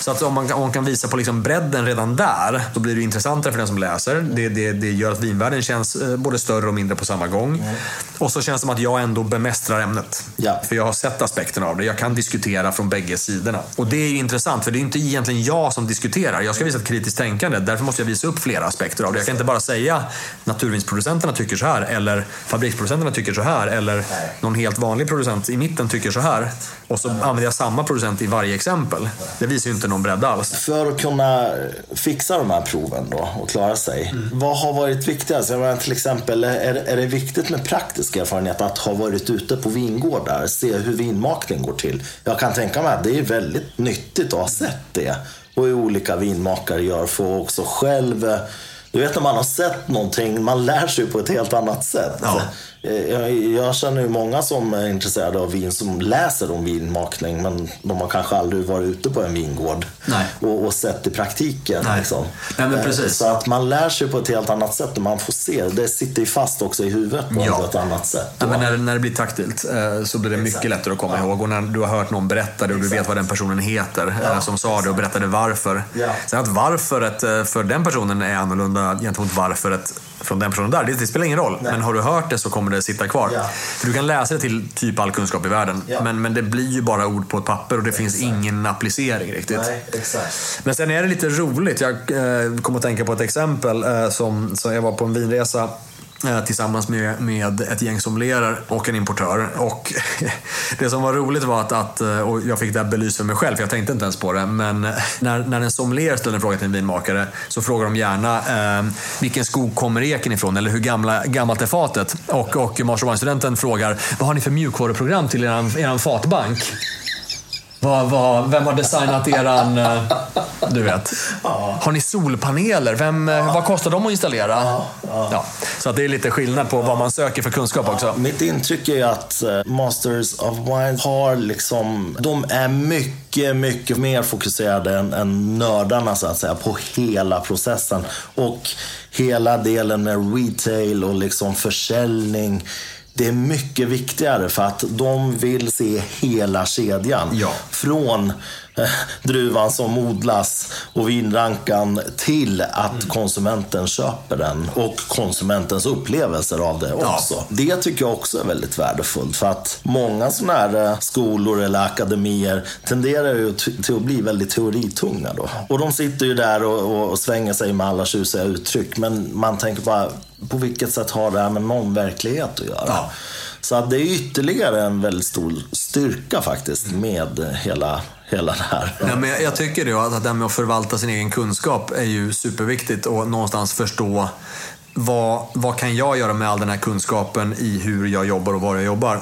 Så att om man, kan- om man kan visa på liksom bredden redan där, då blir det intressantare för den som läser. Det, det, det gör att vinvärlden känns eh, både större och mindre på samma gång. Och så känns det som att jag ändå bemästrar ämnet. Ja. För jag har sett aspekterna av det. Jag kan diskutera från bägge sidorna. Och det är ju intressant, för det är inte egentligen jag som diskuterar. Jag ska visa ett kritiskt tänkande. Därför måste jag visa upp flera aspekter av det. Jag kan inte bara säga naturvindsproducenterna tycker så här, eller fabriksproducenterna tycker så här, eller någon helt vanlig producent i mitten tycker så här. Och så använder jag samma producent i varje exempel. Det visar ju inte någon bredd alls. För att kunna fixa de här proven då och klara sig. Vad har varit viktigast? Jag menar, till exempel, är, är det viktigt med praktisk erfarenhet att ha varit ute på vingårdar, se hur vinmakning går till? Jag kan tänka mig att det är väldigt nyttigt att ha sett det och hur olika vinmakare gör att också själv du vet när man har sett någonting, man lär sig på ett helt annat sätt. Ja. Jag, jag känner ju många som är intresserade av vin som läser om vinmakning men de har kanske aldrig varit ute på en vingård och, och sett i praktiken. Nej. Liksom. Nej, men Eh, precis. Så att man lär sig på ett helt annat sätt och man får se. Det sitter ju fast också i huvudet på Ja. ett annat sätt. Ja, men när, när det blir taktilt eh, så blir det mycket lättare att komma ihåg. Och när du har hört någon berätta det och du vet vad den personen heter eh, som sa det och berättade varför. Ja. Sen att varföret eh, för den personen är annorlunda gentemot varföret från den personen där, det, det spelar ingen roll. Men har du hört det så kommer det sitta kvar. Ja. För du kan läsa det till typ all kunskap i världen. Ja. Men, men det blir ju bara ord på ett papper och det finns ingen applicering riktigt. Nej, exakt. Men sen är det lite roligt. Jag eh, kom att tänka på ett exempel. Eh, som, som jag var på en vinresa Eh, tillsammans med, med ett gäng somlerar och en importör. Och det som var roligt var att, att eh, och jag fick det här belyst för mig själv, för jag tänkte inte ens på det. Men eh, när, när en sommelier ställer en fråga till en vinmakare så frågar de gärna eh, vilken skog kommer eken ifrån eller hur gamla, gammalt är fatet? Och, och Marshall studenten frågar vad har ni för mjukvaruprogram till er, eran fatbank? Vad, vad, vem har designat eran... eh, Du vet. Har ni solpaneler? Vem, eh, Vad kostar de att installera? Ja, Så att det är lite skillnad på vad man söker för kunskap också. Mitt intryck är att eh, Masters of Wine har liksom, de är mycket, mycket mer fokuserade än, än nördarna så att säga på hela processen. Och hela delen med retail och liksom försäljning. Det är mycket viktigare för att de vill se hela kedjan. Ja. Från druvan som odlas och vinrankan till att Mm. konsumenten köper den och konsumentens upplevelser av det också. Det tycker jag också är väldigt värdefullt för att många sådana här eh, skolor eller akademier tenderar ju till att bli väldigt teoritunga då. Och de sitter ju där och, och, svänger sig med alla tjusiga uttryck men man tänker bara på vilket sätt har det här med någon verklighet att göra? Ja. Så det är ytterligare en väldigt stor styrka faktiskt med hela, hela det här. Ja, men jag, tycker det, att det här med att förvalta sin egen kunskap är ju superviktigt och någonstans förstå vad, vad kan jag göra med all den här kunskapen i hur jag jobbar och var jag jobbar.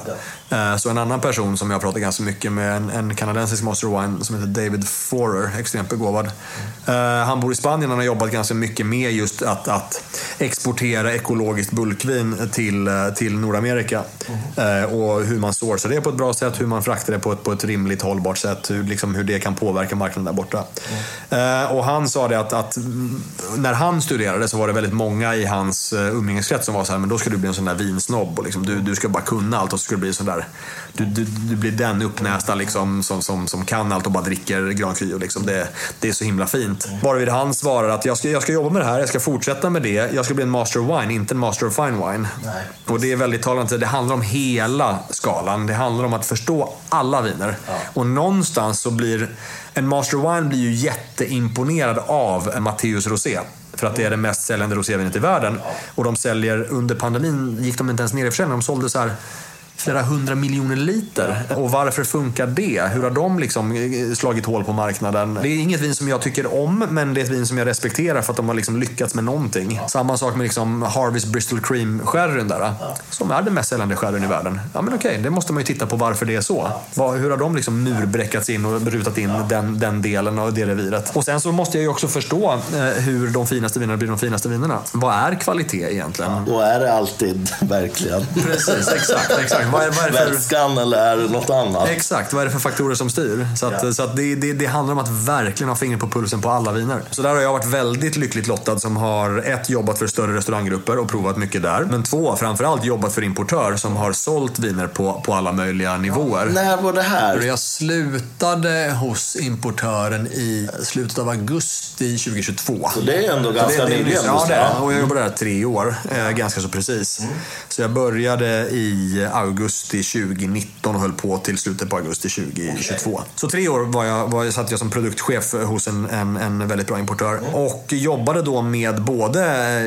Eh, så en annan person som jag pratar ganska mycket med, en, en kanadensisk master wine som heter David Forer, extremt begåvad. Eh, han bor i Spanien och har jobbat ganska mycket med just att, att exportera ekologiskt bulkvin till, eh, till Nordamerika. Mm. Och hur man sourcar det på ett bra sätt, hur man fraktar det på ett, på ett rimligt hållbart sätt, hur, liksom, hur det kan påverka marknaden där borta. Mm. Och han sa det att, att, när han studerade så var det väldigt många i hans umgängeskrets som var så här, men då ska du bli en sån där vinsnobb och liksom, du, du ska bara kunna allt och så ska du bli en sån där du, du, du blir den uppnästa liksom, som, som, som kan allt och bara dricker Gran Cru. Liksom. Det, det är så himla fint. Bara vid han svarar att jag ska, jag ska jobba med det här, jag ska fortsätta med det. Jag ska bli en master of wine, inte en master of fine wine. Nej. Och det är väldigt talande. Det handlar om hela skalan. Det handlar om att förstå alla viner. Ja. Och någonstans så blir en master of wine blir ju jätteimponerad av Matteus Rosé. För att det är det mest säljande rosévinet i världen. Och de säljer, under pandemin gick de inte ens ner i försäljning. De sålde så här flera hundra miljoner liter. Och varför funkar det? Hur har de liksom eh, slagit hål på marknaden? Det är inget vin som jag tycker om, men det är ett vin som jag respekterar för att de har liksom lyckats med någonting. Samma sak med liksom Harveys Bristol Cream sherryn där, som är den mest säljande sherryn i världen. Ja, men okej, det måste man ju titta på varför det är så. Hur har de liksom murbräckats in och rutat in den, den delen av det reviret? Och sen så måste jag ju också förstå eh, hur de finaste vinerna blir de finaste vinerna. Vad är kvalitet egentligen? Ja, då är det alltid verkligen. Precis, exakt. exakt vad är, vad är för... Vätskan eller är det något annat? Exakt, vad är det för faktorer som styr? Så, att, ja. så att det, det, det, handlar om att verkligen ha fingret på pulsen på alla viner. Så där har jag varit väldigt lyckligt lottad som har ett, jobbat för större restauranggrupper och provat mycket där. Men två, framförallt jobbat för importör som har sålt viner på, på alla möjliga nivåer. När var det här? Jag slutade hos importören i slutet av augusti 2022. Så det är ändå ganska nyligen? Ja, det är Och jag jobbade där tre år, eh, ganska så precis. Mm. Så jag började i augusti augusti 2019 och höll på till slutet på augusti 2022. Okay. Så tre år var jag, var, satt jag som produktchef hos en, en, en väldigt bra importör. Mm. Och jobbade då med både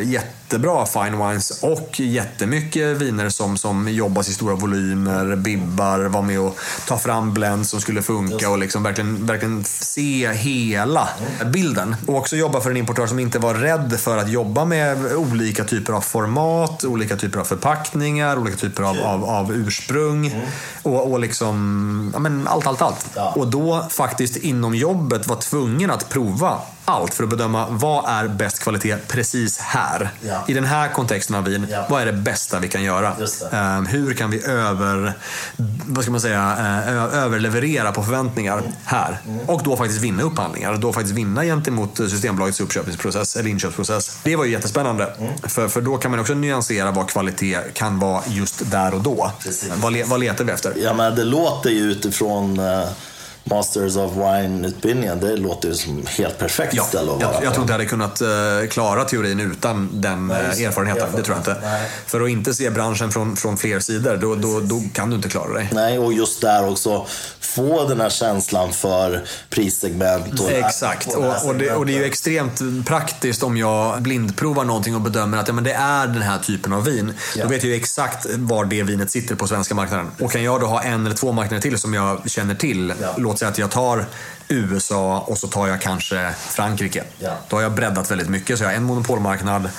jättebra fine wines och jättemycket viner som, som jobbas i stora volymer, bibbar, var med och ta fram blends som skulle funka och liksom verkligen, verkligen se hela mm. bilden. Och också jobba för en importör som inte var rädd för att jobba med olika typer av format, olika typer av förpackningar, olika typer av, av, av ursprung mm. och, och liksom, ja, men allt, allt, allt. Ja. Och då faktiskt inom jobbet var tvungen att prova allt för att bedöma vad är bäst kvalitet precis här. Ja. I den här kontexten av vin, ja. vad är det bästa vi kan göra? Um, hur kan vi över, vad ska man säga, uh, överleverera på förväntningar mm. här? Mm. Och då faktiskt vinna upphandlingar. Då faktiskt vinna gentemot Systembolagets uppköpsprocess eller inköpsprocess. Det var ju jättespännande. Mm. För, för då kan man också nyansera vad kvalitet kan vara just där och då. Vad, vad letar vi efter? Ja, men det låter ju utifrån uh Masters of Wine-utbildningen, det låter ju som helt perfekt ja, ställe att vara jag, jag tror inte jag hade kunnat uh, klara teorin utan den Nej, uh, erfarenheten. Det tror jag inte. Nej. För att inte se branschen från, från fler sidor, då, då, då, kan du inte klara dig. Nej, och just där också få den här känslan för prissegment. Och Exakt, och, och, det, och det är ju extremt praktiskt om jag blindprovar någonting och bedömer att ja, men det är den här typen av vin. Ja. Då vet jag ju exakt var det vinet sitter på svenska marknaden. Och kan jag då ha en eller två marknader till som jag känner till, ja. Låt säga att jag tar USA och så tar jag kanske Frankrike. Ja. Då har jag breddat väldigt mycket. Så jag har en monopolmarknad,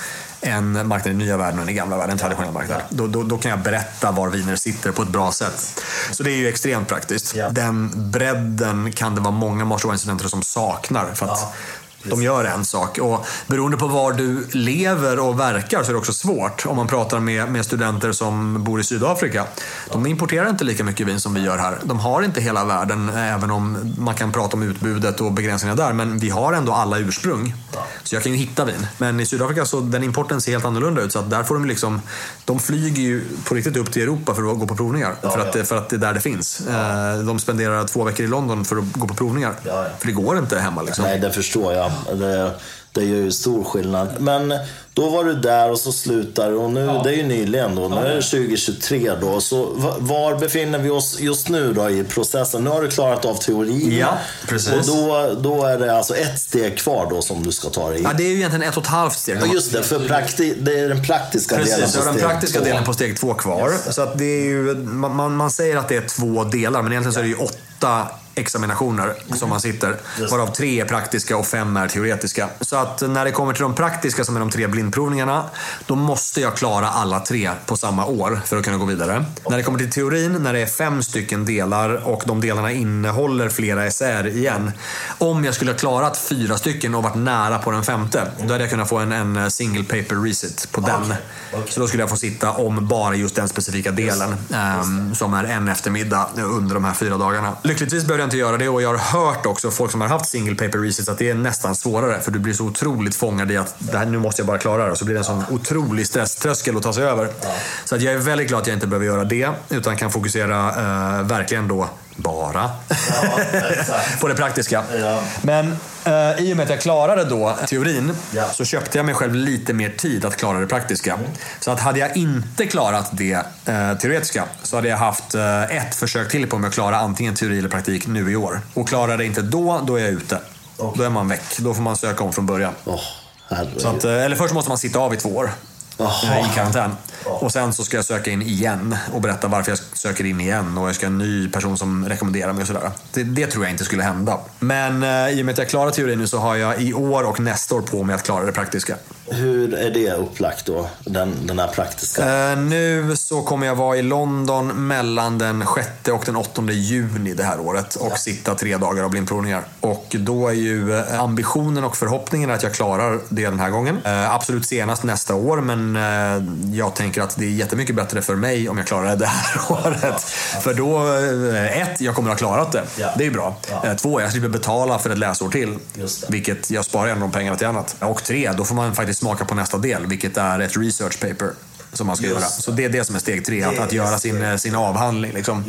en marknad i nya världen och en i gamla världen, en traditionell marknad. Då, då, då, kan jag berätta var viner sitter på ett bra sätt. Så det är ju extremt praktiskt. Ja. Den bredden kan det vara många master studenter som saknar. För att de gör en sak. Och beroende på var du lever och verkar så är det också svårt. Om man pratar med, med studenter som bor i Sydafrika. De importerar inte lika mycket vin som vi gör här. De har inte hela världen, även om man kan prata om utbudet och begränsningarna där. Men vi har ändå alla ursprung. Så jag kan ju hitta vin. Men i Sydafrika så den importen ser helt annorlunda ut. Så där får de liksom, de flyger ju på riktigt upp till Europa för att gå på provningar. Ja, för, att, ja. för att det är där det finns. Ja. Eh, de spenderar två veckor i London för att gå på provningar. För det går inte hemma. Liksom. Nej, det förstår jag. Det, det gör ju stor skillnad. Men då var du där och så slutar och nu, ja. det är ju nyligen då, nu är det 2023 då. Så var befinner vi oss just nu då i processen? Nu har du klarat av teorin. Ja, precis. Och då, då är det alltså ett steg kvar då som du ska ta dig Ja, det är ju egentligen ett och ett halvt steg. Ja, just det, för prakti det är den praktiska precis, delen på steg den praktiska två. delen på steg två kvar. Yes. Så att det är ju, man, man säger att det är två delar, men egentligen så är det ju åtta examinationer som man sitter. Varav tre är praktiska och fem är teoretiska. Så att när det kommer till de praktiska som är de tre blindprovningarna, då måste jag klara alla tre på samma år för att kunna gå vidare. När det kommer till teorin, när det är fem stycken delar och de delarna innehåller flera SR igen. Om jag skulle ha klarat fyra stycken och varit nära på den femte, då hade jag kunnat få en, en single paper reset på den. Så då skulle jag få sitta om bara just den specifika delen. Um, som är en eftermiddag under de här fyra dagarna. Lyckligtvis behövde jag inte göra det och jag har hört också folk som har haft single paper resets att det är nästan svårare. För du blir så otroligt fångad i att det här, nu måste jag bara klara det. Och så blir det en sån otrolig stresströskel att ta sig över. Så att jag är väldigt glad att jag inte behöver göra det. Utan kan fokusera uh, verkligen då bara Ja, på det praktiska. Ja. Men eh, i och med att jag klarade då teorin Ja. så köpte jag mig själv lite mer tid att klara det praktiska. Så att hade jag inte klarat det eh, teoretiska så hade jag haft eh, ett försök till på mig att klara antingen teori eller praktik nu i år. Och klarar det inte då, då är jag ute. Då är man väck. Då får man söka om från början. Herregud. Så att, eh, eller först måste man sitta av i två år. Jaha. I karantän. Och sen så ska jag söka in igen och berätta varför jag söker in igen. Och jag ska ha en ny person som rekommenderar mig och sådär. Det, det tror jag inte skulle hända. Men eh, i och med att jag klarar teorin nu så har jag i år och nästa år på mig att klara det praktiska. Hur är det upplagt då? Den, den här praktiska? Eh, nu så kommer jag vara i London mellan den 6 och den 8 juni det här året och sitta tre dagar av blindprovningar. Och då är ju eh, ambitionen och förhoppningen att jag klarar det den här gången. Eh, absolut senast nästa år, men eh, jag tänker att det är jättemycket bättre för mig om jag klarar det det här året. För då, ett, jag kommer att ha klarat det. Ja. Det är bra. Ja. Två, jag slipper betala för ett läsår till. Vilket jag sparar gärna de pengarna till annat. Och tre, då får man faktiskt smaka på nästa del, vilket är ett research paper som man ska Just göra. det. Så det är det som är steg tre, att, att göra sin, sin avhandling. Liksom.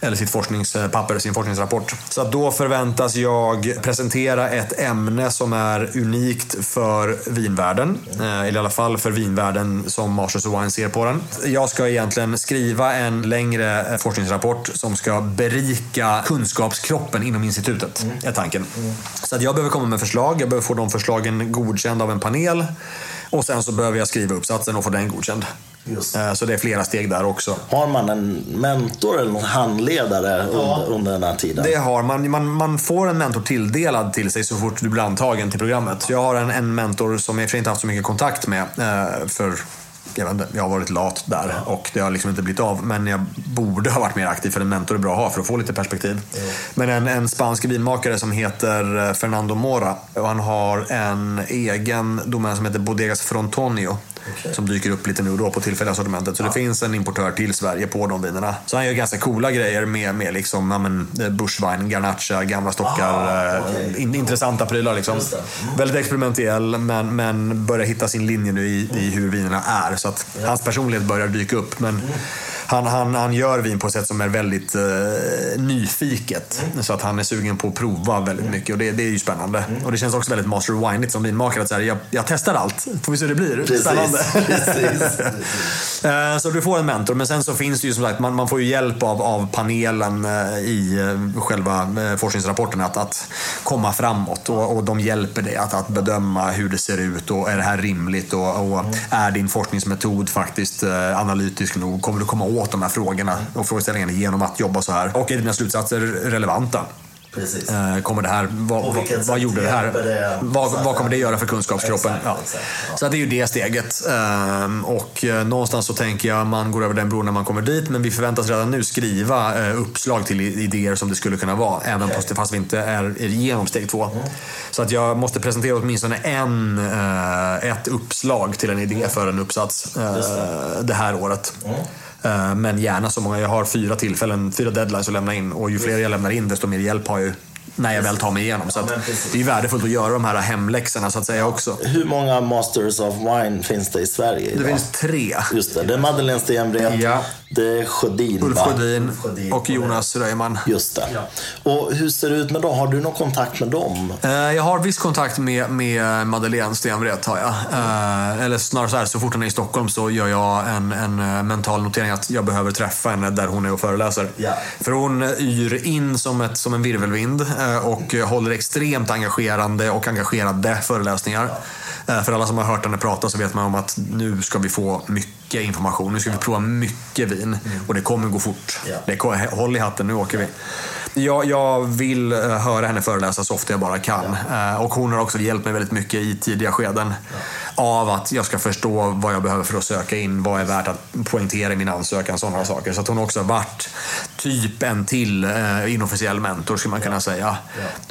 Eller sitt forskningspapper, sin forskningsrapport. Så då förväntas jag presentera ett ämne som är unikt för vinvärlden. Eh, Eller i alla fall för vinvärlden som of Wine ser på den. Jag ska egentligen skriva en längre eh, forskningsrapport som ska berika kunskapskroppen inom institutet, är tanken. Så att jag behöver komma med förslag, jag behöver få de förslagen godkända av en panel. Och sen så behöver jag skriva uppsatsen och få den godkänd. Just. Eh, Så det är flera steg där också. Har man en mentor eller någon handledare under, under den här tiden? Det har man. man. Man får en mentor tilldelad till sig så fort du blir antagen till programmet. Jag har en, en mentor som jag i och för sig inte haft så mycket kontakt med. Eh, för jag, inte, jag har varit lat där och det har liksom inte blivit av. Men jag borde ha varit mer aktiv för en mentor är bra att ha för att få lite perspektiv. Men en, en spansk vinmakare som heter eh, Fernando Mora. Och han har en egen domän som heter Bodegas Frontonio. Som dyker upp lite nu och då på tillfälliga sortimentet. Så det finns en importör till Sverige på de vinerna. Så han gör ganska coola grejer med, med liksom, ja, men, eh, bushvine, garnacha, gamla stockar. eh, in, intressanta prylar liksom. Det. Väldigt experimentell men, men börjar hitta sin linje nu i, i hur vinerna är. Så att hans personlighet börjar dyka upp. Men han, han, han gör vin på ett sätt som är väldigt eh, nyfiket. Så att han är sugen på att prova väldigt mycket och det, det är ju spännande. Och det känns också väldigt master of wine som vinmakare. Att så här, jag, jag testar allt, får vi se hur det blir. Precis, Spännande. precis, Eh, Så du får en mentor, men sen så finns det ju som sagt, man, man får ju hjälp av, av panelen eh, i eh, själva forskningsrapporten att, att komma framåt. Och, och de hjälper dig att, att bedöma hur det ser ut och är det här rimligt och, och är din forskningsmetod faktiskt analytisk nog? Kommer du komma åt de här frågorna och frågeställningarna genom att jobba så här? Och är dina slutsatser relevanta? Precis. Eh, Kommer det här, vad, vad, vad gjorde det här? det? Vad, vad kommer det göra för kunskapskroppen? Exakt, ja. exakt, ja. Så det är ju det steget. Ehm, Och eh, någonstans så tänker jag man går över den bron när man kommer dit. Men vi förväntas redan nu skriva eh, uppslag till idéer som det skulle kunna vara. Även fast, fast vi inte är igenom steg två. Så att jag måste presentera åtminstone en, ett uppslag till en idé för en uppsats eh, det här året. Eh, Eh, men gärna så många. Jag har fyra tillfällen, fyra deadlines att lämna in. Och ju fler jag lämnar in desto mer hjälp har jag när jag väl tar mig igenom. Så det är värdefullt att göra de här hemläxorna så att säga också. Hur många Masters of Wine finns det i Sverige Det idag? finns tre. Just det, det är Madeleine Stenvret, Ja. det är Sjödin Ulf? Sjödin och Jonas Röjman. Just det. Och hur ser det ut med dem? Har du någon kontakt med dem? Eh, Jag har viss kontakt med, med Madeleine Stenvret. Har jag. Eh, Eller snarare så här, så fort hon är i Stockholm så gör jag en, en eh, mental notering att jag behöver träffa henne där hon är och föreläser. Ja. För hon yr in som, ett, som en virvelvind Eh, och eh, håller extremt engagerande och engagerade föreläsningar. Eh, för alla som har hört henne prata så vet man om att nu ska vi få mycket information. Nu ska vi prova mycket vin och det kommer gå fort. Ja. Det håll i hatten, nu åker vi. Jag, jag vill eh, höra henne föreläsa så ofta jag bara kan. Ja. Och hon har också hjälpt mig väldigt mycket i tidiga skeden. Ja. Av att jag ska förstå vad jag behöver för att söka in, vad är värt att poängtera i min ansökan, sådana saker. Så att hon också har varit typ en till eh, inofficiell mentor skulle man kunna säga.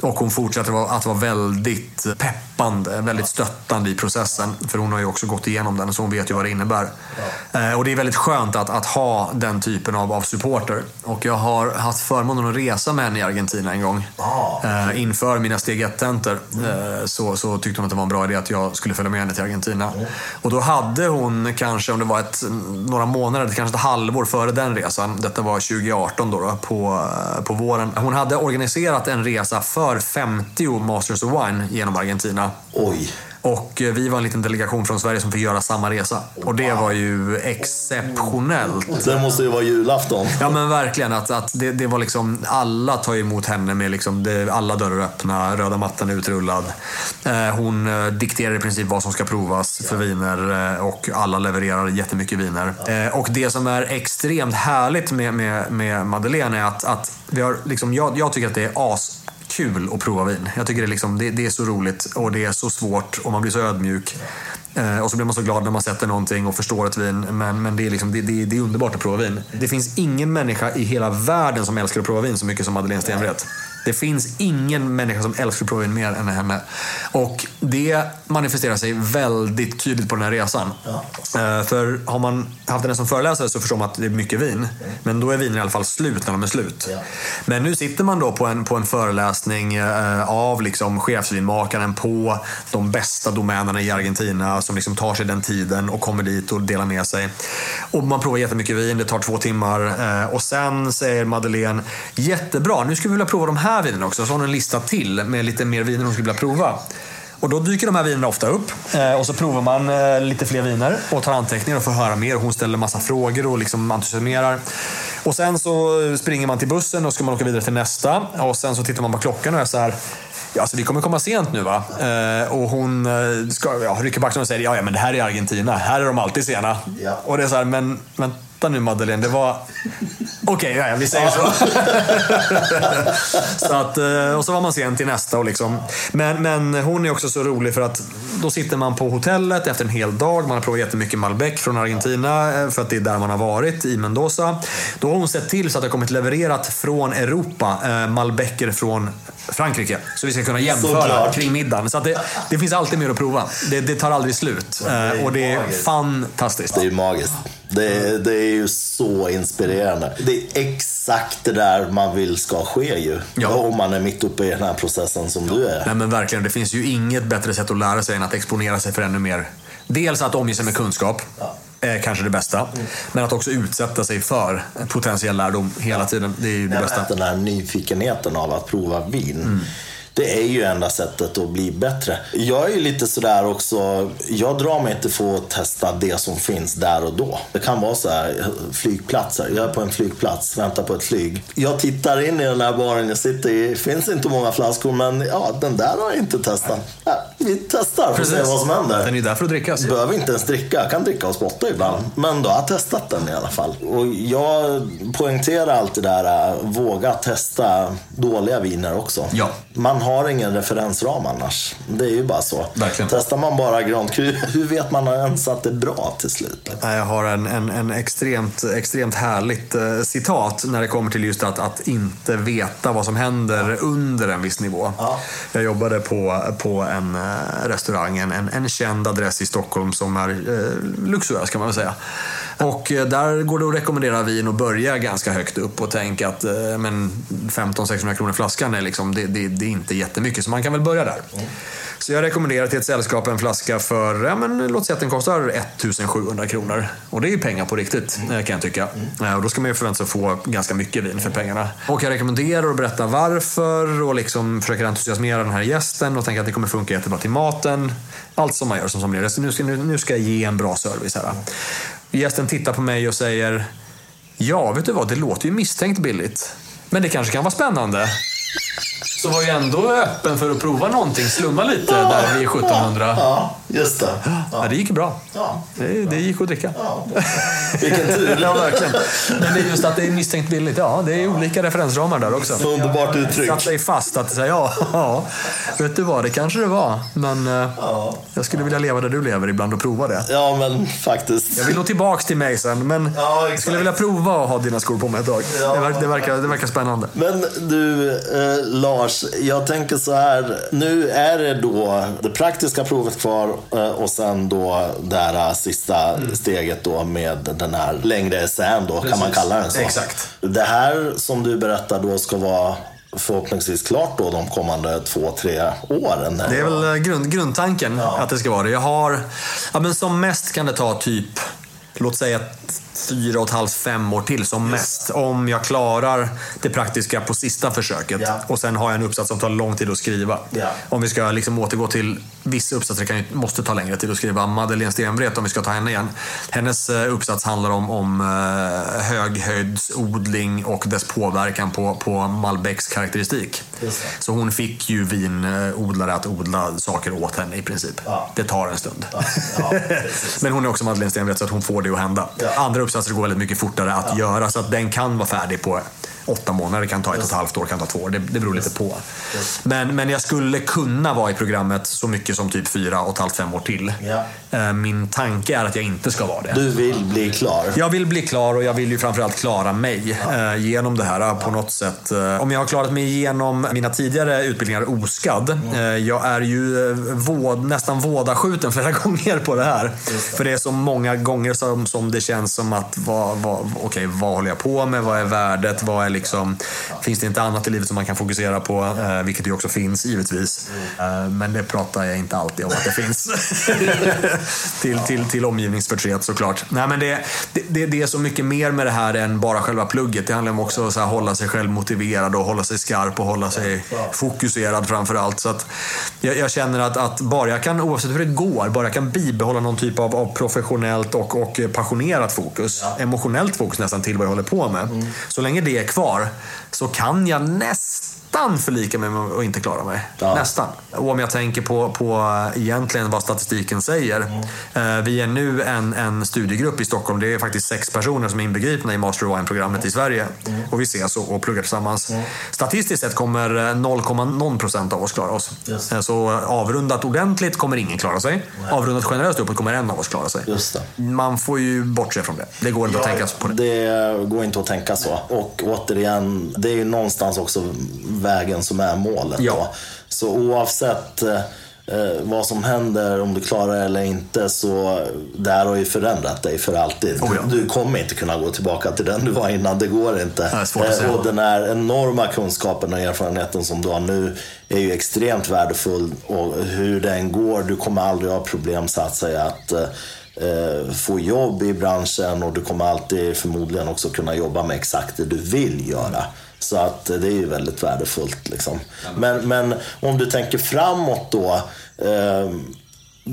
Och hon fortsätter att vara väldigt peppande, väldigt stöttande i processen. För hon har ju också gått igenom den så hon vet ju vad det innebär. Eh, och det är väldigt skönt att, att ha den typen av, av supporter. Och jag har haft förmånen att resa med henne i Argentina en gång. Eh, inför mina steg 1-tentor eh, så, så tyckte hon att det var en bra idé att jag skulle följa med henne till Argentina. Och då hade hon kanske, om det var ett, några månader, kanske ett halvår före den resan. Detta var 2018 då, då på, på våren. Hon hade organiserat en resa för 50 Masters of Wine genom Argentina. Oj. Och eh, vi var en liten delegation från Sverige som fick göra samma resa. Och det var ju exceptionellt. Det måste ju vara julafton. Ja men verkligen. Att, att det, det var liksom, alla tar emot henne med liksom, det, alla dörrar öppna, röda mattan utrullad. Eh, hon eh, dikterar i princip vad som ska provas för viner och alla levererar jättemycket viner. Och det som är extremt härligt med, med, med Madeleine är att, att vi har liksom, jag, jag tycker att det är as kul att prova vin. Jag tycker det är, liksom, det, det, är så roligt och det är så svårt och man blir så ödmjuk. Eh, och så blir man så glad när man sätter någonting och förstår ett vin. Men, men det, är liksom, det, det, det är underbart att prova vin. Det finns ingen människa i hela världen som älskar att prova vin så mycket som Madeleine Stenvret. Det finns ingen människa som älskar att prova vin mer än henne. Och det manifesterar sig väldigt tydligt på den här resan. Ja. Eh, för har man haft henne som föreläsare så förstår man att det är mycket vin. Men då är vinen i alla fall slut när de är slut. Ja. Men nu sitter man då på en, på en föreläsning eh, av liksom chefsvinmakaren på de bästa domänerna i Argentina som liksom tar sig den tiden och kommer dit och delar med sig. Och man provar jättemycket vin, det tar två timmar. Eh, och sen säger Madeleine, jättebra, nu skulle vi vilja prova de här vinerna också. Så har hon en lista till med lite mer viner hon skulle vilja prova. Och då dyker de här vinerna ofta upp eh, och så provar man eh, lite fler viner och tar anteckningar och får höra mer. Hon ställer massa frågor och liksom entusiasmerar. Och sen så springer man till bussen och ska man åka vidare till nästa. Och sen så tittar man på klockan och är så här Ja, alltså, vi kommer komma sent nu va? Eh, och hon ska, ja, rycker på axlarna och säger ja, ja, men det här är Argentina. Här är de alltid sena. Ja. Och det är så här, men vänta nu Madeleine, det var... Okej, okay, ja, vi säger så. så att, eh, och så var man sen till nästa. Och liksom. men, men hon är också så rolig för att då sitter man på hotellet efter en hel dag. Man har provat jättemycket Malbec från Argentina eh, för att det är där man har varit, i Mendoza. Då har hon sett till så att det har kommit levererat från Europa eh, Malbecer från Frankrike. Så vi ska kunna jämföra kring middagen. Så det, det, finns alltid mer att prova. Det, det tar aldrig slut. Det och det är magiskt. fantastiskt. Det är magiskt. Det, det, är ju så inspirerande. Det är exakt det där man vill ska ske ju. Ja. Om man är mitt uppe i den här processen som ja. du är. Nej men verkligen, det finns ju inget bättre sätt att lära sig än att exponera sig för ännu mer. Dels att omge sig med kunskap. Ja. Är kanske det bästa. Mm. Men att också utsätta sig för potentiell lärdom hela tiden. Det är ju det bästa. Den här nyfikenheten av att prova vin. Mm det är ju enda sättet att bli bättre. Jag är ju lite sådär också, jag drar mig inte för att testa det som finns där och då. Det kan vara så här, flygplatser. Jag är på en flygplats, väntar på ett flyg. Jag tittar in i den här baren jag sitter i. Finns inte många flaskor, men ja, den där har jag inte testat. Ja, vi testar för att se vad som händer. Den är ju där för att drickas. Behöver inte ens dricka. Jag kan dricka och spotta ibland. Men då har jag testat den i alla fall. Och jag poängterar alltid det där, våga testa dåliga viner också. Ja. Man har ingen referensram annars. Det är ju bara så. Verkligen. Testar man bara Grand Cru, hur vet man ens att det är bra till slut? Jag har en, en, en extremt, extremt härligt eh, citat när det kommer till just att, att inte veta vad som händer ja. under en viss nivå. Ja. Jag jobbade på, på en eh, restaurang, en, en, en känd adress i Stockholm som är eh, luxuös kan man väl säga. Och eh, där går det att rekommendera vin och börja ganska högt upp och tänka att eh, 1500-600 kronor flaskan är, liksom, det, det, det, är inte jättemycket, så man kan väl börja där. Mm. Så jag rekommenderar till ett sällskap en flaska för, ja, men, låt säga att den kostar 1700 kronor. Och det är ju pengar på riktigt, mm. kan jag tycka. Mm. Och då ska man ju förvänta sig att få ganska mycket vin för pengarna. Och jag rekommenderar att berätta varför och liksom försöker entusiasmera den här gästen och tänka att det kommer funka jättebra till maten. Allt som man gör som sommelierare. Nu ska, nu, nu ska jag ge en bra service här. Gästen tittar på mig och säger Ja, vet du vad? Det låter ju misstänkt billigt. Men det kanske kan vara spännande så var ju ändå öppen för att prova någonting. Slumma lite där vid 1700. Ja, just det. Ja, det gick ju bra. Ja. Det, det gick att dricka. Ja. Vilken tur. Ja, verkligen. Men det är just att det är misstänkt billigt. Ja, det är olika referensramar där också. Underbart uttryck. Satt sig fast att säga ja, ja, vet du vad, det kanske det var. Men eh, Ja. jag skulle vilja leva där du lever ibland och prova det. Ja, men faktiskt. Jag vill nog tillbaks till mig sen, men Ja, jag skulle vilja prova att ha dina skor på mig ett tag. Ja. Det, verkar, det, verkar, det verkar spännande. Men du, eh, Lars, jag tänker så här. Nu är det då det praktiska provet kvar eh, och sen då det här sista Mm. steget då med den här längre essän då, kan man kalla den så. Exakt. Det här som du berättar då ska vara förhoppningsvis klart då de kommande två, tre åren. Det är väl eh, grund, grundtanken att det ska vara det. Jag har, ja, men som mest kan det ta typ, låt säga fyra och ett halvt, fem år till som mest. Om jag klarar det praktiska på sista försöket. Ja. Och sen har jag en uppsats som tar lång tid att skriva. Ja. Om vi ska liksom återgå till vissa uppsatser kan måste ta längre tid att skriva. Madeleine Stenvret, om vi ska ta henne igen. Hennes eh, uppsats handlar om, om eh, höghöjdsodling och dess påverkan på, på Malbecs karaktäristik. Så hon fick ju vinodlare att odla saker åt henne i princip. Ja. Det tar en stund. Ja, ja. Men hon är också Madeleine Stenvret så att hon får det att hända. Andra uppsatser går väldigt mycket fortare att göra så att den kan vara färdig på åtta månader, kan ta ett och ett halvt år, kan ta två år. Det, det beror lite på. Men, men jag skulle kunna vara i programmet så mycket som typ fyra och ett halvt, fem år till. Eh, Min tanke är att jag inte ska vara det. Du vill bli klar. Jag vill bli klar och jag vill ju framförallt klara mig eh, genom det här eh, på något sätt. Om jag har klarat mig igenom mina tidigare utbildningar oskadd. Eh, jag är ju våd, nästan vådaskjuten flera gånger på det här. För det är så många gånger som, som det känns som att vad, vad, okej, vad håller jag på med? Vad är värdet? Vad är liksom, Finns det inte annat i livet som man kan fokusera på? Eh, vilket ju också finns givetvis. Eh, men det pratar jag inte alltid om att det finns. till, till, till omgivningsförtret såklart. Nej, men det, det, det, är så mycket mer med det här än bara själva plugget. Det handlar om också att hålla sig själv motiverad och hålla sig skarp och hålla sig fokuserad framför allt. Så att jag, jag känner att, att bara jag kan, oavsett hur det går, bara jag kan bibehålla någon typ av, av professionellt och, och passionerat fokus, emotionellt fokus nästan till vad jag håller på med. Så länge det är kvar så kan jag nästan förlika mig med att inte klara mig. Ja. Nästan. Och om jag tänker på, på egentligen vad statistiken säger. Eh, vi är nu en, en studiegrupp i Stockholm. Det är faktiskt sex personer som är inbegripna i Master of Wine-programmet i Sverige. Och vi ses och, och pluggar tillsammans. Statistiskt sett kommer eh, 0,0 procent av oss klara oss. Just. Eh, Så avrundat ordentligt kommer ingen klara sig. Avrundat generöst uppåt kommer en av oss klara sig. Man får ju bortse från det. Det går inte att tänka på det. Det går inte att tänka så. Och återigen, det är ju någonstans också vägen som är målet. Ja. Då. Så oavsett eh, eh, vad som händer, om du klarar det eller inte, så det här har ju förändrat dig för alltid. Oh ja. Du kommer inte kunna gå tillbaka till den du var innan, det går inte. det säga. och den här enorma kunskapen och erfarenheten som du har nu är ju extremt värdefull. Och hur den går, du kommer aldrig ha problem så att säga att eh, eh, få jobb i branschen och du kommer alltid förmodligen också kunna jobba med exakt det du vill göra. Så att det är ju väldigt värdefullt. Liksom. Men, men om du tänker framåt då. Eh,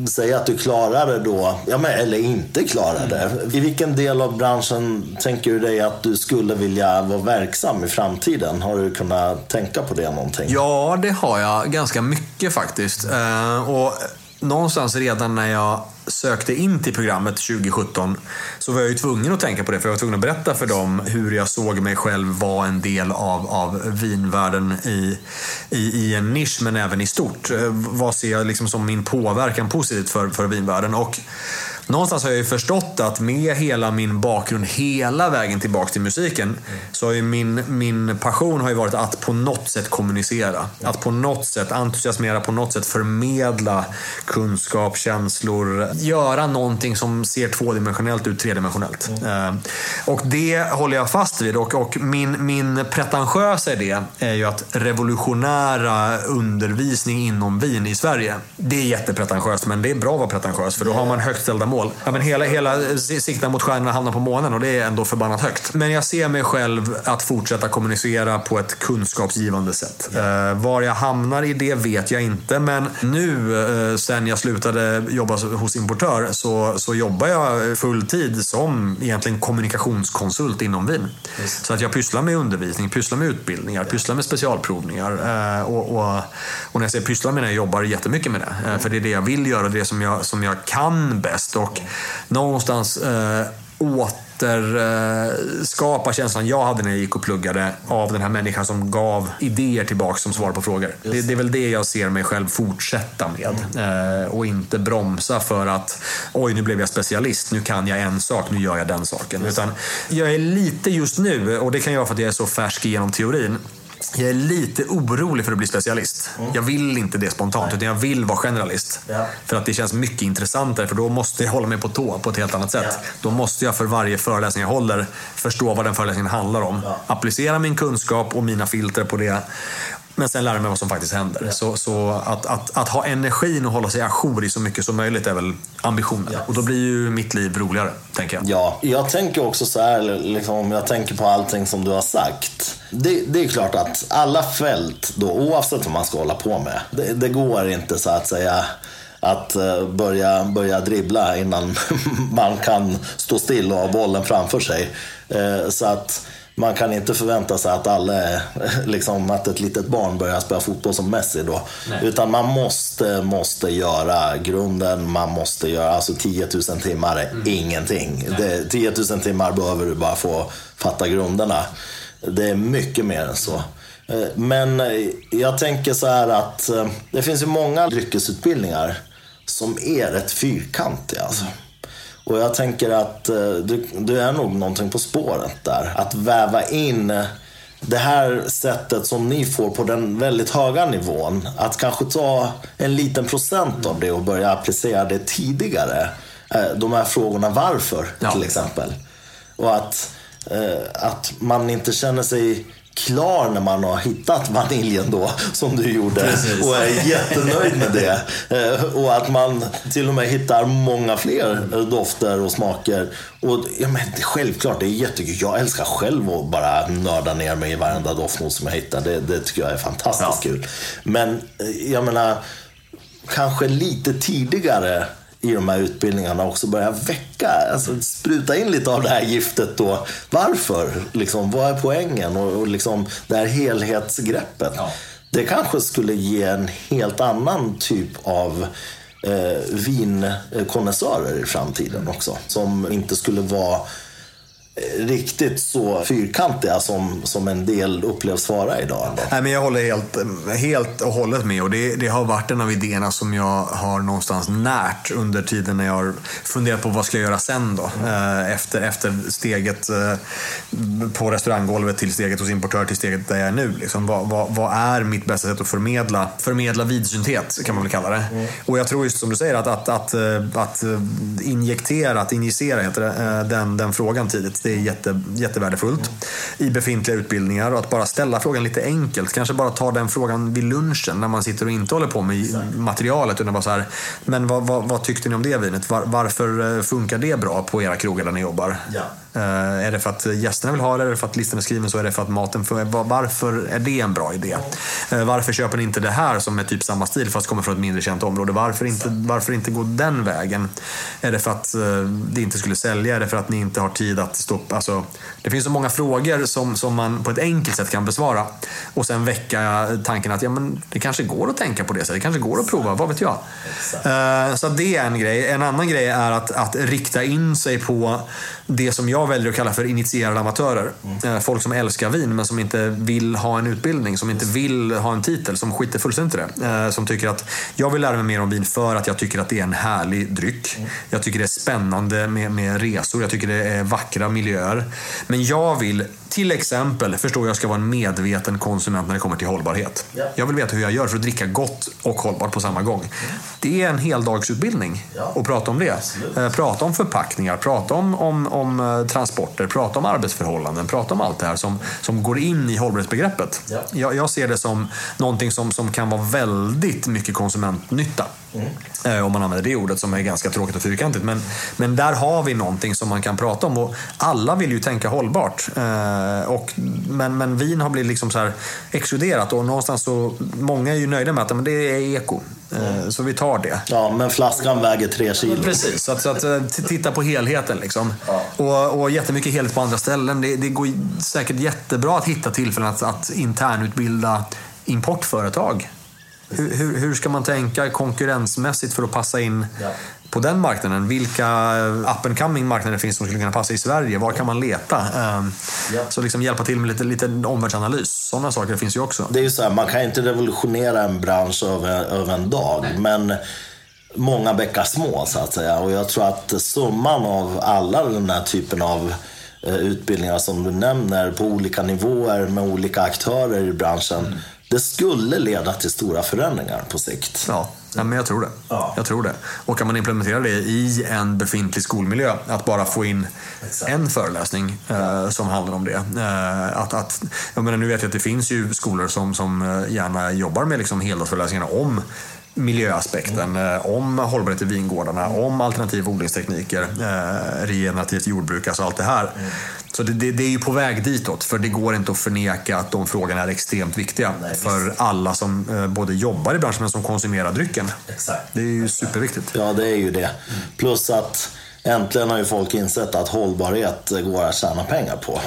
Säg att du klarar det då, ja, men, eller inte klarar det. I vilken del av branschen tänker du dig att du skulle vilja vara verksam i framtiden? Har du kunnat tänka på det någonting? Ja, det har jag ganska mycket faktiskt. Eh, och någonstans redan när jag sökte in till programmet 2017 så var jag ju tvungen att tänka på det. För jag var tvungen att berätta för dem hur jag såg mig själv vara en del av, av vinvärlden i, i, i en nisch men även i stort. Eh, vad ser jag liksom som min påverkan positivt för, för vinvärlden? Och Någonstans har jag ju förstått att med hela min bakgrund hela vägen tillbaka till musiken så har ju min, min passion har ju varit att på något sätt kommunicera. Att på något sätt entusiasmera, på något sätt förmedla kunskap, känslor. Göra någonting som ser tvådimensionellt ut tredimensionellt. Mm. Och det håller jag fast vid. Och, och min, min pretentiösa idé är ju att revolutionära undervisning inom vin i Sverige. Det är jättepretentiöst, men det är bra att vara pretentiös för då har man högt ställda mål mål. Ja, men hela, hela sikten mot stjärnorna hamnar på månen och det är ändå förbannat högt. Men jag ser mig själv att fortsätta kommunicera på ett kunskapsgivande sätt. Ja. Uh, var jag hamnar i det vet jag inte, men nu uh, sen jag slutade jobba hos importör så, så jobbar jag fulltid som egentligen kommunikationskonsult inom vin. Just. Så att jag pysslar med undervisning, pysslar med utbildningar, pysslar med specialprovningar. Uh, och, och, och, när jag säger pysslar med det, jag jobbar jättemycket med det. För det är det jag vill göra, det som jag, som jag kan bäst. Och någonstans eh, återskapa känslan jag hade när jag gick och pluggade av den här människan som gav idéer tillbaka som svar på frågor. Det, det, är väl det jag ser mig själv fortsätta med. Eh, och inte bromsa för att oj, nu blev jag specialist, nu kan jag en sak, nu gör jag den saken. Utan jag är lite just nu, och det kan jag vara för att jag är så färsk genom teorin, jag är lite orolig för att bli specialist. Mm. Jag vill inte det spontant, Nej. utan jag vill vara generalist. Ja. För att det känns mycket intressantare, för då måste jag hålla mig på tå på ett helt annat sätt. Ja. Då måste jag för varje föreläsning jag håller förstå vad den föreläsningen handlar om. Ja. Applicera min kunskap och mina filter på det. Men sen lära mig vad som faktiskt händer. Ja. Så, så att, att, att, ha energin och hålla sig ajour i så mycket som möjligt är väl ambitionen. Ja. Och då blir ju mitt liv roligare, tänker jag. Ja, jag tänker också så här, liksom, om jag tänker på allting som du har sagt. Det, det, är klart att alla fält, då, oavsett vad man ska hålla på med, det, det går inte så att säga att eh, börja, börja dribbla innan man kan stå still och ha bollen framför sig. Eh, så att man kan inte förvänta sig att alla är, liksom, att ett litet barn börjar spela fotboll som Messi då. Nej. Utan man måste, måste göra grunden, man måste göra, alltså 10 000 timmar är mm. ingenting. Det, 10 000 timmar behöver du bara få fatta grunderna. Det är mycket mer än så. Eh, men jag tänker så här att eh, det finns ju många yrkesutbildningar som är rätt fyrkantiga. Alltså. Mm. Och jag tänker att eh, du, du är nog någonting på spåret där. Att väva in det här sättet som ni får på den väldigt höga nivån. Att kanske ta en liten procent av det och börja applicera det tidigare. Eh, de här frågorna varför ja. till exempel. Och att, eh, att man inte känner sig klar när man har hittat vaniljen då, som du gjorde. Precis. Och är jättenöjd med det. Eh, och att man till och med hittar många fler dofter och smaker. Och ja, men självklart, det är jättekul. Jag älskar själv att bara nörda ner mig i varenda doftnot som jag hittar. Det, det tycker jag är fantastiskt ja. kul. Men eh, jag menar, kanske lite tidigare i de här utbildningarna också börja väcka, alltså spruta in lite av det här giftet då. Varför? Liksom, vad är poängen? Och, och liksom det här helhetsgreppet. Ja. Det kanske skulle ge en helt annan typ av eh, vinkonnässörer i framtiden också. Som inte skulle vara riktigt så fyrkantiga som, som en del upplevs vara idag. Ändå. Nej, men jag håller helt, helt och hållet med och det, det har varit en av idéerna som jag har någonstans närt under tiden när jag har funderat på vad ska jag göra sen då? Mm. Efter, efter steget eh, på restauranggolvet till steget hos importör till steget där jag är nu. Liksom, vad, vad, vad, är mitt bästa sätt att förmedla, förmedla vidsyntet kan man väl kalla det. Mm. Och jag tror just som du säger att, att, att, att, att injektera, att injicera heter det, den, den frågan tidigt det är jätte, jättevärdefullt i befintliga utbildningar. Och att bara ställa frågan lite enkelt. Kanske bara ta den frågan vid lunchen när man sitter och inte håller på med materialet. Utan bara så här, men vad, vad, vad tyckte ni om det vinet? Var, varför eh, funkar det bra på era krogar där ni jobbar? Ja. Uh, är det för att gästerna vill ha det? Är det för att listan är skriven så? Är det för att maten får, Varför är det en bra idé? Uh, varför köper ni inte det här som är typ samma stil fast kommer från ett mindre känt område? Varför inte, varför inte gå den vägen? Är det för att det inte skulle sälja? Är det för att ni inte har tid att stå Alltså, det finns så många frågor som, som man på ett enkelt sätt kan besvara. Och sen väcka tanken att ja, men det kanske går att tänka på det sättet. Det kanske går att prova, vad vet jag? Så det är en grej. En annan grej är att, att rikta in sig på det som jag väljer att kalla för initierade amatörer. Mm. Folk som älskar vin men som inte vill ha en utbildning, som inte vill ha en titel, som skiter fullständigt i det. Eh, som tycker att jag vill lära mig mer om vin för att jag tycker att det är en härlig dryck. Mm. Jag tycker det är spännande med, med resor, jag tycker det är vackra miljöer. Men jag vill till exempel förstår jag ska vara en medveten konsument när det kommer till hållbarhet. Ja. Jag vill veta hur jag gör för att dricka gott och hållbart på samma gång. Det är en heldagsutbildning Ja. att prata om det. Absolut. Eh, Prata om förpackningar, prata om, om, om eh, transporter, prata om arbetsförhållanden, prata om allt det här som, som går in i hållbarhetsbegreppet. Ja. Jag, jag ser det som någonting som, som kan vara väldigt mycket konsumentnytta. Mm. Eh, Om man använder det ordet som är ganska tråkigt och fyrkantigt. Men, men där har vi någonting som man kan prata om. Och alla vill ju tänka hållbart. Eh, och, men, men vin har blivit liksom så här exkluderat. Och någonstans så, många är ju nöjda med att men det är eko. Eh, Så vi tar det. Ja, men flaskan väger tre kilo. Precis, så att, så att eh, titta på helheten. Liksom. Och, och jättemycket helhet på andra ställen. Det, det går säkert jättebra att hitta tillfällen att, att internutbilda importföretag. Hur, hur, hur ska man tänka konkurrensmässigt för att passa in Ja. På den marknaden? Vilka up and coming marknader finns som skulle kunna passa i Sverige? Var kan man leta? Ehm, Ja. Så liksom hjälpa till med lite, lite omvärldsanalys. Sådana saker finns ju också. Det är ju så här, man kan inte revolutionera en bransch över, över en dag. Men många bäckar små så att säga. Och jag tror att summan av alla den här typen av eh, utbildningar som du nämner på olika nivåer med olika aktörer i branschen. Det skulle leda till stora förändringar på sikt. Ja, ja men jag tror det. Ja. Jag tror det. Och kan man implementera det i en befintlig skolmiljö, att bara få in Exakt. en föreläsning eh, som handlar om det. Eh, att, att, jag menar, nu vet jag att det finns ju skolor som, som eh, gärna jobbar med liksom heldagsföreläsningarna om miljöaspekten, eh, om hållbarhet i vingårdarna, om alternativa odlingstekniker, eh, regenerativt jordbruk, alltså allt det här. Så det, det, det är ju på väg ditåt, för det går inte att förneka att de frågorna är extremt viktiga Nej, för alla som eh, både jobbar i branschen men som konsumerar drycken. Exakt. Det är ju superviktigt. Ja, det är ju det. Plus att äntligen har ju folk insett att hållbarhet går att tjäna pengar på.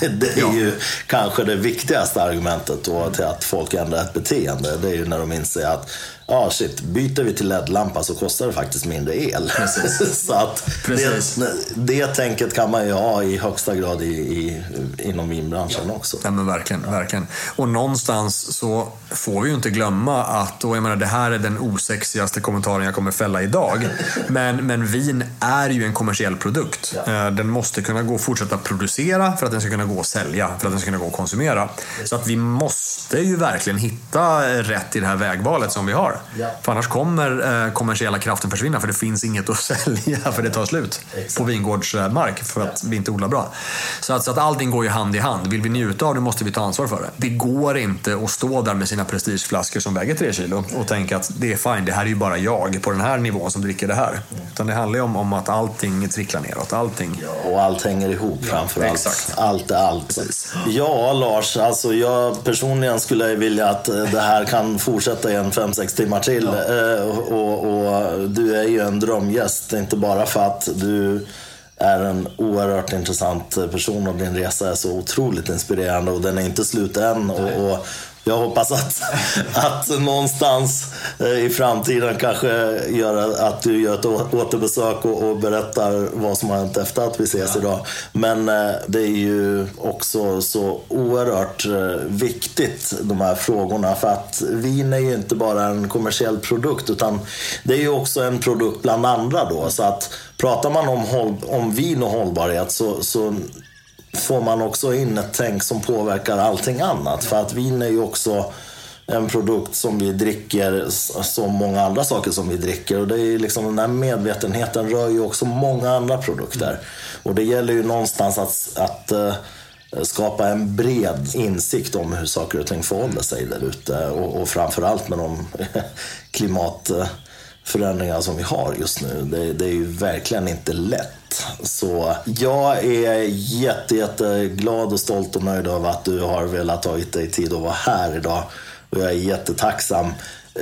Det, det är Ja. ju kanske det viktigaste argumentet då till att folk ändrar ett beteende. Det är ju när de inser att Ja, shit. Byter vi till LED-lampa så kostar det faktiskt mindre el. så att Precis. Det, det tänket kan man ju ha i högsta grad i, i, inom vinbranschen också. Ja, men verkligen, verkligen. Och någonstans så får vi ju inte glömma att, och jag menar det här är den osexigaste kommentaren jag kommer fälla idag, men, men vin är ju en kommersiell produkt. Ja. Eh, Den måste kunna gå fortsätta producera för att den ska kunna gå att sälja, för att den ska kunna gå att konsumera. Så att vi måste ju verkligen hitta rätt i det här vägvalet som vi har. Ja. För annars kommer eh, kommersiella kraften försvinna, för det finns inget att sälja, för det tar slut Exakt. på vingårdsmark för att vi inte odlar bra. Så att, så att allting går ju hand i hand. Vill vi njuta av det måste vi ta ansvar för det. Det går inte att stå där med sina prestigeflaskor som väger tre kilo och tänka att det är fine, det här är ju bara jag på den här nivån som dricker det här. Utan det handlar ju om, om att allting tricklar neråt. Allting. Och allt hänger ihop framför allt. Exakt. Allt är allt. Ja, Lars. Alltså jag personligen skulle vilja att eh, det här kan fortsätta i en 5-6 timmar till. Eh, Och, och du är ju en drömgäst. Inte bara för att du är en oerhört intressant person och din resa är så otroligt inspirerande och den är inte slut än. Och, och jag hoppas att, att någonstans eh, i framtiden kanske göra att du gör ett återbesök och, och berättar vad som har hänt efter att vi ses idag. Men eh, det är ju också så oerhört eh, viktigt de här frågorna för att vin är ju inte bara en kommersiell produkt utan det är ju också en produkt bland andra då. Så att pratar man om, om vin och hållbarhet så, så får man också in ett tänk som påverkar allting annat. För att vin är ju också en produkt som vi dricker som många andra saker som vi dricker. Och det är liksom, den här medvetenheten rör ju också många andra produkter. Och det gäller ju någonstans att, att eh, skapa en bred insikt om hur saker och ting förhåller sig där ute. Och, och framförallt med de klimat... Eh, förändringar som vi har just nu. Det, det är ju verkligen inte lätt. Så jag är jätte, jätteglad och stolt och nöjd över att du har velat ta dig tid att vara här idag. Och jag är jättetacksam.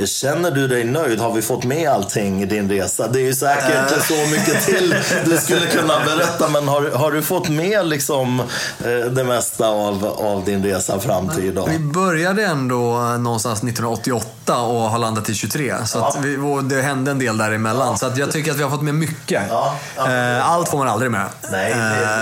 Känner du dig nöjd? Har vi fått med allting i din resa? Det är ju säkert så mycket till du skulle kunna berätta. Men har, har du fått med liksom eh, det mesta av, av din resa fram till idag? Vi började ändå någonstans 1988 och har landat i 23. Så att vi, det hände en del däremellan. Så att jag tycker att vi har fått med mycket. Ja, ja. Eh, Allt får man aldrig med. Nej,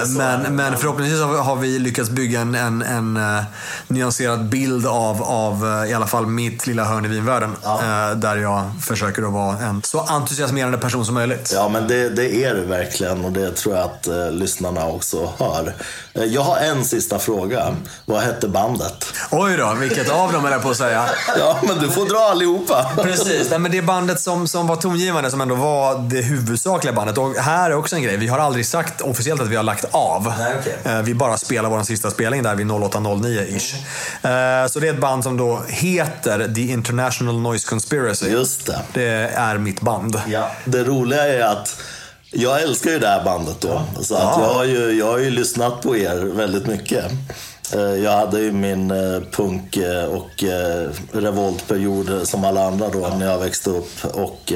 så. men, men förhoppningsvis har vi, lyckats bygga en, en, en nyanserad bild av, av i alla fall mitt lilla hörn i vinvärlden. Ja. Eh, där jag försöker att vara en så entusiasmerande person som möjligt. Ja, men det, det är du verkligen och det tror jag att eh, lyssnarna också hör. Eh, jag har en sista fråga. Vad hette bandet? Oj då, vilket av dem är på att säga. ja, men du får dra allihopa. Precis, Nej, men det bandet som, som var tongivande, som ändå var det huvudsakliga bandet. Och här är också en grej, vi har aldrig sagt officiellt att vi har lagt av. Nej, okay. Eh, vi bara spelar vår sista spelning där vid 08.09-ish. Mm. Så det är ett band som då heter The International Noise Conspiracy. Just det. Det är mitt band. Ja. Det roliga är att jag älskar ju det här bandet då. Så att ja. jag, har ju, jag har ju lyssnat på er väldigt mycket. Eh, jag hade ju min eh, punk och revoltperiod som alla andra då när jag växte upp. Och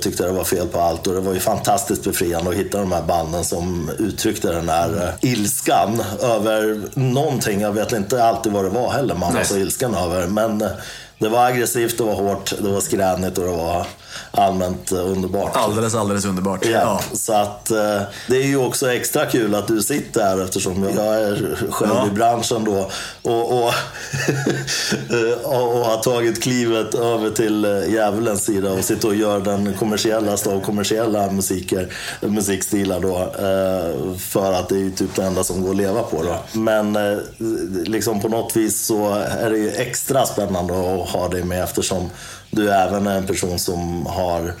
tyckte det var fel på allt och det var ju fantastiskt befriande att hitta de här banden som uttryckte den här ilskan över någonting. Jag vet inte alltid vad det var heller man var så ilsken över. Men det var aggressivt, det var hårt, det var skränigt och det var allmänt eh, underbart. Alldeles, alldeles underbart. Ja, ja. Så att eh, det är ju också extra kul att du sitter här eftersom jag är själv ja. i branschen då. Och, och, och, har tagit klivet över till eh, djävulens sida och sitter och gör den kommersiella av kommersiella musiker, musikstilar då. För att det är ju typ det enda som går att leva på då. Men liksom på något vis så är det ju extra spännande att ha dig med eftersom du är även en person som har,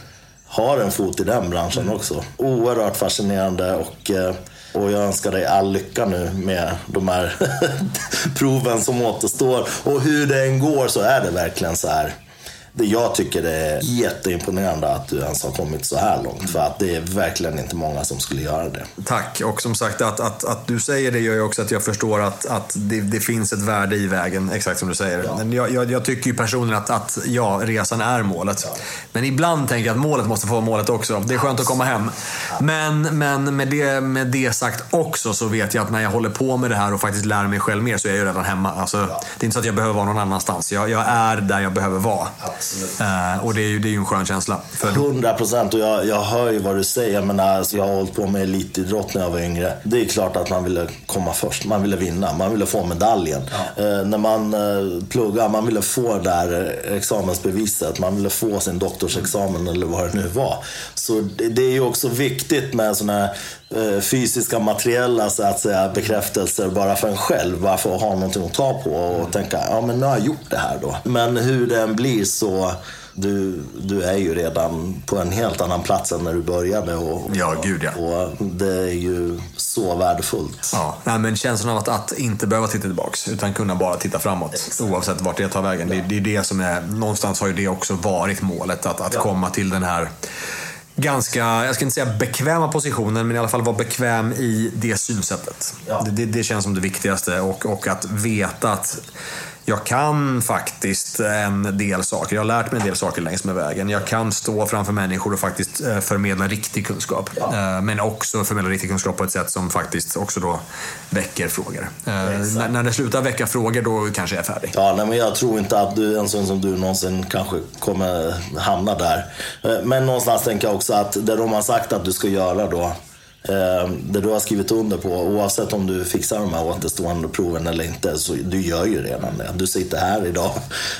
har en fot i den branschen mm. också. Oerhört fascinerande och, eh, och jag önskar dig all lycka nu med de här proven som återstår. Och hur det än går så är det verkligen så här det jag tycker det är jätteimponerande att du ens har kommit så här långt. För att det är verkligen inte många som skulle göra det. Tack. Och som sagt, att, att, att du säger det gör ju också att jag förstår att, att det, det finns ett värde i vägen. Exakt som du säger. Ja. Jag, jag, jag, tycker ju personligen att, att ja, resan är målet. Ja. Men ibland tänker jag att målet måste få vara målet också. Det är skönt att komma hem. Men, men med, det, med det sagt också så vet jag att när jag håller på med det här och faktiskt lär mig själv mer så är jag ju redan hemma. Alltså, Det är inte så att jag behöver vara någon annanstans. Jag, jag är där jag behöver vara. Uh, och det är, ju, det är ju en skön känsla. Hundra procent och jag, jag hör ju vad du säger. Jag, menar, alltså, jag har hållit på med elitidrott när jag var yngre. Det är klart att man ville komma först. Man ville vinna. Man ville få medaljen. Ja. Uh, när man uh, pluggar, man ville få det där examensbeviset. Man ville få sin doktorsexamen eller vad det nu var. Så det, det är ju också viktigt med sådana här fysiska, materiella så att säga, bekräftelser bara för en själv. Bara för att ha någonting att ta på och tänka, ja men nu har jag gjort det här då. Men hur det än blir så du, du är ju redan på en helt annan plats än när du började. Och, ja, gud ja. Och det är ju så värdefullt. Ja, nej, men känslan av att, att inte behöva titta tillbaks utan kunna bara titta framåt. Exakt. Oavsett vart det tar vägen. Det, det är det som är, någonstans har ju det också varit målet. Att, att ja. komma till den här ganska, jag ska inte säga bekväma positionen, men i alla fall vara bekväm i det synsättet. Ja. Det, det, det, känns som det viktigaste och, och att veta att jag kan faktiskt en del saker. Jag har lärt mig en del saker längs med vägen. Jag kan stå framför människor och faktiskt eh, förmedla riktig kunskap. Ja. Eh, men också förmedla riktig kunskap på ett sätt som faktiskt också då väcker frågor. Eh, när, när det slutar väcka frågor, då kanske jag är färdig. Ja, nej, men jag tror inte att du, en sån som du någonsin kanske kommer hamna där. Men någonstans tänker jag också att det de har sagt att du ska göra då, Eh, det du har skrivit under på, oavsett om du fixar de här återstående proven eller inte, så du gör ju redan det. Du sitter här idag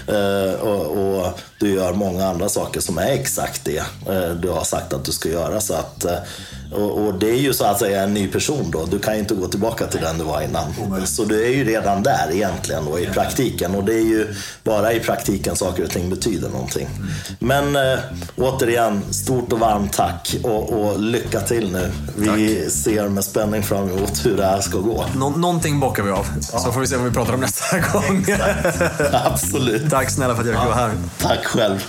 eh, och, och du gör många andra saker som är exakt det eh, du har sagt att du ska göra. Så att, och, och, det är ju så att säga en ny person då. Du kan ju inte gå tillbaka till den du var innan. Så du är ju redan där egentligen då, i praktiken. Och det är ju bara i praktiken saker och ting betyder någonting. Men äh, återigen, stort och varmt tack och, och lycka till nu. Vi tack. ser med spänning fram emot hur det här ska gå. Nå någonting bockar vi av. Ja. Så får vi se vad vi pratar om nästa gång. Absolut. Tack snälla för att jag fick ja. vara här. Tack själv.